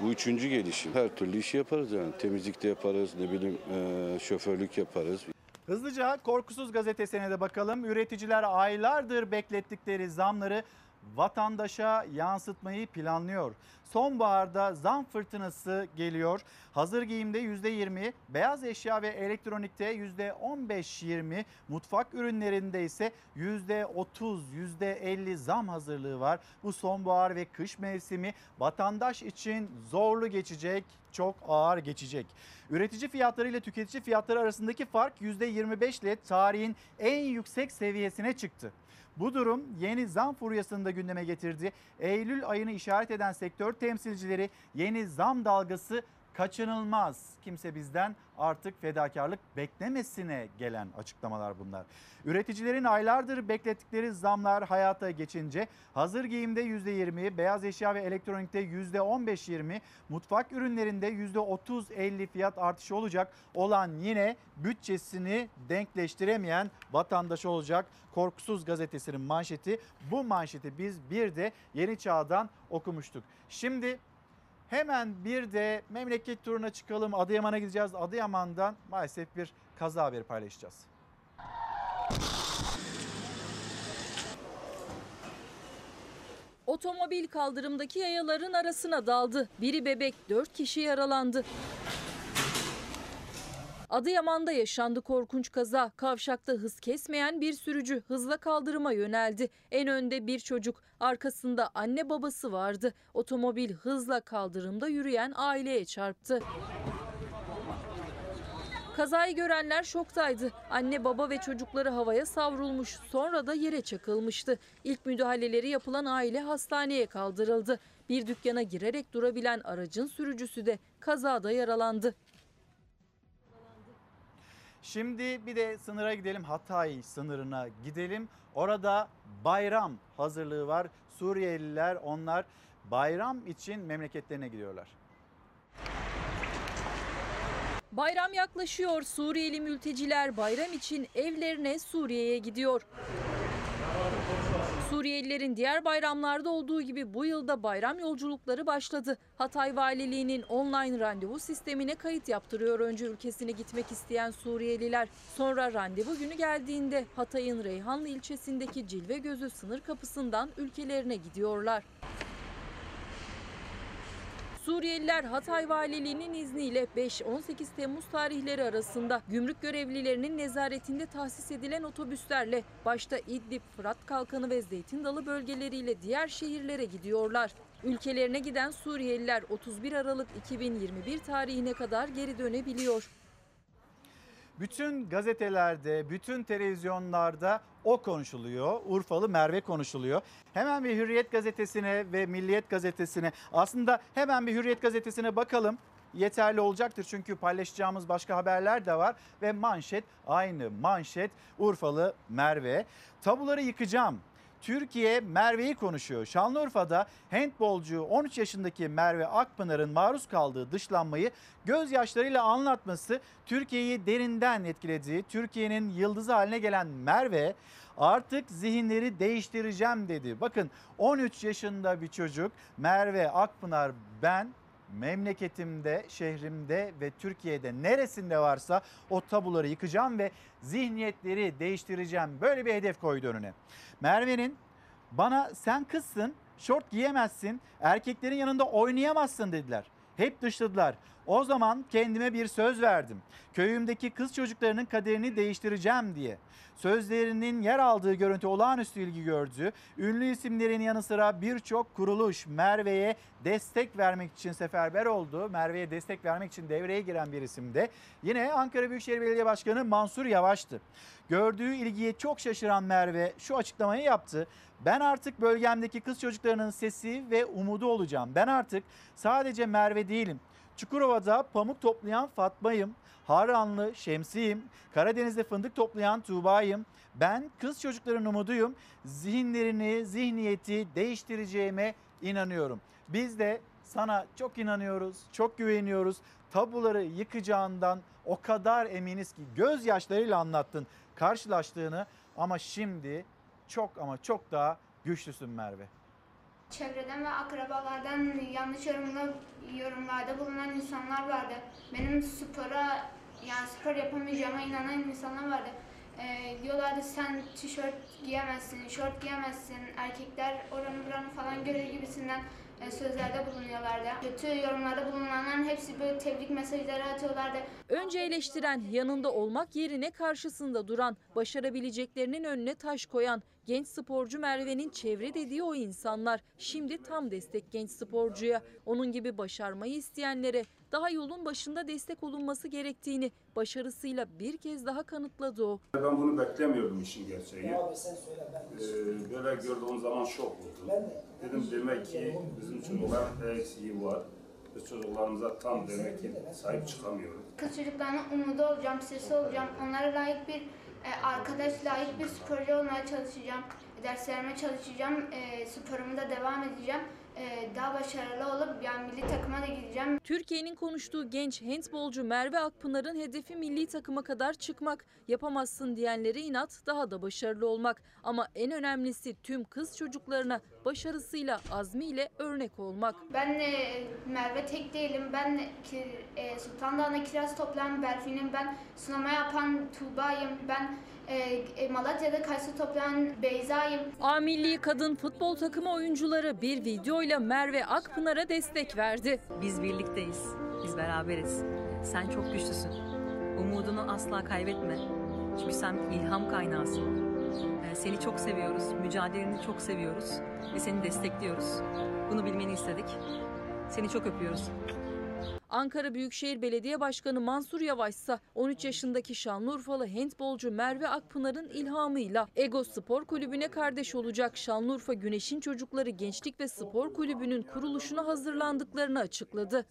Bu üçüncü gelişim. Her türlü işi yaparız yani. Temizlikte yaparız, ne bileyim eee, şoförlük yaparız. Hızlıca Korkusuz Gazetesi'ne de bakalım. Üreticiler aylardır beklettikleri zamları vatandaşa yansıtmayı planlıyor. Sonbaharda zam fırtınası geliyor. Hazır giyimde %20, beyaz eşya ve elektronikte %15-20, mutfak ürünlerinde ise %30, %50 zam hazırlığı var. Bu sonbahar ve kış mevsimi vatandaş için zorlu geçecek, çok ağır geçecek. Üretici fiyatları ile tüketici fiyatları arasındaki fark %25 ile tarihin en yüksek seviyesine çıktı. Bu durum yeni zam furyasını da gündeme getirdi. Eylül ayını işaret eden sektör temsilcileri yeni zam dalgası kaçınılmaz. Kimse bizden artık fedakarlık beklemesine gelen açıklamalar bunlar. Üreticilerin aylardır beklettikleri zamlar hayata geçince hazır giyimde %20, beyaz eşya ve elektronikte %15-20, mutfak ürünlerinde %30-50 fiyat artışı olacak olan yine bütçesini denkleştiremeyen vatandaş olacak. Korkusuz gazetesinin manşeti bu manşeti biz bir de Yeni Çağ'dan okumuştuk. Şimdi Hemen bir de memleket turuna çıkalım. Adıyaman'a gideceğiz. Adıyaman'dan maalesef bir kaza haberi paylaşacağız. Otomobil kaldırımdaki yayaların arasına daldı. Biri bebek, dört kişi yaralandı. Adıyaman'da yaşandı korkunç kaza. Kavşakta hız kesmeyen bir sürücü hızla kaldırıma yöneldi. En önde bir çocuk, arkasında anne babası vardı. Otomobil hızla kaldırımda yürüyen aileye çarptı. Kazayı görenler şoktaydı. Anne baba ve çocukları havaya savrulmuş sonra da yere çakılmıştı. İlk müdahaleleri yapılan aile hastaneye kaldırıldı. Bir dükkana girerek durabilen aracın sürücüsü de kazada yaralandı. Şimdi bir de sınıra gidelim. Hatay sınırına gidelim. Orada bayram hazırlığı var. Suriyeliler onlar bayram için memleketlerine gidiyorlar. Bayram yaklaşıyor. Suriyeli mülteciler bayram için evlerine Suriye'ye gidiyor. Suriyelilerin diğer bayramlarda olduğu gibi bu yılda bayram yolculukları başladı. Hatay Valiliği'nin online randevu sistemine kayıt yaptırıyor önce ülkesine gitmek isteyen Suriyeliler. Sonra randevu günü geldiğinde Hatay'ın Reyhanlı ilçesindeki Cilve Gözü sınır kapısından ülkelerine gidiyorlar. Suriyeliler Hatay Valiliği'nin izniyle 5-18 Temmuz tarihleri arasında gümrük görevlilerinin nezaretinde tahsis edilen otobüslerle başta İdlib, Fırat Kalkanı ve Zeytin Dalı bölgeleriyle diğer şehirlere gidiyorlar. Ülkelerine giden Suriyeliler 31 Aralık 2021 tarihine kadar geri dönebiliyor. Bütün gazetelerde, bütün televizyonlarda o konuşuluyor. Urfalı Merve konuşuluyor. Hemen bir Hürriyet gazetesine ve Milliyet gazetesine aslında hemen bir Hürriyet gazetesine bakalım. Yeterli olacaktır çünkü paylaşacağımız başka haberler de var ve manşet aynı manşet Urfalı Merve. Tabuları yıkacağım. Türkiye Merve'yi konuşuyor. Şanlıurfa'da handbolcu 13 yaşındaki Merve Akpınar'ın maruz kaldığı dışlanmayı gözyaşlarıyla anlatması Türkiye'yi derinden etkiledi. Türkiye'nin yıldızı haline gelen Merve artık zihinleri değiştireceğim dedi. Bakın 13 yaşında bir çocuk Merve Akpınar ben memleketimde, şehrimde ve Türkiye'de neresinde varsa o tabuları yıkacağım ve zihniyetleri değiştireceğim. Böyle bir hedef koydu önüne. Merve'nin bana sen kızsın, şort giyemezsin, erkeklerin yanında oynayamazsın dediler. Hep dışladılar. O zaman kendime bir söz verdim. Köyümdeki kız çocuklarının kaderini değiştireceğim diye. Sözlerinin yer aldığı görüntü olağanüstü ilgi gördü. Ünlü isimlerin yanı sıra birçok kuruluş Merve'ye destek vermek için seferber oldu. Merve'ye destek vermek için devreye giren bir isim de yine Ankara Büyükşehir Belediye Başkanı Mansur Yavaş'tı. Gördüğü ilgiye çok şaşıran Merve şu açıklamayı yaptı. Ben artık bölgemdeki kız çocuklarının sesi ve umudu olacağım. Ben artık sadece Merve değilim. Çukurova'da pamuk toplayan Fatma'yım. Harranlı Şemsi'yim. Karadeniz'de fındık toplayan Tuğba'yım. Ben kız çocukların umuduyum. Zihinlerini, zihniyeti değiştireceğime inanıyorum. Biz de sana çok inanıyoruz, çok güveniyoruz. Tabuları yıkacağından o kadar eminiz ki gözyaşlarıyla anlattın karşılaştığını ama şimdi çok ama çok daha güçlüsün Merve. Çevreden ve akrabalardan yanlış yorumlar, yorumlarda bulunan insanlar vardı. Benim spora yani spor yapamayacağıma inanan insanlar vardı. Ee, diyorlardı sen tişört giyemezsin, şort giyemezsin, erkekler oranı buranı falan görür gibisinden e, sözlerde bulunuyorlardı. Kötü yorumlarda bulunanların hepsi böyle tebrik mesajları atıyorlardı. Önce eleştiren, yanında olmak yerine karşısında duran, başarabileceklerinin önüne taş koyan, genç sporcu Merve'nin çevre dediği o insanlar şimdi tam destek genç sporcuya. Onun gibi başarmayı isteyenlere daha yolun başında destek olunması gerektiğini başarısıyla bir kez daha kanıtladı o. Ben bunu beklemiyordum işin gerçeği. Ee, böyle gördüğüm zaman şok oldum. Dedim demek ki bizim çocukların eksiği var. Biz çocuklarımıza tam demek ki sahip çıkamıyoruz. Kız çocuklarına umudu olacağım, sesi olacağım. Onlara layık bir e, arkadaş, layık bir sporcu olmaya çalışacağım. Derslerime çalışacağım, e, sporumu da devam edeceğim. E, daha başarılı olup yani milli takıma da gideceğim. Türkiye'nin konuştuğu genç handbolcu Merve Akpınar'ın hedefi milli takıma kadar çıkmak. Yapamazsın diyenlere inat daha da başarılı olmak. Ama en önemlisi tüm kız çocuklarına başarısıyla, azmiyle örnek olmak. Ben e, Merve tek değilim. Ben e, Sultan Dağı'na kiraz toplayan Berfin'im. Ben sunama yapan Tuğba'yım. Ben Malatya'da kayısı toplayan Beyza'yım. A Milli Kadın Futbol Takımı oyuncuları bir videoyla Merve Akpınar'a destek verdi. Biz birlikteyiz. Biz beraberiz. Sen çok güçlüsün. Umudunu asla kaybetme. Çünkü sen ilham kaynağısın. Ee, Seni çok seviyoruz. Mücadeleni çok seviyoruz. Ve seni destekliyoruz. Bunu bilmeni istedik. Seni çok öpüyoruz. Ankara Büyükşehir Belediye Başkanı Mansur Yavaş ise 13 yaşındaki Şanlıurfalı handbolcu Merve Akpınar'ın ilhamıyla Ego Spor Kulübü'ne kardeş olacak Şanlıurfa Güneş'in Çocukları Gençlik ve Spor Kulübü'nün kuruluşuna hazırlandıklarını açıkladı.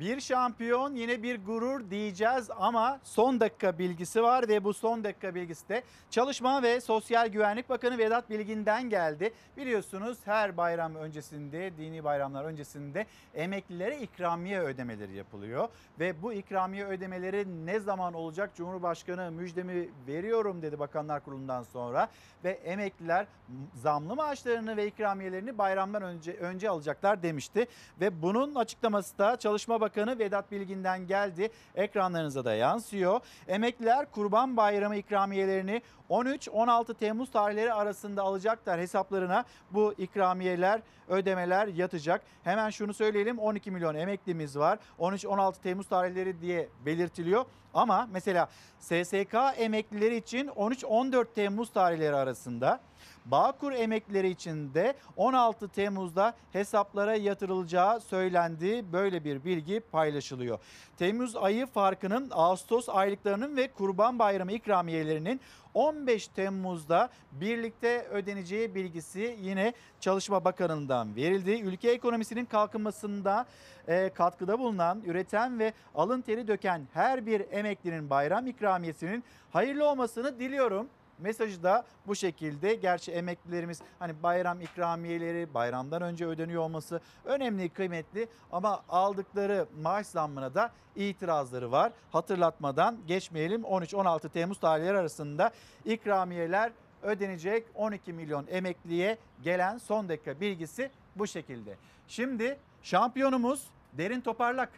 Bir şampiyon yine bir gurur diyeceğiz ama son dakika bilgisi var ve bu son dakika bilgisi de Çalışma ve Sosyal Güvenlik Bakanı Vedat Bilgin'den geldi. Biliyorsunuz her bayram öncesinde, dini bayramlar öncesinde emeklilere ikramiye ödemeleri yapılıyor. Ve bu ikramiye ödemeleri ne zaman olacak? Cumhurbaşkanı müjdemi veriyorum dedi Bakanlar Kurulu'ndan sonra ve emekliler zamlı maaşlarını ve ikramiyelerini bayramdan önce önce alacaklar demişti ve bunun açıklaması da Çalışma Bakanı Vedat Bilgin'den geldi. Ekranlarınıza da yansıyor. Emekliler Kurban Bayramı ikramiyelerini 13-16 Temmuz tarihleri arasında alacaklar hesaplarına bu ikramiyeler, ödemeler yatacak. Hemen şunu söyleyelim 12 milyon emeklimiz var. 13-16 Temmuz tarihleri diye belirtiliyor. Ama mesela SSK emeklileri için 13-14 Temmuz tarihleri arasında Bağkur emeklileri için de 16 Temmuz'da hesaplara yatırılacağı söylendi. Böyle bir bilgi paylaşılıyor. Temmuz ayı farkının Ağustos aylıklarının ve Kurban Bayramı ikramiyelerinin 15 Temmuz'da birlikte ödeneceği bilgisi yine Çalışma Bakanı'ndan verildi. Ülke ekonomisinin kalkınmasında e, katkıda bulunan, üreten ve alın teri döken her bir emeklinin bayram ikramiyesinin hayırlı olmasını diliyorum. Mesajı da bu şekilde. Gerçi emeklilerimiz hani bayram ikramiyeleri bayramdan önce ödeniyor olması önemli, kıymetli ama aldıkları maaş zammına da itirazları var. Hatırlatmadan geçmeyelim 13-16 Temmuz tarihleri arasında ikramiyeler ödenecek 12 milyon emekliye gelen son dakika bilgisi bu şekilde. Şimdi şampiyonumuz Derin Toparlak.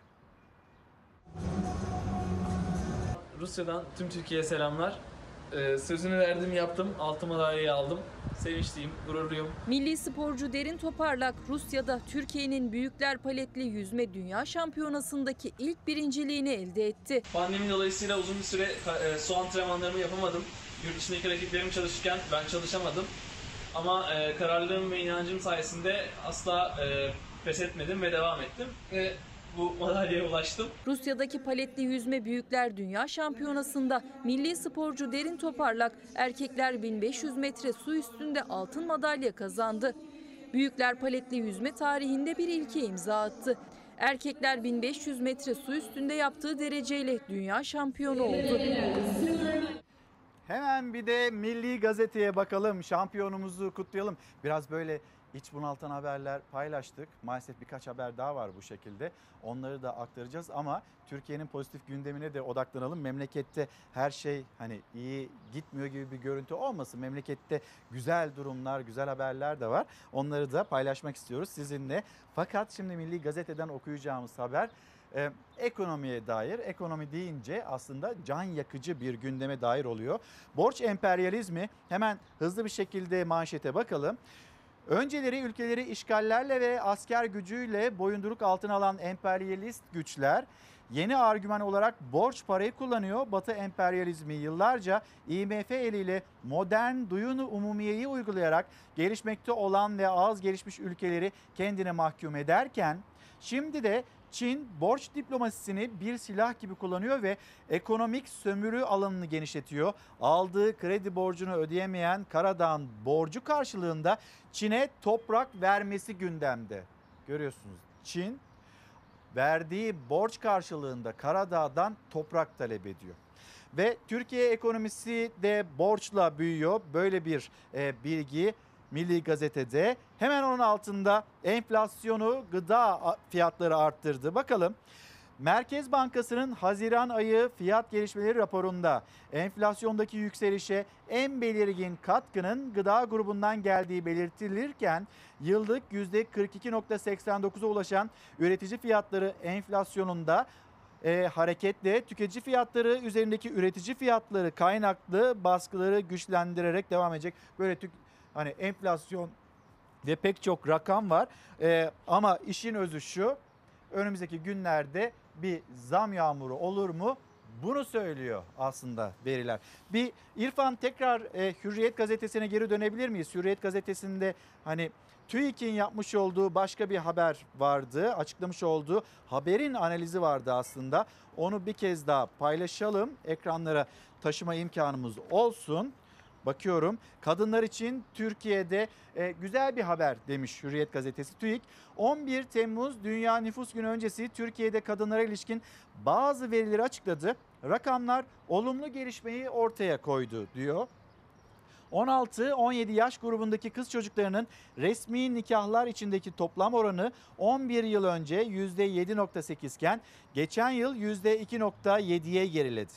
Rusya'dan tüm Türkiye'ye selamlar. Ee, sözünü verdim yaptım. Altın madalyayı aldım. Sevinçliyim, gururluyum. Milli sporcu Derin Toparlak Rusya'da Türkiye'nin büyükler paletli yüzme dünya şampiyonasındaki ilk birinciliğini elde etti. Pandemi dolayısıyla uzun bir süre e, su antrenmanlarımı yapamadım. Yurt dışındaki rakiplerim çalışırken ben çalışamadım. Ama e, kararlılığım ve inancım sayesinde asla e, pes etmedim ve devam ettim. Ve bu madalyaya ulaştım. Rusya'daki paletli yüzme büyükler dünya şampiyonasında milli sporcu Derin Toparlak erkekler 1500 metre su üstünde altın madalya kazandı. Büyükler paletli yüzme tarihinde bir ilke imza attı. Erkekler 1500 metre su üstünde yaptığı dereceyle dünya şampiyonu oldu. Hemen bir de Milli Gazete'ye bakalım. Şampiyonumuzu kutlayalım. Biraz böyle iç bunaltan haberler paylaştık. Maalesef birkaç haber daha var bu şekilde. Onları da aktaracağız ama Türkiye'nin pozitif gündemine de odaklanalım. Memlekette her şey hani iyi gitmiyor gibi bir görüntü olmasın. Memlekette güzel durumlar, güzel haberler de var. Onları da paylaşmak istiyoruz sizinle. Fakat şimdi Milli Gazete'den okuyacağımız haber ee, ekonomiye dair, ekonomi deyince aslında can yakıcı bir gündeme dair oluyor. Borç emperyalizmi hemen hızlı bir şekilde manşete bakalım. Önceleri ülkeleri işgallerle ve asker gücüyle boyunduruk altına alan emperyalist güçler yeni argüman olarak borç parayı kullanıyor. Batı emperyalizmi yıllarca IMF eliyle modern duyunu umumiyeyi uygulayarak gelişmekte olan ve az gelişmiş ülkeleri kendine mahkum ederken şimdi de Çin borç diplomasisini bir silah gibi kullanıyor ve ekonomik sömürü alanını genişletiyor. Aldığı kredi borcunu ödeyemeyen Karadağ'ın borcu karşılığında Çin'e toprak vermesi gündemde. Görüyorsunuz Çin verdiği borç karşılığında Karadağ'dan toprak talep ediyor. Ve Türkiye ekonomisi de borçla büyüyor. Böyle bir e, bilgi Milli Gazete'de. Hemen onun altında enflasyonu gıda fiyatları arttırdı. Bakalım Merkez Bankası'nın Haziran ayı fiyat gelişmeleri raporunda enflasyondaki yükselişe en belirgin katkının gıda grubundan geldiği belirtilirken yıllık %42.89'a ulaşan üretici fiyatları enflasyonunda e, hareketle tüketici fiyatları üzerindeki üretici fiyatları kaynaklı baskıları güçlendirerek devam edecek. Böyle hani enflasyon ve pek çok rakam var e, ama işin özü şu önümüzdeki günlerde bir zam yağmuru olur mu? Bunu söylüyor aslında veriler. Bir İrfan tekrar e, Hürriyet gazetesine geri dönebilir miyiz? Hürriyet gazetesinde hani TÜİK'in yapmış olduğu başka bir haber vardı. Açıklamış olduğu haberin analizi vardı aslında. Onu bir kez daha paylaşalım. Ekranlara taşıma imkanımız olsun. Bakıyorum kadınlar için Türkiye'de e, güzel bir haber demiş Hürriyet gazetesi TÜİK. 11 Temmuz Dünya Nüfus Günü öncesi Türkiye'de kadınlara ilişkin bazı verileri açıkladı. Rakamlar olumlu gelişmeyi ortaya koydu diyor. 16-17 yaş grubundaki kız çocuklarının resmi nikahlar içindeki toplam oranı 11 yıl önce %7.8 iken geçen yıl %2.7'ye geriledi.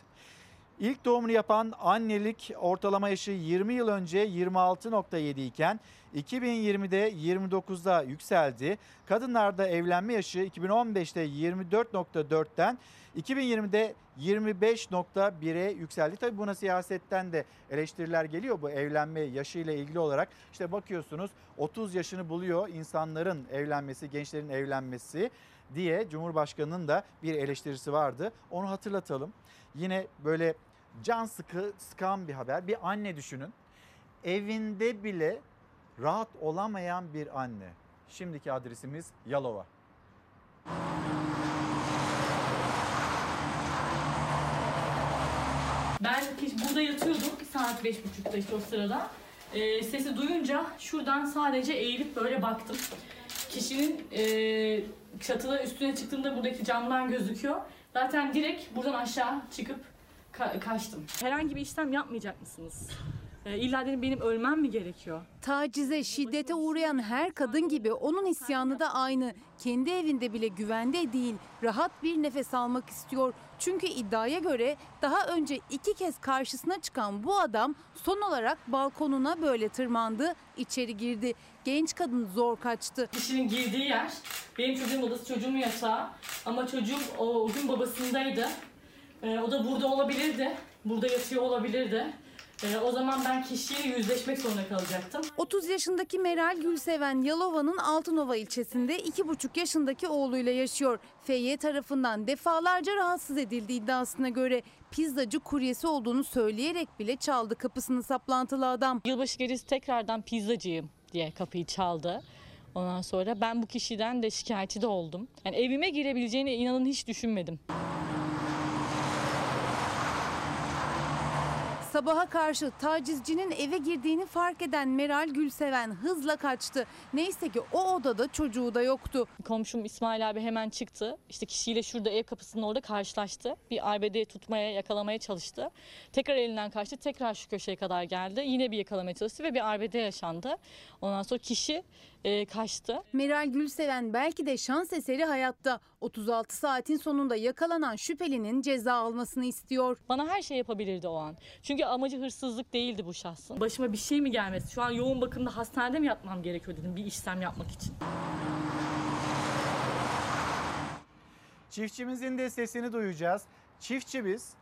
İlk doğumunu yapan annelik ortalama yaşı 20 yıl önce 26.7 iken 2020'de 29'da yükseldi. Kadınlarda evlenme yaşı 2015'te 24.4'ten 2020'de 25.1'e yükseldi. Tabii buna siyasetten de eleştiriler geliyor bu evlenme yaşıyla ilgili olarak. İşte bakıyorsunuz 30 yaşını buluyor insanların evlenmesi, gençlerin evlenmesi diye Cumhurbaşkanı'nın da bir eleştirisi vardı. Onu hatırlatalım. Yine böyle can sıkı sıkan bir haber. Bir anne düşünün. Evinde bile rahat olamayan bir anne. Şimdiki adresimiz Yalova. Ben burada yatıyordum saat beş buçukta işte o sırada. Ee, sesi duyunca şuradan sadece eğilip böyle baktım. Kişinin e, çatıda üstüne çıktığımda buradaki camdan gözüküyor. Zaten direkt buradan aşağı çıkıp ka- kaçtım. Herhangi bir işlem yapmayacak mısınız? E, illa dedim benim ölmem mi gerekiyor? Tacize, şiddete uğrayan her kadın gibi onun isyanı da aynı. Kendi evinde bile güvende değil, rahat bir nefes almak istiyor. Çünkü iddiaya göre daha önce iki kez karşısına çıkan bu adam son olarak balkonuna böyle tırmandı, içeri girdi. Genç kadın zor kaçtı. Kişinin girdiği yer benim çocuğum odası çocuğumun yatağı ama çocuğum o, o gün babasındaydı. E, o da burada olabilirdi. Burada yatıyor olabilirdi. E, o zaman ben kişiyle yüzleşmek zorunda kalacaktım. 30 yaşındaki Meral Gülseven Yalova'nın Altınova ilçesinde 2,5 yaşındaki oğluyla yaşıyor. FY tarafından defalarca rahatsız edildi iddiasına göre pizzacı kuryesi olduğunu söyleyerek bile çaldı kapısını saplantılı adam. Yılbaşı gecesi tekrardan pizzacıyım diye kapıyı çaldı. Ondan sonra ben bu kişiden de şikayetçi de oldum. Yani evime girebileceğine inanın hiç düşünmedim. Sabaha karşı tacizcinin eve girdiğini fark eden Meral Gülseven hızla kaçtı. Neyse ki o odada çocuğu da yoktu. Komşum İsmail abi hemen çıktı. İşte kişiyle şurada ev kapısının orada karşılaştı. Bir arbede tutmaya, yakalamaya çalıştı. Tekrar elinden kaçtı. Tekrar şu köşeye kadar geldi. Yine bir yakalamaya çalıştı ve bir arbede yaşandı. Ondan sonra kişi e, kaçtı. Meral Gülseven belki de şans eseri hayatta. 36 saatin sonunda yakalanan şüphelinin ceza almasını istiyor. Bana her şey yapabilirdi o an. Çünkü amacı hırsızlık değildi bu şahsın. Başıma bir şey mi gelmesi? Şu an yoğun bakımda hastanede mi yatmam gerekiyor dedim bir işlem yapmak için. Çiftçimizin de sesini duyacağız. Çiftçimiz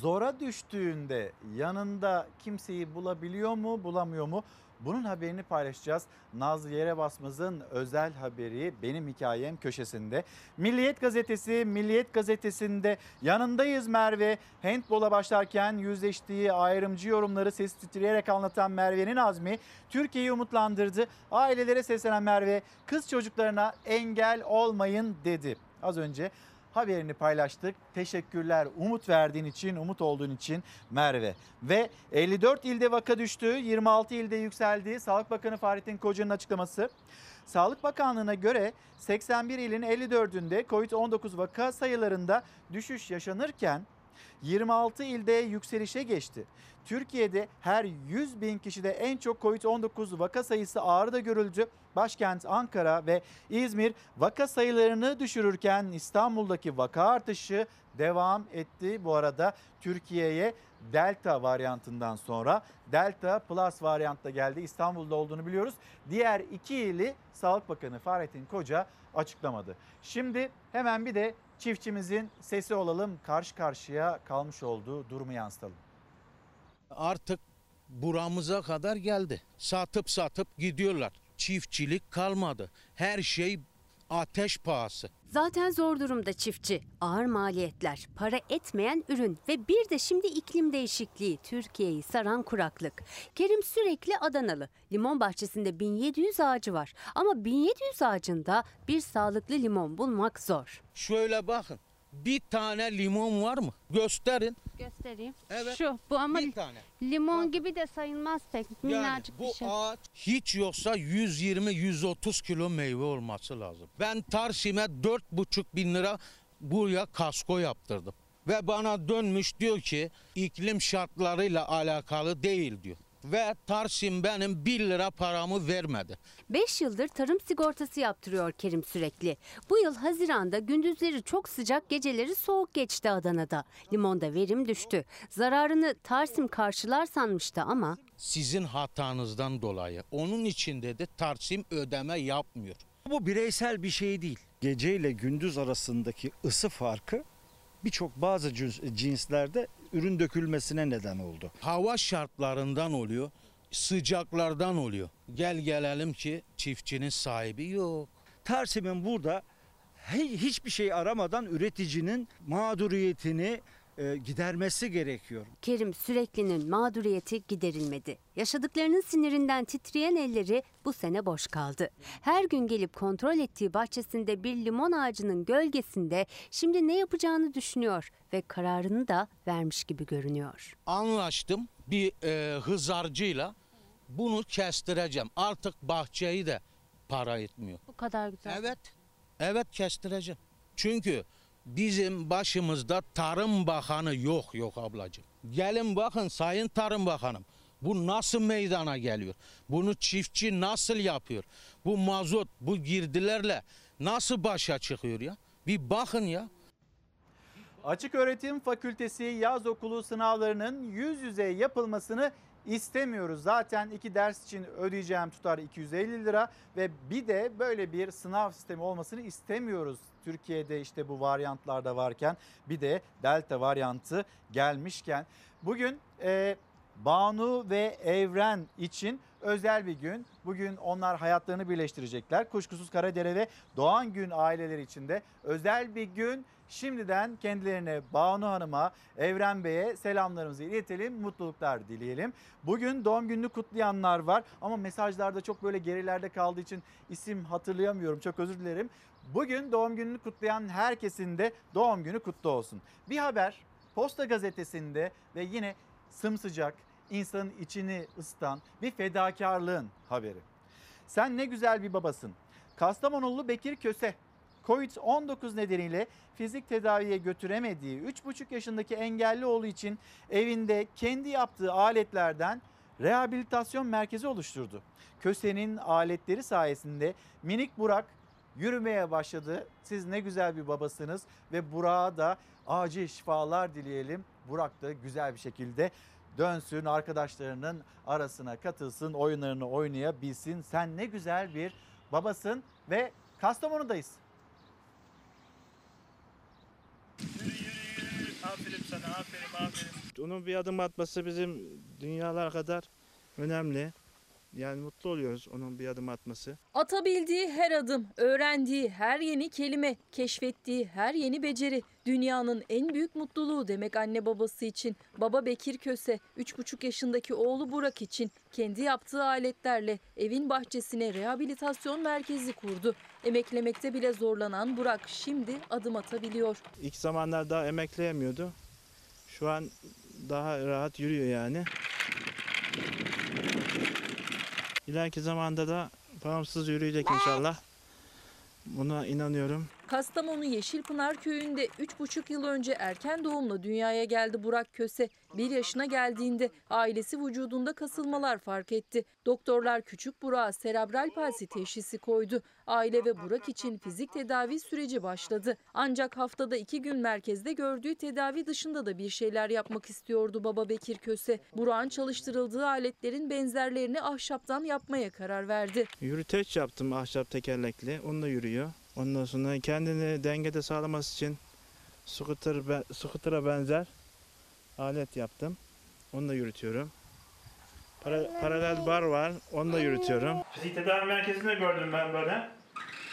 zora düştüğünde yanında kimseyi bulabiliyor mu, bulamıyor mu? Bunun haberini paylaşacağız. Nazlı Yerebasmaz'ın özel haberi Benim Hikayem köşesinde. Milliyet Gazetesi, Milliyet Gazetesi'nde yanındayız Merve. Handbola başlarken yüzleştiği ayrımcı yorumları ses titreyerek anlatan Merve'nin azmi Türkiye'yi umutlandırdı. Ailelere seslenen Merve kız çocuklarına engel olmayın dedi. Az önce haberini paylaştık. Teşekkürler umut verdiğin için, umut olduğun için Merve. Ve 54 ilde vaka düştü, 26 ilde yükseldi. Sağlık Bakanı Fahrettin Koca'nın açıklaması. Sağlık Bakanlığı'na göre 81 ilin 54'ünde COVID-19 vaka sayılarında düşüş yaşanırken 26 ilde yükselişe geçti. Türkiye'de her 100 bin kişide en çok COVID-19 vaka sayısı Ağrı'da görüldü. Başkent Ankara ve İzmir vaka sayılarını düşürürken İstanbul'daki vaka artışı devam etti. Bu arada Türkiye'ye Delta varyantından sonra Delta Plus varyantla geldi. İstanbul'da olduğunu biliyoruz. Diğer iki ili Sağlık Bakanı Fahrettin Koca açıklamadı. Şimdi hemen bir de çiftçimizin sesi olalım. Karşı karşıya kalmış olduğu durumu yansıtalım. Artık buramıza kadar geldi. Satıp satıp gidiyorlar. Çiftçilik kalmadı. Her şey ateş pahası. Zaten zor durumda çiftçi. Ağır maliyetler, para etmeyen ürün ve bir de şimdi iklim değişikliği Türkiye'yi saran kuraklık. Kerim sürekli Adanalı. Limon bahçesinde 1700 ağacı var. Ama 1700 ağacında bir sağlıklı limon bulmak zor. Şöyle bakın. Bir tane limon var mı? Gösterin. Göstereyim. Evet. Şu bu ama Bir tane. limon gibi de sayılmaz pek Yani minnacık bu bir şey. ağaç hiç yoksa 120-130 kilo meyve olması lazım. Ben Tarsim'e 4,5 bin lira buraya kasko yaptırdım. Ve bana dönmüş diyor ki iklim şartlarıyla alakalı değil diyor. Ve Tarsim benim 1 lira paramı vermedi. 5 yıldır tarım sigortası yaptırıyor Kerim sürekli. Bu yıl Haziran'da gündüzleri çok sıcak geceleri soğuk geçti Adana'da. Limonda verim düştü. Zararını Tarsim karşılar sanmıştı ama Sizin hatanızdan dolayı. Onun için dedi Tarsim ödeme yapmıyor. Bu bireysel bir şey değil. Gece ile gündüz arasındaki ısı farkı birçok bazı cins- cinslerde ürün dökülmesine neden oldu. Hava şartlarından oluyor, sıcaklardan oluyor. Gel gelelim ki çiftçinin sahibi yok. Tarsim'in burada hi- hiçbir şey aramadan üreticinin mağduriyetini e, gidermesi gerekiyor. Kerim süreklinin mağduriyeti giderilmedi. Yaşadıklarının sinirinden titreyen elleri bu sene boş kaldı. Her gün gelip kontrol ettiği bahçesinde bir limon ağacının gölgesinde şimdi ne yapacağını düşünüyor ve kararını da vermiş gibi görünüyor. Anlaştım bir e, hızarcıyla bunu kestireceğim. Artık bahçeyi de para etmiyor. Bu kadar güzel. Evet. Evet kestireceğim. Çünkü bizim başımızda Tarım Bakanı yok yok ablacığım. Gelin bakın Sayın Tarım Bakanım. Bu nasıl meydana geliyor? Bunu çiftçi nasıl yapıyor? Bu mazot, bu girdilerle nasıl başa çıkıyor ya? Bir bakın ya. Açık Öğretim Fakültesi yaz okulu sınavlarının yüz yüze yapılmasını istemiyoruz. Zaten iki ders için ödeyeceğim tutar 250 lira ve bir de böyle bir sınav sistemi olmasını istemiyoruz. Türkiye'de işte bu varyantlarda varken bir de delta varyantı gelmişken. Bugün e, Banu ve Evren için özel bir gün. Bugün onlar hayatlarını birleştirecekler. Kuşkusuz Karadere ve Doğan Gün aileleri için de özel bir gün. Şimdiden kendilerine Banu Hanım'a, Evren Bey'e selamlarımızı iletelim, mutluluklar dileyelim. Bugün doğum gününü kutlayanlar var ama mesajlarda çok böyle gerilerde kaldığı için isim hatırlayamıyorum. Çok özür dilerim. Bugün doğum gününü kutlayan herkesin de doğum günü kutlu olsun. Bir haber Posta Gazetesi'nde ve yine sımsıcak, insanın içini ısıtan bir fedakarlığın haberi. Sen ne güzel bir babasın. Kastamonulu Bekir Köse Covid-19 nedeniyle fizik tedaviye götüremediği 3,5 yaşındaki engelli oğlu için evinde kendi yaptığı aletlerden rehabilitasyon merkezi oluşturdu. Köse'nin aletleri sayesinde minik Burak yürümeye başladı. Siz ne güzel bir babasınız ve Burak'a da acil şifalar dileyelim. Burak da güzel bir şekilde dönsün, arkadaşlarının arasına katılsın, oyunlarını oynayabilsin. Sen ne güzel bir babasın ve Kastamonu'dayız. Aferin aferin. Onun bir adım atması bizim dünyalar kadar önemli. Yani mutlu oluyoruz onun bir adım atması. Atabildiği her adım, öğrendiği her yeni kelime, keşfettiği her yeni beceri dünyanın en büyük mutluluğu demek anne babası için. Baba Bekir Köse 3,5 yaşındaki oğlu Burak için kendi yaptığı aletlerle evin bahçesine rehabilitasyon merkezi kurdu. Emeklemekte bile zorlanan Burak şimdi adım atabiliyor. İlk zamanlar daha emekleyemiyordu. Şu an daha rahat yürüyor yani. İleriki zamanda da bağımsız yürüyecek inşallah. Buna inanıyorum. Kastamonu Yeşilpınar köyünde 3,5 yıl önce erken doğumla dünyaya geldi Burak Köse. 1 yaşına geldiğinde ailesi vücudunda kasılmalar fark etti. Doktorlar küçük Burak'a serebral palsi teşhisi koydu. Aile ve Burak için fizik tedavi süreci başladı. Ancak haftada iki gün merkezde gördüğü tedavi dışında da bir şeyler yapmak istiyordu baba Bekir Köse. Burak'ın çalıştırıldığı aletlerin benzerlerini ahşaptan yapmaya karar verdi. Yürüteç yaptım ahşap tekerlekli. Onunla yürüyor. Ondan sonra kendini dengede sağlaması için scooter, scooter'a benzer alet yaptım. Onu da yürütüyorum. Para, paralel bar var. Onu da yürütüyorum. Fizik tedavi merkezinde gördüm ben böyle.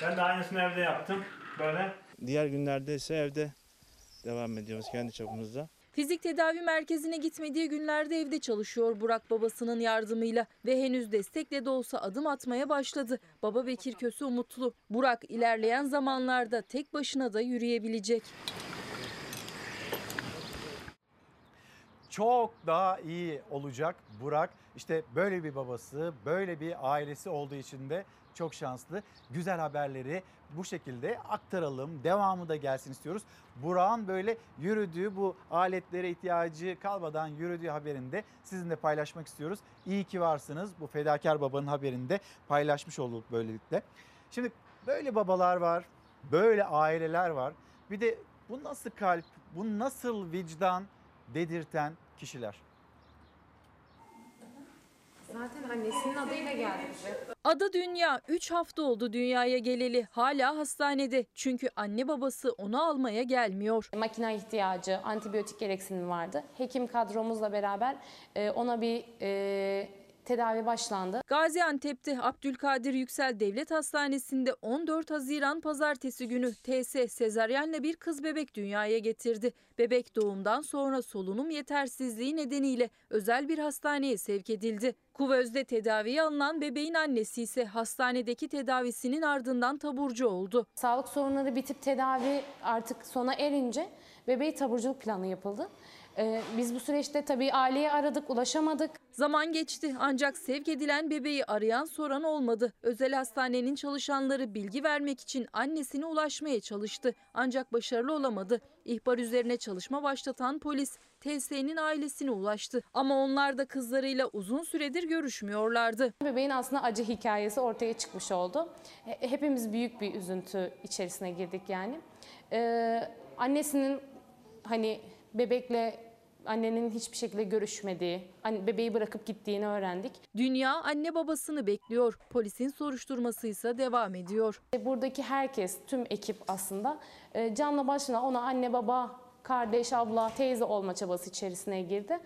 Ben de aynısını evde yaptım. Böyle. Diğer günlerde ise evde devam ediyoruz kendi çapımızda. Fizik tedavi merkezine gitmediği günlerde evde çalışıyor Burak babasının yardımıyla ve henüz destekle de olsa adım atmaya başladı. Baba Bekir Köse umutlu. Burak ilerleyen zamanlarda tek başına da yürüyebilecek. çok daha iyi olacak Burak. İşte böyle bir babası, böyle bir ailesi olduğu için de çok şanslı. Güzel haberleri bu şekilde aktaralım. Devamı da gelsin istiyoruz. Burak'ın böyle yürüdüğü bu aletlere ihtiyacı kalmadan yürüdüğü haberini de sizinle paylaşmak istiyoruz. İyi ki varsınız. Bu fedakar babanın haberini de paylaşmış olduk böylelikle. Şimdi böyle babalar var, böyle aileler var. Bir de bu nasıl kalp, bu nasıl vicdan dedirten kişiler. Zaten annesinin adıyla geldi bize. Ada Dünya 3 hafta oldu dünyaya geleli. Hala hastanede. Çünkü anne babası onu almaya gelmiyor. Makine ihtiyacı, antibiyotik gereksinimi vardı. Hekim kadromuzla beraber e, ona bir e, tedavi başlandı. Gaziantep'te Abdülkadir Yüksel Devlet Hastanesi'nde 14 Haziran pazartesi günü TS sezaryenle bir kız bebek dünyaya getirdi. Bebek doğumdan sonra solunum yetersizliği nedeniyle özel bir hastaneye sevk edildi. Kuvöz'de tedaviye alınan bebeğin annesi ise hastanedeki tedavisinin ardından taburcu oldu. Sağlık sorunları bitip tedavi artık sona erince bebeği taburculuk planı yapıldı. Ee, biz bu süreçte tabii aileyi aradık, ulaşamadık. Zaman geçti ancak sevk edilen bebeği arayan soran olmadı. Özel hastanenin çalışanları bilgi vermek için annesine ulaşmaya çalıştı. Ancak başarılı olamadı. İhbar üzerine çalışma başlatan polis TS'nin ailesine ulaştı. Ama onlar da kızlarıyla uzun süredir görüşmüyorlardı. Bebeğin aslında acı hikayesi ortaya çıkmış oldu. E, Hepimiz büyük bir üzüntü içerisine girdik yani. Ee, annesinin hani bebekle annenin hiçbir şekilde görüşmediği, bebeği bırakıp gittiğini öğrendik. Dünya anne babasını bekliyor. Polisin soruşturması ise devam ediyor. E, Buradaki herkes, tüm ekip aslında e, canla başına ona anne baba, kardeş, abla, teyze olma çabası içerisine girdi.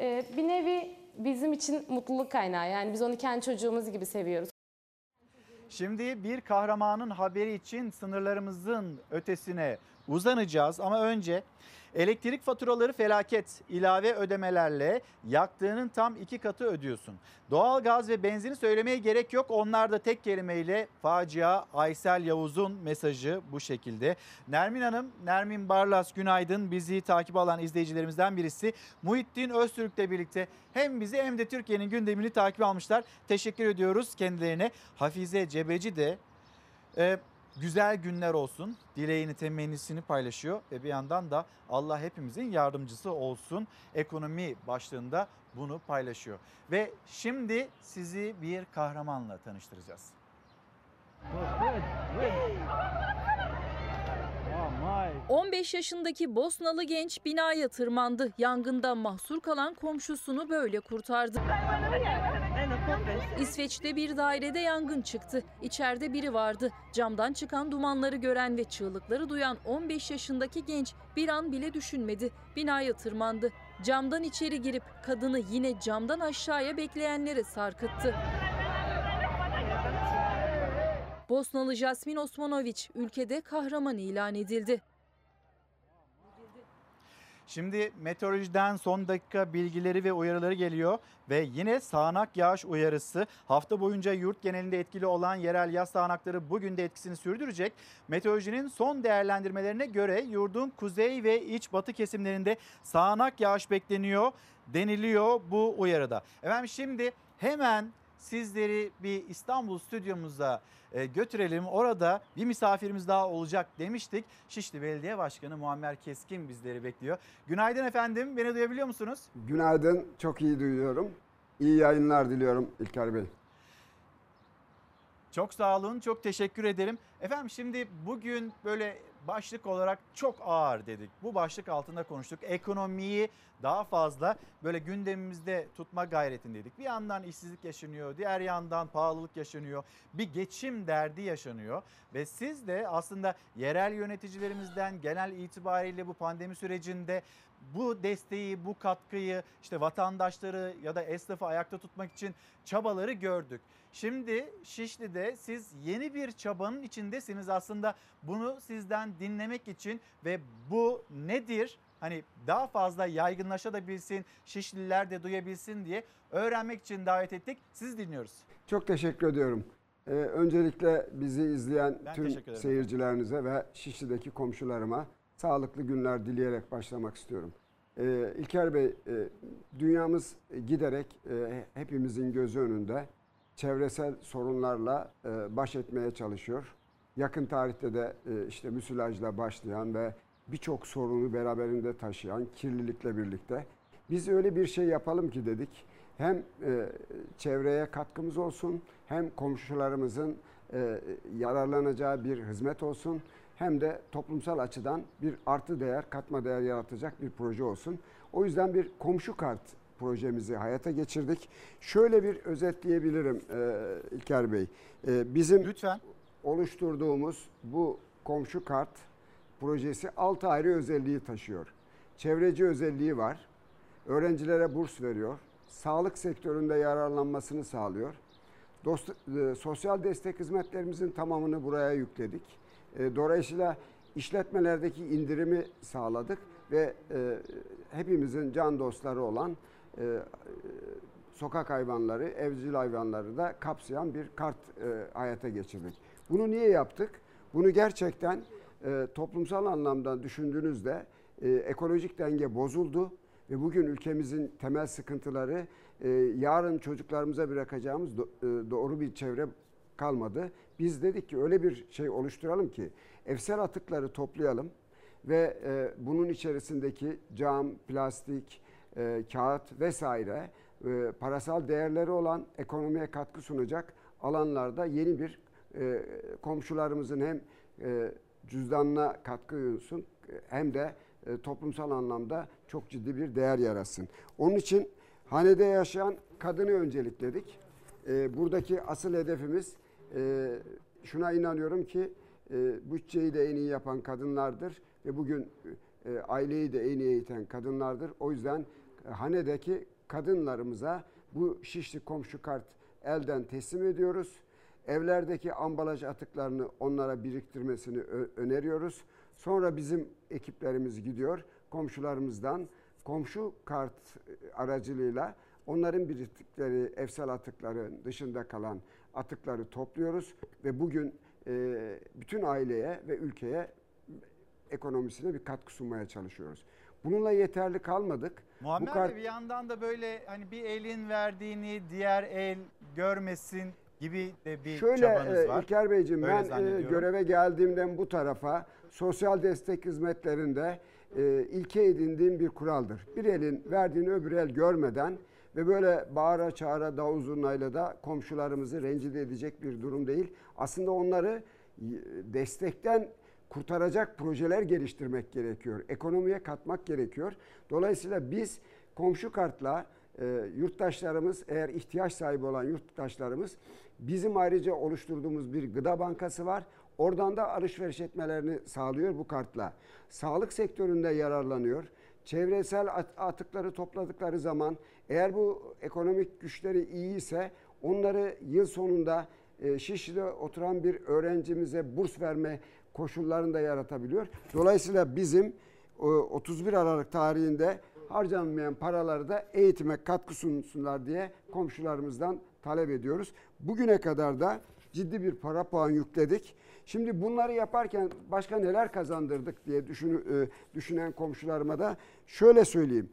E, Bir nevi bizim için mutluluk kaynağı. Yani biz onu kendi çocuğumuz gibi seviyoruz. Şimdi bir kahramanın haberi için sınırlarımızın ötesine uzanacağız ama önce elektrik faturaları felaket ilave ödemelerle yaktığının tam iki katı ödüyorsun. Doğalgaz ve benzini söylemeye gerek yok onlar da tek kelimeyle facia Aysel Yavuz'un mesajı bu şekilde. Nermin Hanım, Nermin Barlas günaydın bizi takip alan izleyicilerimizden birisi. Muhittin Öztürk'le birlikte hem bizi hem de Türkiye'nin gündemini takip almışlar. Teşekkür ediyoruz kendilerine. Hafize Cebeci de e, güzel günler olsun dileğini temennisini paylaşıyor ve bir yandan da Allah hepimizin yardımcısı olsun ekonomi başlığında bunu paylaşıyor. Ve şimdi sizi bir kahramanla tanıştıracağız. 15 yaşındaki Bosnalı genç binaya tırmandı. Yangında mahsur kalan komşusunu böyle kurtardı. İsveç'te bir dairede yangın çıktı. İçeride biri vardı. Camdan çıkan dumanları gören ve çığlıkları duyan 15 yaşındaki genç bir an bile düşünmedi. Binaya tırmandı. Camdan içeri girip kadını yine camdan aşağıya bekleyenlere sarkıttı. Bosnalı Jasmin Osmanovic ülkede kahraman ilan edildi. Şimdi meteorolojiden son dakika bilgileri ve uyarıları geliyor ve yine sağanak yağış uyarısı hafta boyunca yurt genelinde etkili olan yerel yaz sağanakları bugün de etkisini sürdürecek. Meteorolojinin son değerlendirmelerine göre yurdun kuzey ve iç batı kesimlerinde sağanak yağış bekleniyor deniliyor bu uyarıda. Efendim şimdi hemen sizleri bir İstanbul stüdyomuza e, götürelim. Orada bir misafirimiz daha olacak demiştik. Şişli Belediye Başkanı Muammer Keskin bizleri bekliyor. Günaydın efendim. Beni duyabiliyor musunuz? Günaydın, çok iyi duyuyorum. İyi yayınlar diliyorum İlker Bey. Çok sağ olun, çok teşekkür ederim. Efendim şimdi bugün böyle başlık olarak çok ağır dedik. Bu başlık altında konuştuk. Ekonomiyi daha fazla böyle gündemimizde tutma gayretindeydik. Bir yandan işsizlik yaşanıyor, diğer yandan pahalılık yaşanıyor. Bir geçim derdi yaşanıyor. Ve siz de aslında yerel yöneticilerimizden genel itibariyle bu pandemi sürecinde bu desteği, bu katkıyı işte vatandaşları ya da esnafı ayakta tutmak için çabaları gördük. Şimdi Şişli'de siz yeni bir çabanın içindesiniz aslında bunu sizden dinlemek için ve bu nedir? Hani daha fazla yaygınlaşabilsin, Şişliler de duyabilsin diye öğrenmek için davet ettik. Siz dinliyoruz. Çok teşekkür ediyorum. Ee, öncelikle bizi izleyen Ben tüm seyircilerinize ve Şişli'deki komşularıma sağlıklı günler dileyerek başlamak istiyorum. Ee, İlker Bey, e, dünyamız giderek e, hepimizin gözü önünde çevresel sorunlarla e, baş etmeye çalışıyor. Yakın tarihte de e, işte müsilajla başlayan ve birçok sorunu beraberinde taşıyan kirlilikle birlikte biz öyle bir şey yapalım ki dedik. Hem e, çevreye katkımız olsun, hem komşularımızın yararlanacağı bir hizmet olsun, hem de toplumsal açıdan bir artı değer, katma değer yaratacak bir proje olsun. O yüzden bir komşu kart projemizi hayata geçirdik. Şöyle bir özetleyebilirim e, İlker Bey. E, bizim Lütfen. oluşturduğumuz bu komşu kart projesi 6 ayrı özelliği taşıyor. Çevreci özelliği var. Öğrencilere burs veriyor. Sağlık sektöründe yararlanmasını sağlıyor. Dost, e, sosyal destek hizmetlerimizin tamamını buraya yükledik. E, dolayısıyla işletmelerdeki indirimi sağladık ve e, hepimizin can dostları olan e, sokak hayvanları, evcil hayvanları da kapsayan bir kart e, hayata geçirdik. Bunu niye yaptık? Bunu gerçekten e, toplumsal anlamda düşündüğünüzde e, ekolojik denge bozuldu ve bugün ülkemizin temel sıkıntıları e, yarın çocuklarımıza bırakacağımız do- e, doğru bir çevre kalmadı. Biz dedik ki öyle bir şey oluşturalım ki evsel atıkları toplayalım ve e, bunun içerisindeki cam, plastik, e, kağıt vesaire e, parasal değerleri olan ekonomiye katkı sunacak alanlarda yeni bir e, komşularımızın hem e, cüzdanına katkı sunsun hem de e, toplumsal anlamda çok ciddi bir değer yaratsın. Onun için hanede yaşayan kadını öncelikledik. E, buradaki asıl hedefimiz e, şuna inanıyorum ki e, bütçeyi de en iyi yapan kadınlardır ve bugün e, aileyi de en iyi eğiten kadınlardır. O yüzden hanedeki kadınlarımıza bu şişli komşu kart elden teslim ediyoruz. Evlerdeki ambalaj atıklarını onlara biriktirmesini öneriyoruz. Sonra bizim ekiplerimiz gidiyor komşularımızdan komşu kart e, aracılığıyla onların biriktikleri evsel atıkların dışında kalan atıkları topluyoruz ve bugün e, bütün aileye ve ülkeye ekonomisine bir katkı sunmaya çalışıyoruz. Bununla yeterli kalmadık. Muammer Bu kart- bir yandan da böyle hani bir elin verdiğini diğer el görmesin gibi de bir Şöyle çabanız e, var. İlker Beyciğim Öyle ben e, göreve geldiğimden bu tarafa sosyal destek hizmetlerinde e, ilke edindiğim bir kuraldır. Bir elin verdiğini öbür el görmeden ve böyle bağıra çağıra davul zurnayla da komşularımızı rencide edecek bir durum değil. Aslında onları destekten kurtaracak projeler geliştirmek gerekiyor. Ekonomiye katmak gerekiyor. Dolayısıyla biz komşu kartla e, yurttaşlarımız eğer ihtiyaç sahibi olan yurttaşlarımız bizim ayrıca oluşturduğumuz bir gıda bankası var. Oradan da alışveriş etmelerini sağlıyor bu kartla. Sağlık sektöründe yararlanıyor. Çevresel at- atıkları topladıkları zaman eğer bu ekonomik güçleri iyi ise onları yıl sonunda e, Şişli'de oturan bir öğrencimize burs verme koşullarını da yaratabiliyor. Dolayısıyla bizim o 31 Aralık tarihinde harcanmayan paraları da eğitime katkı sunsunlar diye komşularımızdan talep ediyoruz. Bugüne kadar da ciddi bir para puan yükledik. Şimdi bunları yaparken başka neler kazandırdık diye e, düşünen komşularıma da şöyle söyleyeyim.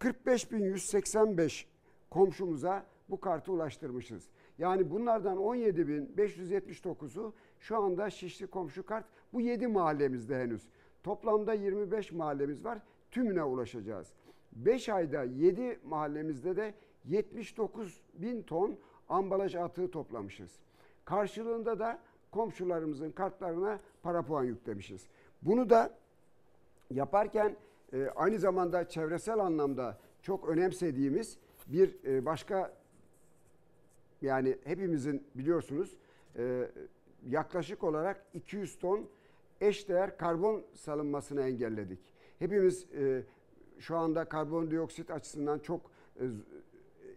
45.185 komşumuza bu kartı ulaştırmışız. Yani bunlardan 17.579'u şu anda Şişli komşu kart. Bu 7 mahallemizde henüz. Toplamda 25 mahallemiz var. Tümüne ulaşacağız. 5 ayda 7 mahallemizde de 79 bin ton ambalaj atığı toplamışız. Karşılığında da komşularımızın kartlarına para puan yüklemişiz. Bunu da yaparken e, aynı zamanda çevresel anlamda çok önemsediğimiz bir e, başka yani hepimizin biliyorsunuz e, yaklaşık olarak 200 ton eşdeğer karbon salınmasını engelledik. Hepimiz e, şu anda karbondioksit açısından çok e,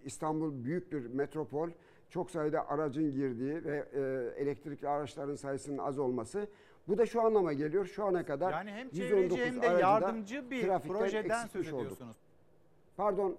İstanbul büyük bir metropol. Çok sayıda aracın girdiği ve e, elektrikli araçların sayısının az olması. Bu da şu anlama geliyor. Şu ana kadar Yani hem 119 çevreci hem de yardımcı bir projeden söz olduk. ediyorsunuz. Pardon.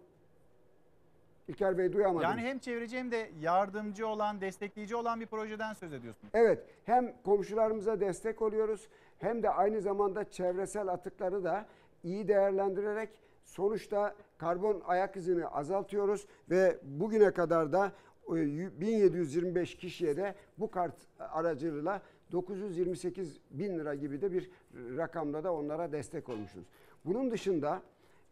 İlker Bey duyamadım. Yani hem çevreci hem de yardımcı olan, destekleyici olan bir projeden söz ediyorsunuz. Evet, hem komşularımıza destek oluyoruz hem de aynı zamanda çevresel atıkları da iyi değerlendirerek sonuçta karbon ayak izini azaltıyoruz ve bugüne kadar da e, 1725 kişiye de bu kart aracılığıyla 928 bin lira gibi de bir rakamda da onlara destek olmuşuz. Bunun dışında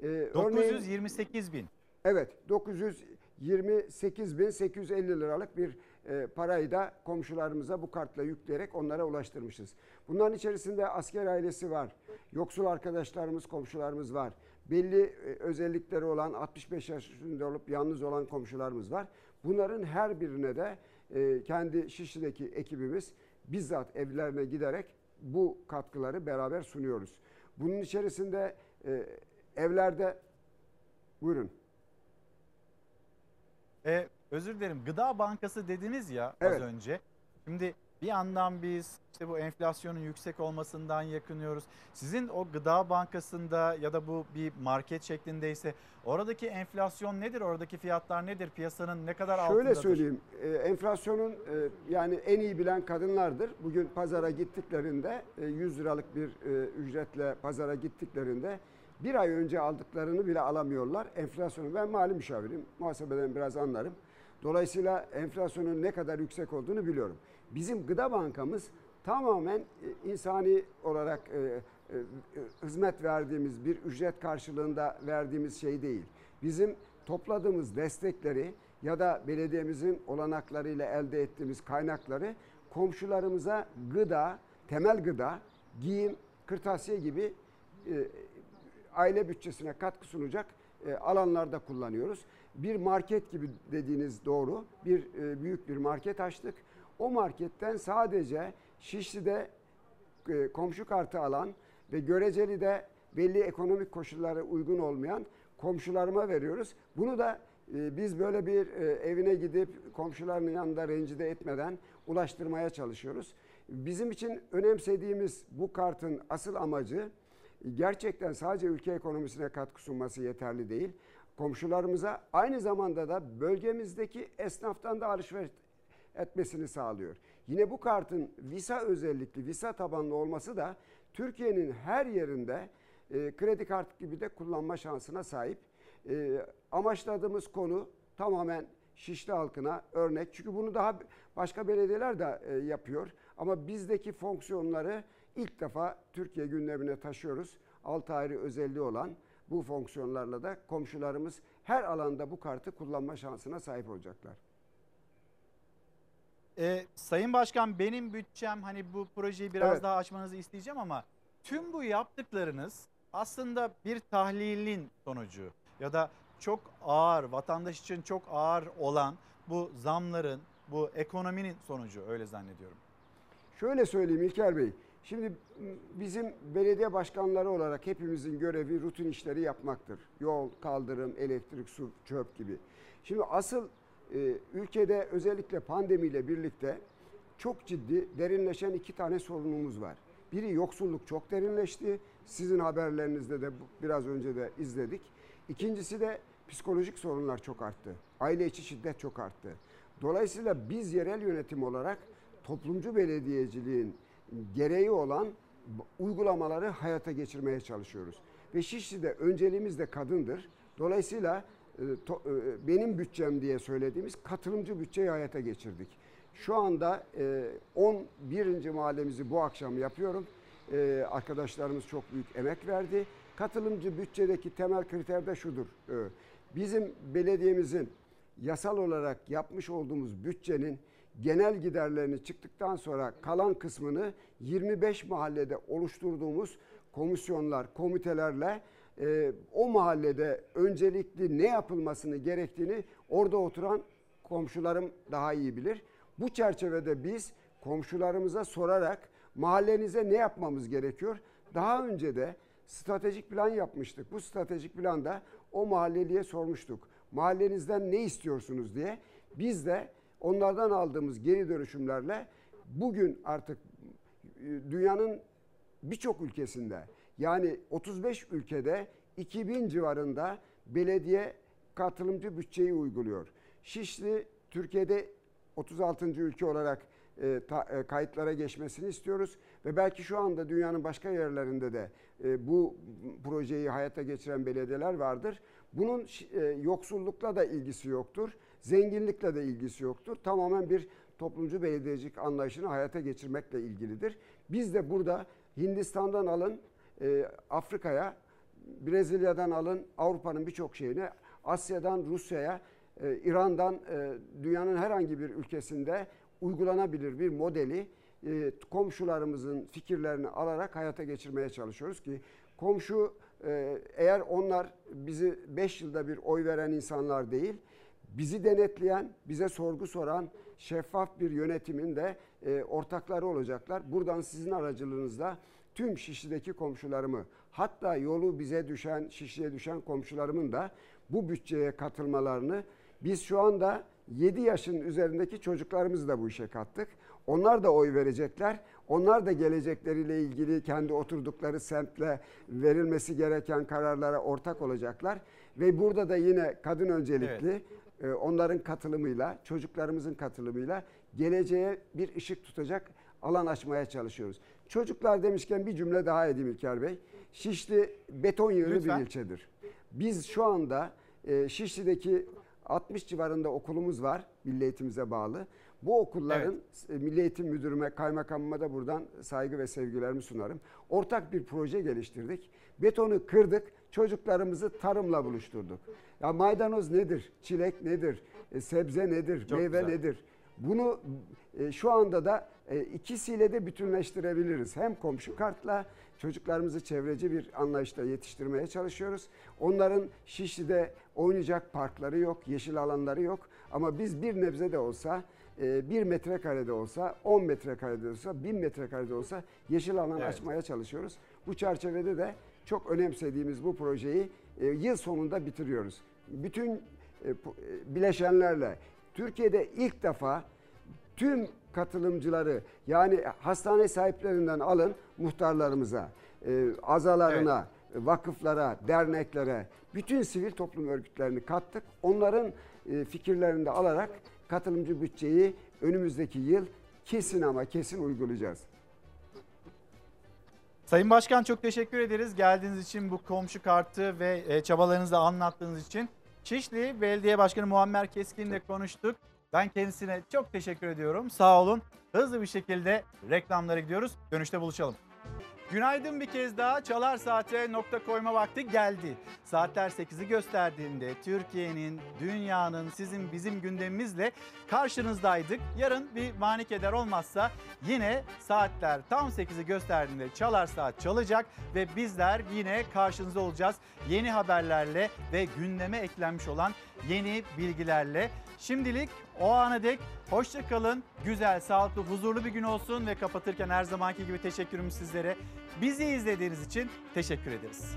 e, örneğin 928 bin. Evet 928.850 liralık bir e, parayı da komşularımıza bu kartla yükleyerek onlara ulaştırmışız. Bunların içerisinde asker ailesi var. Yoksul arkadaşlarımız, komşularımız var. Belli e, özellikleri olan 65 yaş üstünde olup yalnız olan komşularımız var. Bunların her birine de e, kendi Şişli'deki ekibimiz bizzat evlerine giderek bu katkıları beraber sunuyoruz. Bunun içerisinde evlerde buyurun. E, özür dilerim. Gıda Bankası dediniz ya Evet. az önce. Şimdi bir yandan biz işte bu enflasyonun yüksek olmasından yakınıyoruz. Sizin o Gıda Bankası'nda ya da bu bir market şeklindeyse oradaki enflasyon nedir? Oradaki fiyatlar nedir? Piyasanın ne kadar altındadır? Şöyle söyleyeyim, e, enflasyonun e, yani en iyi bilen kadınlardır. Bugün pazara gittiklerinde e, 100 liralık bir e, ücretle pazara gittiklerinde bir ay önce aldıklarını bile alamıyorlar. Enflasyonu ben mali müşavirim. Muhasebeden biraz anlarım. Dolayısıyla enflasyonun ne kadar yüksek olduğunu biliyorum. Bizim gıda bankamız tamamen e, insani olarak e, e, hizmet verdiğimiz bir ücret karşılığında verdiğimiz şey değil. Bizim topladığımız destekleri ya da belediyemizin olanaklarıyla elde ettiğimiz kaynakları komşularımıza gıda, temel gıda, giyim, kırtasiye gibi aile bütçesine katkı sunacak e, alanlarda kullanıyoruz. Bir market gibi dediğiniz doğru. Bir e, büyük bir market açtık. O marketten sadece Şişli'de e, komşu kartı alan ve göreceli de belli ekonomik koşullara uygun olmayan komşularıma veriyoruz. Bunu da biz böyle bir evine gidip komşularının yanında rencide etmeden ulaştırmaya çalışıyoruz. Bizim için önemsediğimiz bu kartın asıl amacı gerçekten sadece ülke ekonomisine katkı sunması yeterli değil. Komşularımıza aynı zamanda da bölgemizdeki esnaftan da alışveriş etmesini sağlıyor. Yine bu kartın Visa özellikli, Visa tabanlı olması da Türkiye'nin her yerinde e, kredi kartı gibi de kullanma şansına sahip. E, amaçladığımız konu tamamen Şişli halkına örnek. Çünkü bunu daha başka belediyeler de e, yapıyor. Ama bizdeki fonksiyonları ilk defa Türkiye gündemine taşıyoruz. 6 ayrı özelliği olan bu fonksiyonlarla da komşularımız her alanda bu kartı kullanma şansına sahip olacaklar. Ee, Sayın Başkan benim bütçem hani bu projeyi biraz Evet. daha açmanızı isteyeceğim ama tüm bu yaptıklarınız aslında bir tahlilin sonucu ya da çok ağır vatandaş için çok ağır olan bu zamların bu ekonominin sonucu öyle zannediyorum. Şöyle söyleyeyim İlker Bey. Şimdi m, bizim belediye başkanları olarak hepimizin görevi rutin işleri yapmaktır. Yol, kaldırım, elektrik, su, çöp gibi. Şimdi asıl e, ülkede özellikle pandemiyle birlikte çok ciddi derinleşen iki tane sorunumuz var. Biri yoksulluk çok derinleşti. Sizin haberlerinizde de biraz önce de izledik. İkincisi de psikolojik sorunlar çok arttı. Aile içi şiddet çok arttı. Dolayısıyla biz yerel yönetim olarak toplumcu belediyeciliğin gereği olan uygulamaları hayata geçirmeye çalışıyoruz. Ve Şişli'de önceliğimiz de kadındır. Dolayısıyla e, e, benim bütçem diye söylediğimiz katılımcı bütçeyi hayata geçirdik. Şu anda e, 11. mahallemizi bu akşam yapıyorum. E, arkadaşlarımız çok büyük emek verdi. Katılımcı bütçedeki temel kriter de şudur. E, bizim belediyemizin yasal olarak yapmış olduğumuz bütçenin genel giderlerini çıktıktan sonra kalan kısmını 25 mahallede oluşturduğumuz komisyonlar, komitelerle e, o mahallede öncelikli ne yapılmasını gerektiğini orada oturan komşularım daha iyi bilir. Bu çerçevede biz komşularımıza sorarak mahallenize ne yapmamız gerekiyor? Daha önce de stratejik plan yapmıştık. Bu stratejik planda o mahalleliye sormuştuk. Mahallenizden ne istiyorsunuz diye. Biz de onlardan aldığımız geri dönüşümlerle bugün artık e, dünyanın birçok ülkesinde yani 35 ülkede 2000 civarında belediye katılımcı bütçeyi uyguluyor. Şişli Türkiye'de 36. ülke olarak e, ta- e, kayıtlara geçmesini istiyoruz ve belki şu anda dünyanın başka yerlerinde de e, bu projeyi hayata geçiren belediyeler vardır. Bunun e, yoksullukla da ilgisi yoktur, zenginlikle de ilgisi yoktur. Tamamen bir toplumcu belediyecilik anlayışını hayata geçirmekle ilgilidir. Biz de burada Hindistan'dan alın, e, Afrika'ya, Brezilya'dan alın, Avrupa'nın birçok şeyine, Asya'dan Rusya'ya, e, İran'dan e, dünyanın herhangi bir ülkesinde uygulanabilir bir modeli e, komşularımızın fikirlerini alarak hayata geçirmeye çalışıyoruz ki komşu e, eğer onlar bizi 5 yılda bir oy veren insanlar değil, bizi denetleyen, bize sorgu soran şeffaf bir yönetimin de e, ortakları olacaklar. Buradan sizin aracılığınızla tüm Şişli'deki komşularımı hatta yolu bize düşen, Şişli'ye düşen komşularımın da bu bütçeye katılmalarını biz şu anda 7 yaşın üzerindeki çocuklarımızı da bu işe kattık. Onlar da oy verecekler. Onlar da gelecekleriyle ilgili kendi oturdukları semtle verilmesi gereken kararlara ortak olacaklar. Ve burada da yine kadın öncelikli e, onların katılımıyla, çocuklarımızın katılımıyla geleceğe bir ışık tutacak alan açmaya çalışıyoruz. Çocuklar demişken bir cümle daha edeyim İlker Bey. Şişli beton yığını Lütfen. bir ilçedir. Biz şu anda e, Şişli'deki 60 civarında okulumuz var milli eğitimize bağlı. Bu okulların e, Milli Eğitim Müdürüme, kaymakamıma da buradan saygı ve sevgilerimi sunarım. Ortak bir proje geliştirdik. Betonu kırdık, çocuklarımızı tarımla buluşturduk. Ya maydanoz nedir? Çilek nedir? E, sebze nedir? Çok meyve güzel. nedir? Bunu e, şu anda da e, ikisiyle de bütünleştirebiliriz. Hem komşu kartla çocuklarımızı çevreci bir anlayışla yetiştirmeye çalışıyoruz. Onların Şişli'de oynayacak parkları yok, yeşil alanları yok. Ama biz bir nebze de olsa, e, bir metrekarede olsa, 10 metrekarede olsa, 1000 metrekarede olsa yeşil alan Evet. açmaya çalışıyoruz. Bu çerçevede de çok önemsediğimiz bu projeyi e, yıl sonunda bitiriyoruz. Bütün e, e, bileşenlerle Türkiye'de ilk defa tüm katılımcıları yani hastane sahiplerinden alın muhtarlarımıza, e, azalarına, vakıflara, derneklere, bütün sivil toplum örgütlerini kattık. Onların e, fikirlerini de alarak katılımcı bütçeyi önümüzdeki yıl kesin ama kesin uygulayacağız. Sayın Başkan çok teşekkür ederiz geldiğiniz için bu komşu kartı ve e, çabalarınızı anlattığınız için. Şişli Belediye Başkanı Muammer Keskin'le konuştuk. Ben kendisine çok teşekkür ediyorum. Sağ olun. Hızlı bir şekilde reklamlara gidiyoruz. Dönüşte buluşalım. Günaydın bir kez daha. Çalar Saat'e nokta koyma vakti geldi. Saatler 8'i gösterdiğinde Türkiye'nin, dünyanın, sizin bizim gündemimizle karşınızdaydık. Yarın bir mani keder olmazsa yine saatler tam 8'i gösterdiğinde Çalar Saat çalacak ve bizler yine karşınızda olacağız. Yeni haberlerle ve gündeme eklenmiş olan yeni bilgilerle. Şimdilik o ana dek hoşça kalın. Güzel, sağlıklı, huzurlu bir gün olsun ve kapatırken her zamanki gibi teşekkürümüz sizlere. Bizi izlediğiniz için teşekkür ederiz.